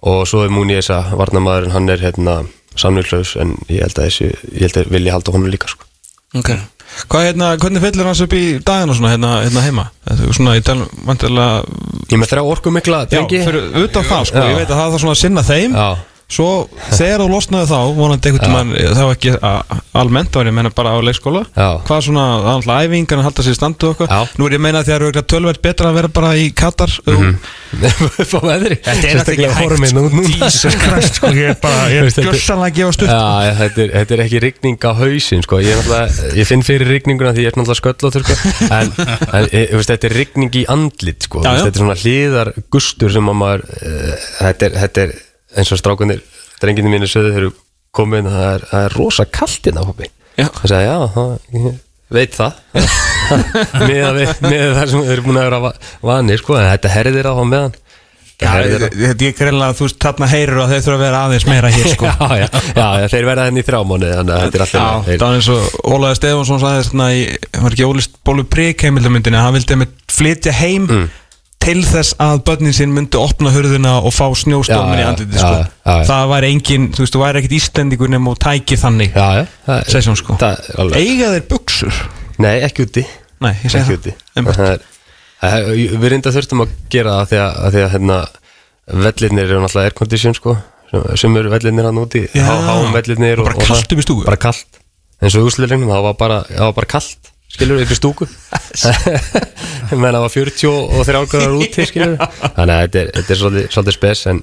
og svo er Múni þess að varnamæðurinn hann er hérna samninglöðs en ég held að þessi, ég held að vilja halda honum líka sko. ok Hvað hérna, hvernig fyllir hans upp í dagina svona hérna, hérna heima? Þetta er svona, ég tel, vantilega Ég með þrjá orku mikla Já, drengi fyrir utan það sko, Já. ég veit að það er svona að sinna þeim Já. Svo þegar þú losnaði þá, vonandi einhvern tímann þá ekki a- almennt, þá er ég meina bara á leikskóla Já. Hvað svona, alltaf æfingan að halda sér standu og Já. eitthvað Nú er ég að meina að að það eru tölvært betra að vera bara í Katar mm Fá veðri Þetta er náttúrulega ekki hægt, sko, ég er bara, ég er gjössanlega að gefa stutt Já, þetta, er, þetta er ekki rigning á hausin sko. ég, er ég finn fyrir rigninguna því ég er náttúrulega sköllóttur sko. en, en ég, veist, þetta er rigning í andlit sko. Já, þetta er svona hliðar gustur sem að maður uh, þetta, er, þetta er eins og strákunir drenginni mínu sögðu þegar við komum inn það er, það er rosa kalt hérna hópi Já. það sagði já, það, veit það með, við, með það sem þeir eru búin að vera va- vanir sko. en þetta herðir á hann meðan Já, Þetta á- er greinlega, þú veist, þarna heyrur að þeir þurfa að vera aðeins meira hér, sko já, já, já, já, þeir verða henni í þrjá mánu þannig að þetta er alltaf Já, það var eins og Ólaður Stefánsson sagði þarna í, hann var ekki Ólist Bólu Prík heimildamyndinni, hann vildi með flytja heim Mm. Til þess að börnin sín myndi opna hurðina og fá snjóstormin í andliti, sko. það var engin, þú veist, þú væri ekkit Íslendingur nema og tæki þannig, Já, já, það segir hann sko. Eiga þeir buksur? Nei, ekki úti. Nei, ég segi það. Það er- Við reynda þurftum að gera það því að, að, því að hérna, vellirnir eru náttúrulega aircondition sko. Sem, eru vellirnir hann úti. Háum vellirnir Og bara kalt upp í stúku? Bara kalt. Eins og úsliðlegnum, það var bara, kalt skilur upp í stúku menn það var 40 og 30 gráður úti skilur þannig að þetta er, þetta er svolítið, svolítið spes en,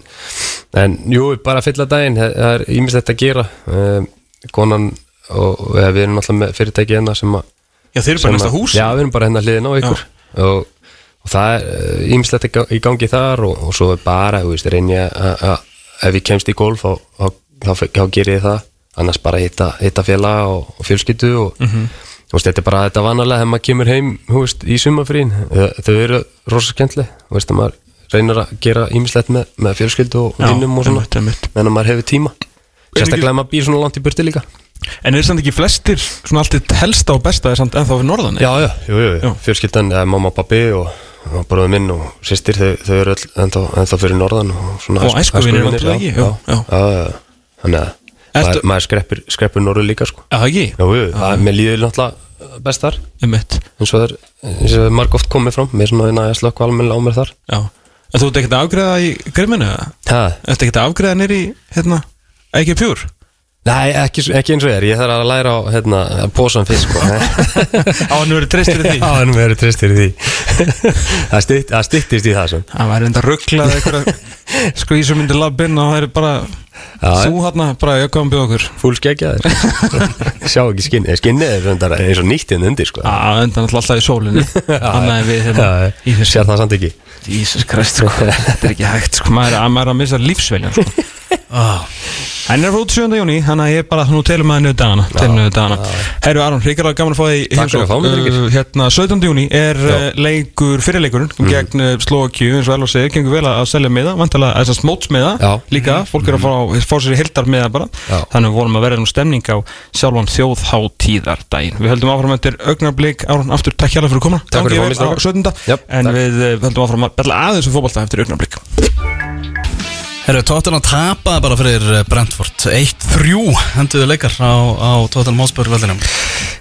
en jú, bara fylla daginn það er ímislegt að gera. Um, konan og ja, við erum alltaf með fyrirtæki hérna sem að Já, þeir eru bara næsta að- hús. Já, við erum bara hérna hliðin á ykkur. Og, og það er ímislegt í gangi þar og, og svo bara, þú veist, reyni ég að að- ef ég kemst í golf þá, ger ég það. Annars bara hitta, hitta félaga og, og fjölskyldu og Mhm. þú veist, þetta er bara þetta vanalega þegar maður kemur heim, veist, í sumafrín þau eru rosa skemmtileg. Þú veist, að maður reynir að gera ímislegt með, með fjölskyldu og vinnum og svona. meðan að maður hefur tíma. Sérstaklega maður býr svona langt í burti líka. En er samt ekki flestir, svona allt helsta og besta er samt ennþá við norðan Já, já, jú, jú, Já. fjölskyldan, mamma og pappi og, og bróður minn og sýstir þau, þau eru ennþá, ennþá fyrir norðan og, svona Og æskuvinir æskuvinir, náttúrulega ekki, já, já, já, já. þannig að Ertu- maður, maður skreppur, skreppur norður líka sko. Já, ekki? Jú, jú, það er með líður náttúrulega best þar Einmitt. eins og það er, marg oft komið fram. Með svona eina að slökku almennilega á mér þar. Já. En þú ert ekkert að afgreða í grimminu eða? Ha, Ertu ekkert að afgreða nýri, hérna, ekki fjúr? Nei, ekki, ekki eins og er, ég þarf að læra á hérna, pósan fyrst sko. Á hann verið treyst fyrir því. Já, hann verður trist fyrir því. Það styttist í það sem Það væri enda rugglað eitthvað skvísum það þú hann bara, ég kom bjóð okkur Fúl skeggjaður Sjá ekki skinnið, skinnið er eins og nýtt inn undir sko. Já, enda náttúrulega alltaf í sólinni Annað en við hérna Sér það samt ekki Jesus Christ, sko, þetta er ekki hægt sko, maður, er- maður er að missa lífsveljan sko. ah, Hann er frá út 7. júni, þannig að ég bara nú telum maður niður dagana, telum niður dagana Herru Aron, gaman að fá því Takk fyrir að fá mig, drengir. Hérna, 17. júni er Já. uh, leikur, fyrirleikurinn Mhm. gegn uh, Slovakíu, eins og Elva segir, gengur vel að selja miða, vantalega þess að smóts miða Já. líka, fólk er að fá, fá sér í hildar miða bara, Já. þannig að við vonum að verða nú stemning á sjálfan þjóðháttíðardaginn Við höldum áfram eftir augnarblík, Aron, aftur takk hjálpa fyrir að koma Takk fyrir að fá mig, vel á strákar. 17. Jöp, En við uh, höldum áfram að bella aðeins um fótbolta eftir augnarblík Herru, Tottenham tapaði bara fyrir eh, Brentford. 1-3 henduðu leikar á, á Tottenham Hotspur vellinum.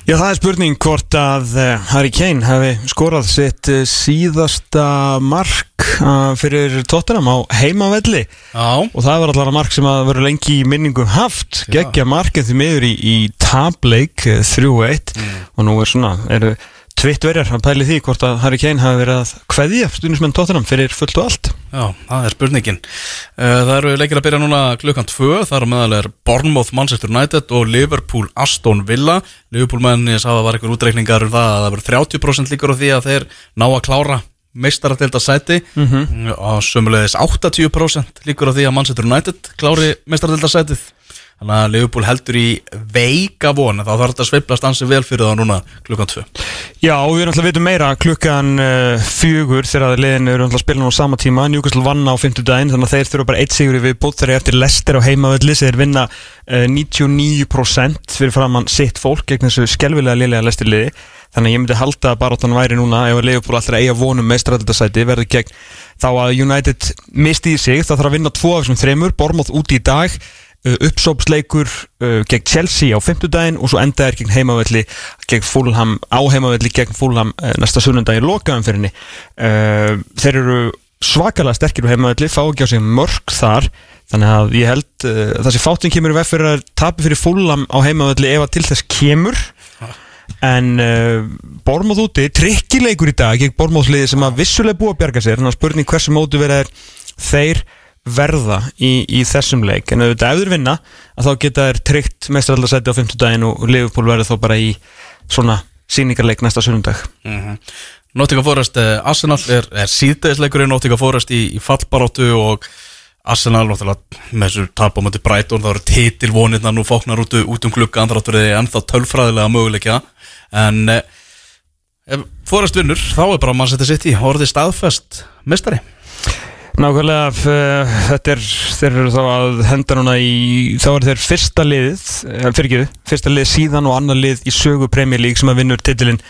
Já, það er spurning hvort að uh, Harry Kane hefði skorað sitt síðasta mark uh, fyrir Tottenham á heimavelli. Já, og það var allavega mark sem að vera lengi í minningu haft, Já. geggja markið því miður í, í tableik uh, 3-1 og nú er svona, eru tvittverjar að pæli því hvort að Harry Kane hafi verið að kveðja stundismenn Tottenham fyrir fullt og allt. Já, það er spurningin. Eh, Það eru leikir að byrja núna klukkan 2 þar á meðal er Bournemouth Manchester United og Liverpool Aston Villa. Liverpool menn ég sá að það var einhver útreikningar um það að það verður 30% líkur á því að þeir ná að klára meistaradelda sæti mm -hmm. og sömulegis 80% líkur á því að Manchester United klári meistaradelda sætið þannig að Liverpool heldur í veika von þá þarf þetta að sveiflast ansi vel fyrir það núna klukkan 2 Já, við náttúrulega vitum meira klukkan uh, fjögur þegar liðin eru náttúrulega að spila nú á sama tíma. Newcastle vann á 50 daginn þannig að þeir þurfa bara eitt sigur í viðbútt þegar eftir Lester á heimavelli þeir vinna uh, 99% fyrir framann sitt fólk gegn þessu skelvilega liðlega Lester liði þannig að ég myndi halda að baróttan væri núna ef að Liverpool alltaf eiga vonum meistræðildasæti verður gegn þá að United misti í sig, það þarf að vinna tvo af þessum þremur, Bormoth úti í dag uh, uppsópsleikur uh, gegn Chelsea á 50 daginn og svo enda er gegn heimavelli gegn Fulham, á heimavelli gegn Fulham uh, næsta sunnundag í lokaumfyrinni uh, þeir eru svakalega sterkir á heimavelli, fá ekki á sig mörg þar þannig að ég held uh, þessi fátum kemur í veg fyrir að tapi fyrir Fulham á heimavelli ef að til þess kemur en uh, Bormóð úti, trikkileikur í dag gegn Bormóðsliði sem að vissulega búa að bjarga sér. Þannig að spurning hversu mótu verið er þeir verða í, í þessum leik. En auðvitað ef þeir vinna að þá geta þeir tryggt mestraldarsæti á 50 daginn og Liverpool verður þá bara í svona síningarleik næsta sunnundag mm Nottingham Forest eh, Arsenal er, er síðdegisleikurinn. Nottingham Forest í, í fallbaróttu og Arsenal náttúrulega með þessu tap á möndi Brighton það eru titilvonirna nú fóknar út, út um klukka andrátt verið ennþá tölfræðilega möguleikja en eh, ef Forest vinnur þá er bara mann setja sitt í orðið staðfest mestari Nákvæmlega, f- þetta er, þeir eru þá að henda núna í, þá er þeir fyrsta liðið, fyrir ekki fyrsta lið síðan og annar lið í sögu League sem að vinnur titilinn.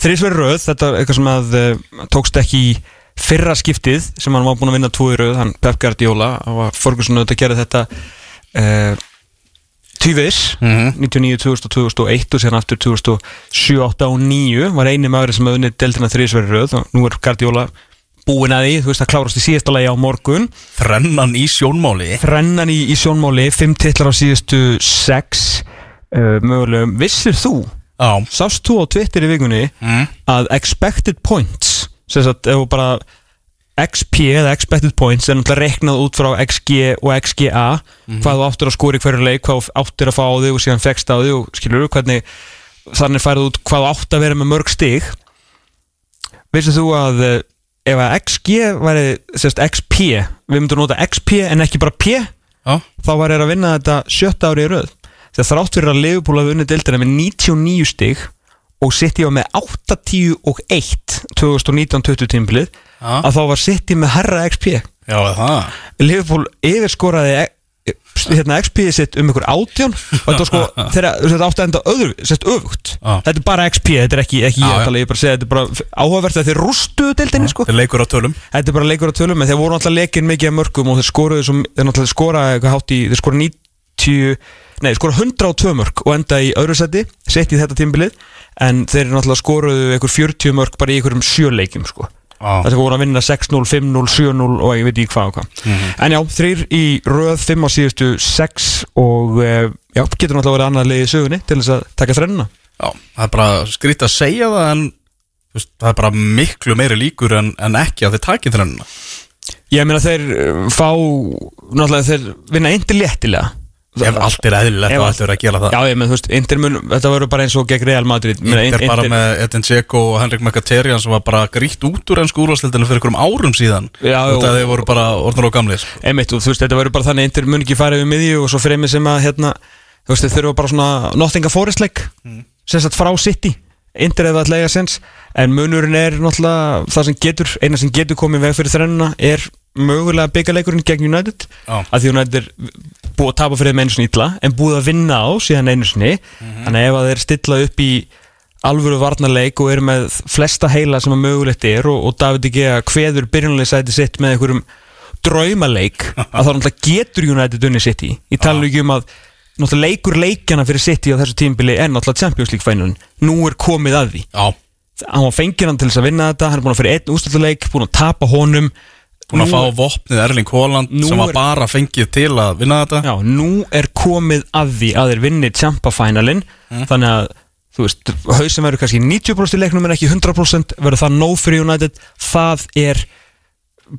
Þrísveri röð, þetta er eitthvað sem að tókst ekki í fyrra skiptið sem hann var búin að vinna tvo í röð, hann Pep Guardiola, hann var Ferguson auðvitað að gera þetta uh, tvívis, Mhm. 99, 2000 og 2001 og síðan aftur 2007, 8 og 9 var eini maður sem hafði unnið deltina þrísveri röð og nú er Guardiola búin að því, þú veist að klárast í síðasta lagi á morgun þrennan í sjónmáli Þrennan í, í sjónmáli, fimm titlar á síðustu sex uh, mögulegum. Vissir þú, Já, sást þú á Twitter í vikunni mm. að expected points, sem sagt, ef þú bara XP eða expected points er náttúrulega reiknað út frá XG og XGA hvað þú áttir að skora í hverju leik, hvað þú áttir að fá á þig og síðan fegst á þig og skilur hvernig þannig færið út hvað þú átt að vera með mörg stig. Vissir þú að eh, ef að XG væri sérst, XP, við myndum nota XP en ekki bara P Já, þá var þeir að vinna þetta sjötta ári í röð. Þegar þrátt fyrir að Liverpool hafi vunnið deildina með 99 stig og City var með 80 og 1 2019-20 tímbilið Já. að þá var City með herra XP já það? Liverpool yfirskoraði hérna, XP sitt um ykkur átján og þetta sko, þetta átti að enda öðru, sett öfugt. Já. þetta er bara XP, þetta er ekki, ekki Já, ég að tala, ég bara að segja, þetta er bara áhugavert að þeir rústuðu deildinni sko. er leikur á tölum. Þetta er bara leikur á tölum en þeir voru alltaf leikinn mikið af mörgum og þeir skoruðu þeir náttúrulega skora hátt í, þeir skora 90 nei, skora 102 mörg og enda í öðru seti, sett í þetta tímbilið en þeir náttúrulega skoruðu eitthvað 40 mörg bara í einhverjum sjöleikjum sko. Já, Það voru að vinna 6-0, 5-0, 7-0 og ég veit ekki hvað og hvað. En já, þrýr í röð 5 á síðustu 6 og uh, já, getur náttúrulega verið annað liðið í sögunni til þess að taka þrennuna. Já, það er bara skrýtt að segja það en veist, það er bara miklu meiri líkur en, en ekki að þið takið þrennuna. Ég meina þeir uh, fá náttúrulega þeir vinna Ef allt er eðlilegt þá allt- verið að gera það. Já, ég meina þú veist, Inter mun, þetta verður bara eins og gegn Real Madrid. Meina, Inter bara með Edin Dzeko og Henrik Mkhitaryan sem var bara grítt út úr ennsku úrvalstildinu fyrir einhverjum árum síðan. Þetta og- þeir voru bara orðnar og gamlir. Einmitt, og þú veist, þetta verður bara þannig Inter mun ekki fara yfir miðju og svo fremið sem að hérna, þú veist, þeir þurfa bara svona Nottingham Forest leik mm. sagt frá City. Inter eða að lega sens en munurinn er náttúrulega það sem getur, í mögulega byggaleikurinn gegn United Já. að því United er búið að tapa fyrir þeim einu sinni illa en búið að vinna á síðan einu sinni. Þannig að ef að þeir stilla upp í alvöru varnarleik og eru með flesta heila sem að mögulegt er og, og David Igea kveður byrjunlega sæti sitt með einhverjum draumaleik að þá náttúrulega getur United unni sitt í ég tala ekki um að náttúrulega leikur leikjana fyrir City á þessu tímbili er náttúrulega Champions League fænun nú er komið að því. Já, hann var fengið hann til þess að vinna þetta hann er búin að fyrir einn ústöldaleik búin að tapa honum búin að fá vopnið Erling Haaland sem var er- bara fengið til að vinna þetta. Já, nú er komið að því að þeir vinni Champa-finalin þannig að þú veist, hausin verður kannski 90% í leiknum en ekki 100% verður það nóg fyrir United? Það er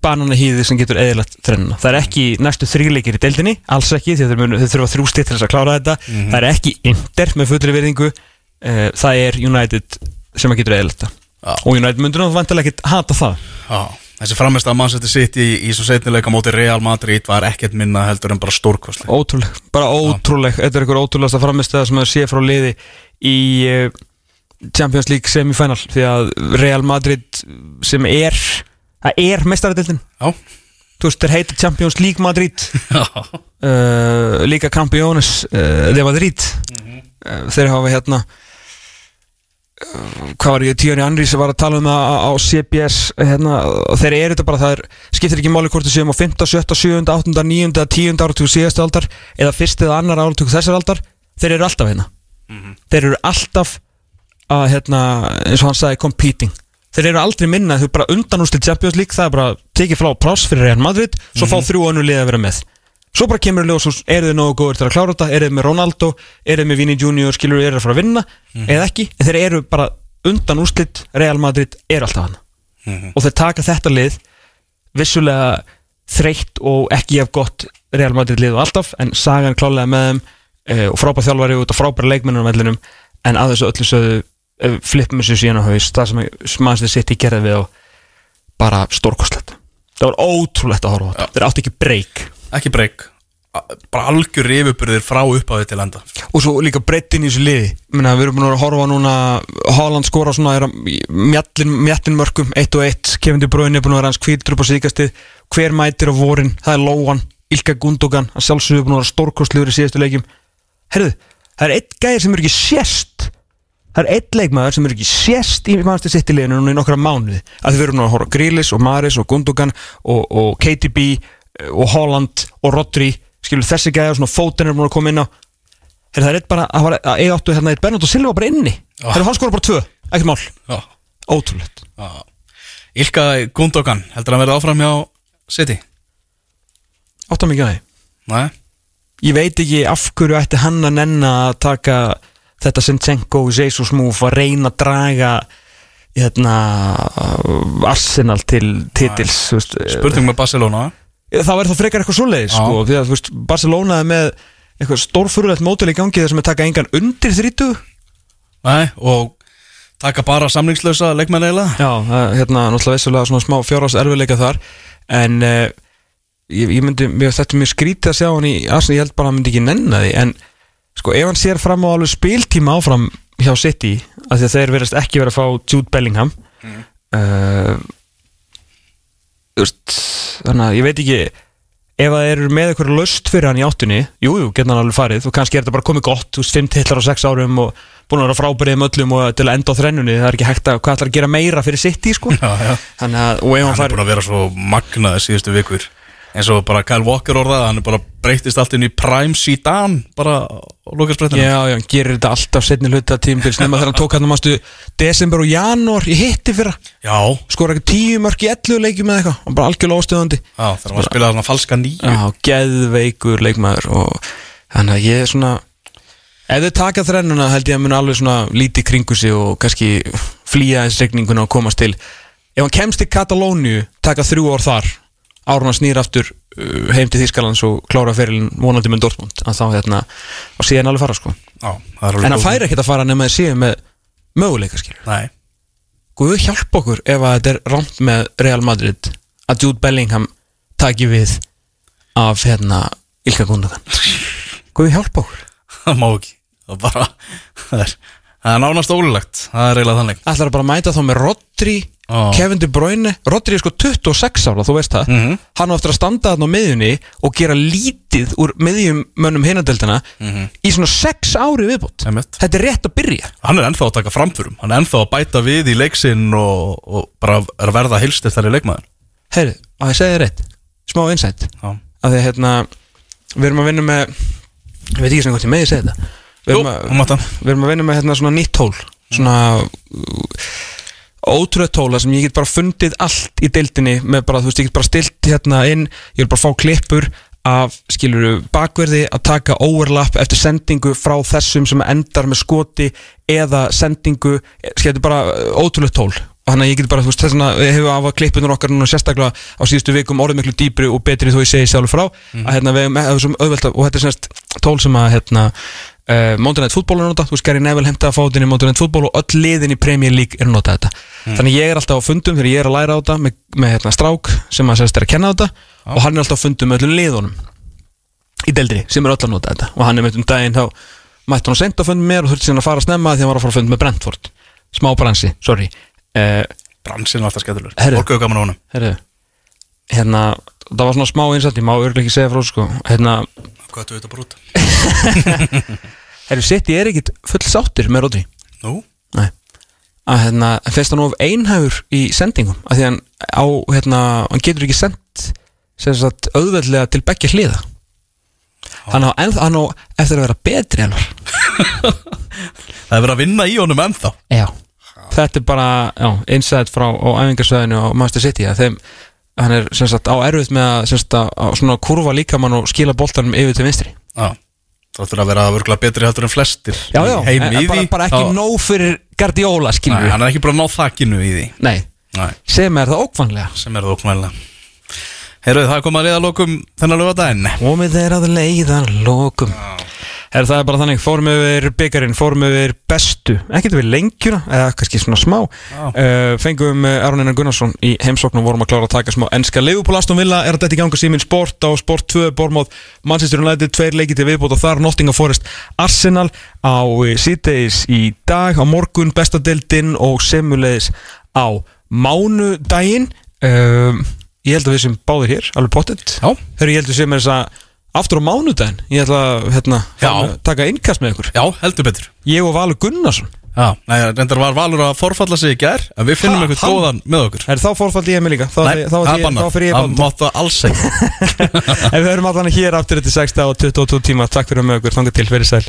bananahýði sem getur eðilagt þrennuna. Það er ekki næstu þrýleikir í deildinni, alls ekki því að þeir þurfa þrjú stitt til þess að klára þetta. Það er ekki Inter með fullri virðingu. Uh, það er United sem að getur eðilagt það. Já. og United myndur náttúrulega ekkert hata það. Já, þessi framist að Manchester City í, í svo setnileika móti Real Madrid var ekkert minna heldur en bara stórkostleg. Ótrúleg, bara ótrúleg. Þetta er einhver ótrúlegasta framistöða sem það sé frá liði í uh, Champions League semifinal því að Real Madrid sem er það er mestaradildin Já, þú veist, þeir heita Champions League Madrid. Uh, líka Campiones uh, de Madrid. Uh, þeir hafa hérna hvað var ég, Tíðan Andri sem var að tala um það á, CBS hérna, og þeir eru þetta bara, það er skiptir ekki máli hvort þau séum á 5., 7., 7., 8., 9. eða 10. áratug síðastu aldar eða fyrst eða annar áratug þessar aldar þeir eru alltaf hérna þeir eru alltaf að hérna, eins og hann sagði, competing þeir eru aldrei minna, þau bara undan úrslit Champions League, það er bara tekið frá pláss fyrir Real Madrid, svo fá þrjú önnur lið að vera með svo bara kemur ljós og eru þið nógu góður til að klára þetta, eru þið með Ronaldo? Eru þið með Vini Junior, skilur þið eru að fara að vinna? Eða ekki, en þeir eru bara undan úrslit, Real Madrid er alltaf hann og þeir taka þetta lið vissulega þreytt og ekki jafn gott Real Madrid lið og alltaf, en sagan klálega með þeim e, og frábær þjálfari út og frábær leikmennur á vellinum, en að þessu öllu sögðu e, flippum þessu síðan á haus það sem smaðast sitt í gerði við og bara stórkostlegt. Það var ótrúlegt að horfa á þetta, þeir átti ekki breyk ekki breyk. Bara algjör rifuburðir frá upphafi til enda. Og svo líka breyttin í þessu liði. Menna, við erum búin að horfa núna Haaland skora svona er að mjallin, mjallin mörgum 1 og 1, Kevin De Bruyne er búin að vera hans kvítur upp á síkastið hver mætir á vorin, það er Lóan Ilka Gundogan, hann sjálfsögur búin að vera stórkostlegur í síðastu leikjum. Herruðu, það er einn gæðir sem er ekki sérst það er einn leikmaður sem er ekki sérst í mannstu sittileginu núna í nokkra mánuði. Að við erum nú að horfa á Grealish og Maris og Gundogan og, og KTB og Haaland og Rodri skilur þessi gæðar svona fótinn er búin að koma inn á. Heru, það er eitt bara að, var- að eiga áttu hérna eitt Bernardo Silva bara inni? Já. Heru, hann skora bara tvö, ekkert mál. Já, ótrúlegt. Já. Ilka Gundogan, heldur hann verið áfram hjá City? áttu mikið að Nei, ég veit ekki af hverju ætti hann að nenna að taka þetta Sinchenko Jesus move að reyna að draga hérna Arsenal til titils veist, spurning með Barcelona þá er það frekar eitthvað svoleiðis sko, því að þú veist, Barcelona er með eitthvað stórfurulegt mótil í gangi þar sem er taka engan undir 30 Nei, og taka bara samlingslösa leikmenn eiginlega. Já, það- hérna, náttúrulega vissulega svona smá fjárhás erfiðleika þar en uh, ég, ég myndi, mér, þetta er mjög skrítið að sjá hann í Arsenal, ég held bara að hann myndi ekki nenna því en sko, ef hann sér fram á alveg spiltíma áfram hjá City af því að þeir verðast ekki verið að fá Jude Bellingham mm. þú veist þannig að ég veit ekki ef það eru með eitthvað löst fyrir hann í áttunni jú, jú, getur hann alveg farið og kannski er þetta bara komið gott, þú veist, 5 titlar á 6 árum og búin að vera frábærið um öllum og til að enda á þrennunni, það er ekki hægt að hvað ætlar að gera meira fyrir City, sko? Já, já. Að, hann er búin að vera svo magnaði síðustu vikur eins og bara Kyle Walker orðað hann er bara breytist allt inn í Prime Zidane bara á lokasprettina Já, já, hann gerir þetta alltaf setni hluta tímbils nema þegar hann tók hann mástu desember og janúar í hitti fyrra. Já, skora ekki tíu mörg í 11 leikjum eða eitthvað hann bara algjörlega óstöðandi. Já þegar hann spilaði svona falska nýju Já, geðveikur leikmaður og þannig að ég er svona Ef þau taka þrennuna held ég að mun alveg svona lítið kringu sig og kannski flýja þess regninguna og komast til. Ef hann kemst til Katalóniu, taka þrjú ár þar árun að snýra aftur uh, heim til Þýskalands og klára ferilin vonandi með Dortmund að þá hérna, og síðan alveg fara sko. Já, það alveg En góð- færi ekkert að fara nema að séu með möguleika skilur Nei, Guð hjálpa okkur ef að þetta er rámt með Real Madrid að Jude Bellingham taki við af hérna Ilka Gundogan. Guð hjálpa okkur. Það má ekki. Það bara Það er, það er nánast ólulegt. Það er eiginlega þannig. Ætlar að bara mæta þá með Rodri Ó. Kevin De Bruyne Rodri er sko 26 ára, þú veist það. Mhm. hann á eftir að standa þarna á miðjunni og gera lítið úr miðjum mönnum hinadeldina í svona 6 ári viðbútt þetta er rétt að byrja. Hann er ennþá að taka framförum. Hann er ennþá að bæta við í leiksinn og, og bara er að verða hilstilt þar í leikmaður Heyri, að ég segja þér rétt smá insight. Já, að því að hérna við erum að vinna með ég veit ekki sem hvort ég megi segja þetta. Við erum, að, það við erum að vinna með hérna svona nýtt tól. Svona ótrúið tóla sem ég get bara fundið allt í deildinni með bara, þú veist, ég get bara stilt hérna inn, ég vil bara fá klippur af, skiluru, bakverði að taka overlap eftir sendingu frá þessum sem endar með skoti eða sendingu, skilur bara ótrúið tól. Þannig að ég get bara, þú veist, þess að við hefum af að klippunum okkar núna sérstaklega á síðustu vikum orðið miklu dýpri og betri þó ég segi sjálfur frá að hérna við hefum að- og þetta er semst tól sem að hérna uh, Monday Night Football er nota, þú veist, Gary Neville hemta að fótinn í Monday Night Football og öll liðin í Premier League er að nota þetta þannig ég er alltaf á fundum þegar ég er að læra á þetta með, með hérna, strák sem að sérst er að kenna á þetta og hann er alltaf á fundum með öllum liðunum. Í deildri sem er öll að nota þetta. Og hann er með um daginn þá mætti hann sent á fund með mér og þurfti síðan að fara snemma því hann var að fara á fund með Brentford. Smá bransi, sorry. Uh, Bransinn er alltaf skemmtilegur. Hefur gaman á honum. Herru hérna, það var svona smá einsætt ég má örgulega ekki segja frá sko. Hérna, Hvað þú veit að brúta? herru, City er ekkit full sáttir með Rodri. Nú, Nei. Að hérna, fyrst hann of einhæfur í sendingum að því hann á, hérna, hann getur ekki sendt sem sagt auðveldlega til beggja hliða. Hann á, enn, hann á eftir að vera betri hennar það er verið að vinna í honum ennþá. Já. Þetta er bara, já, insight frá á æfingarsvæðinu á Master City að þeim, hann er sem sagt á erfitt með að, sagt, að að svona kurfa líkamann og skila boltanum yfir til vinstri. Já, það þurfa að vera örgulega betri heldur en flestir Já, já, en, í bara, bara ekki þá- nóg fyrir Guardiola, Nei, skilur hann er ekki bara að ná þakkinu í því. Nei, Nei, sem er það ókvanlega sem er það óknæðilega Heyrðu, það komið að liða lokum þennan lögadaginn Og með þeir að leiða lokum Her, Það er bara þannig, byggarinn, fórum yfir bestu, ekkert yfir lengjuna, eða kannski svona smá Já. uh, Fengum uh, Aron Einar Gunnarsson í heimsókn og vorum að klára að taka smá enska Liverpool Aston Villa er þetta í ganga síminn sport á sport 2 bormóð Manchester United, tveir leikið til viðbót og þar Nottingham Forest Arsenal á uh, síðdeis í dag, á morgun bestadeildin og semulegis á mánudaginn um, Ég held að við sem báðir hér, alveg pottet. Þegar ég held að sem er þess að aftur á mánudaginn Ég ætla að hérna, fara- taka innkast með ykkur. Já, heldur betur. Ég og Valur Gunnarsson. Já, nei, reyndar var Valur að forfalla sig í gær En við finnum eitthvað góðan með okkur. Er þá fórfaldi ég mig líka? Þá, Nei, þá, það ég Það máttu alls ekki. En við höfum allan hér aftur þetta 6 og 22 tíma. Takk fyrir að með okkur, þangar til, verið sæl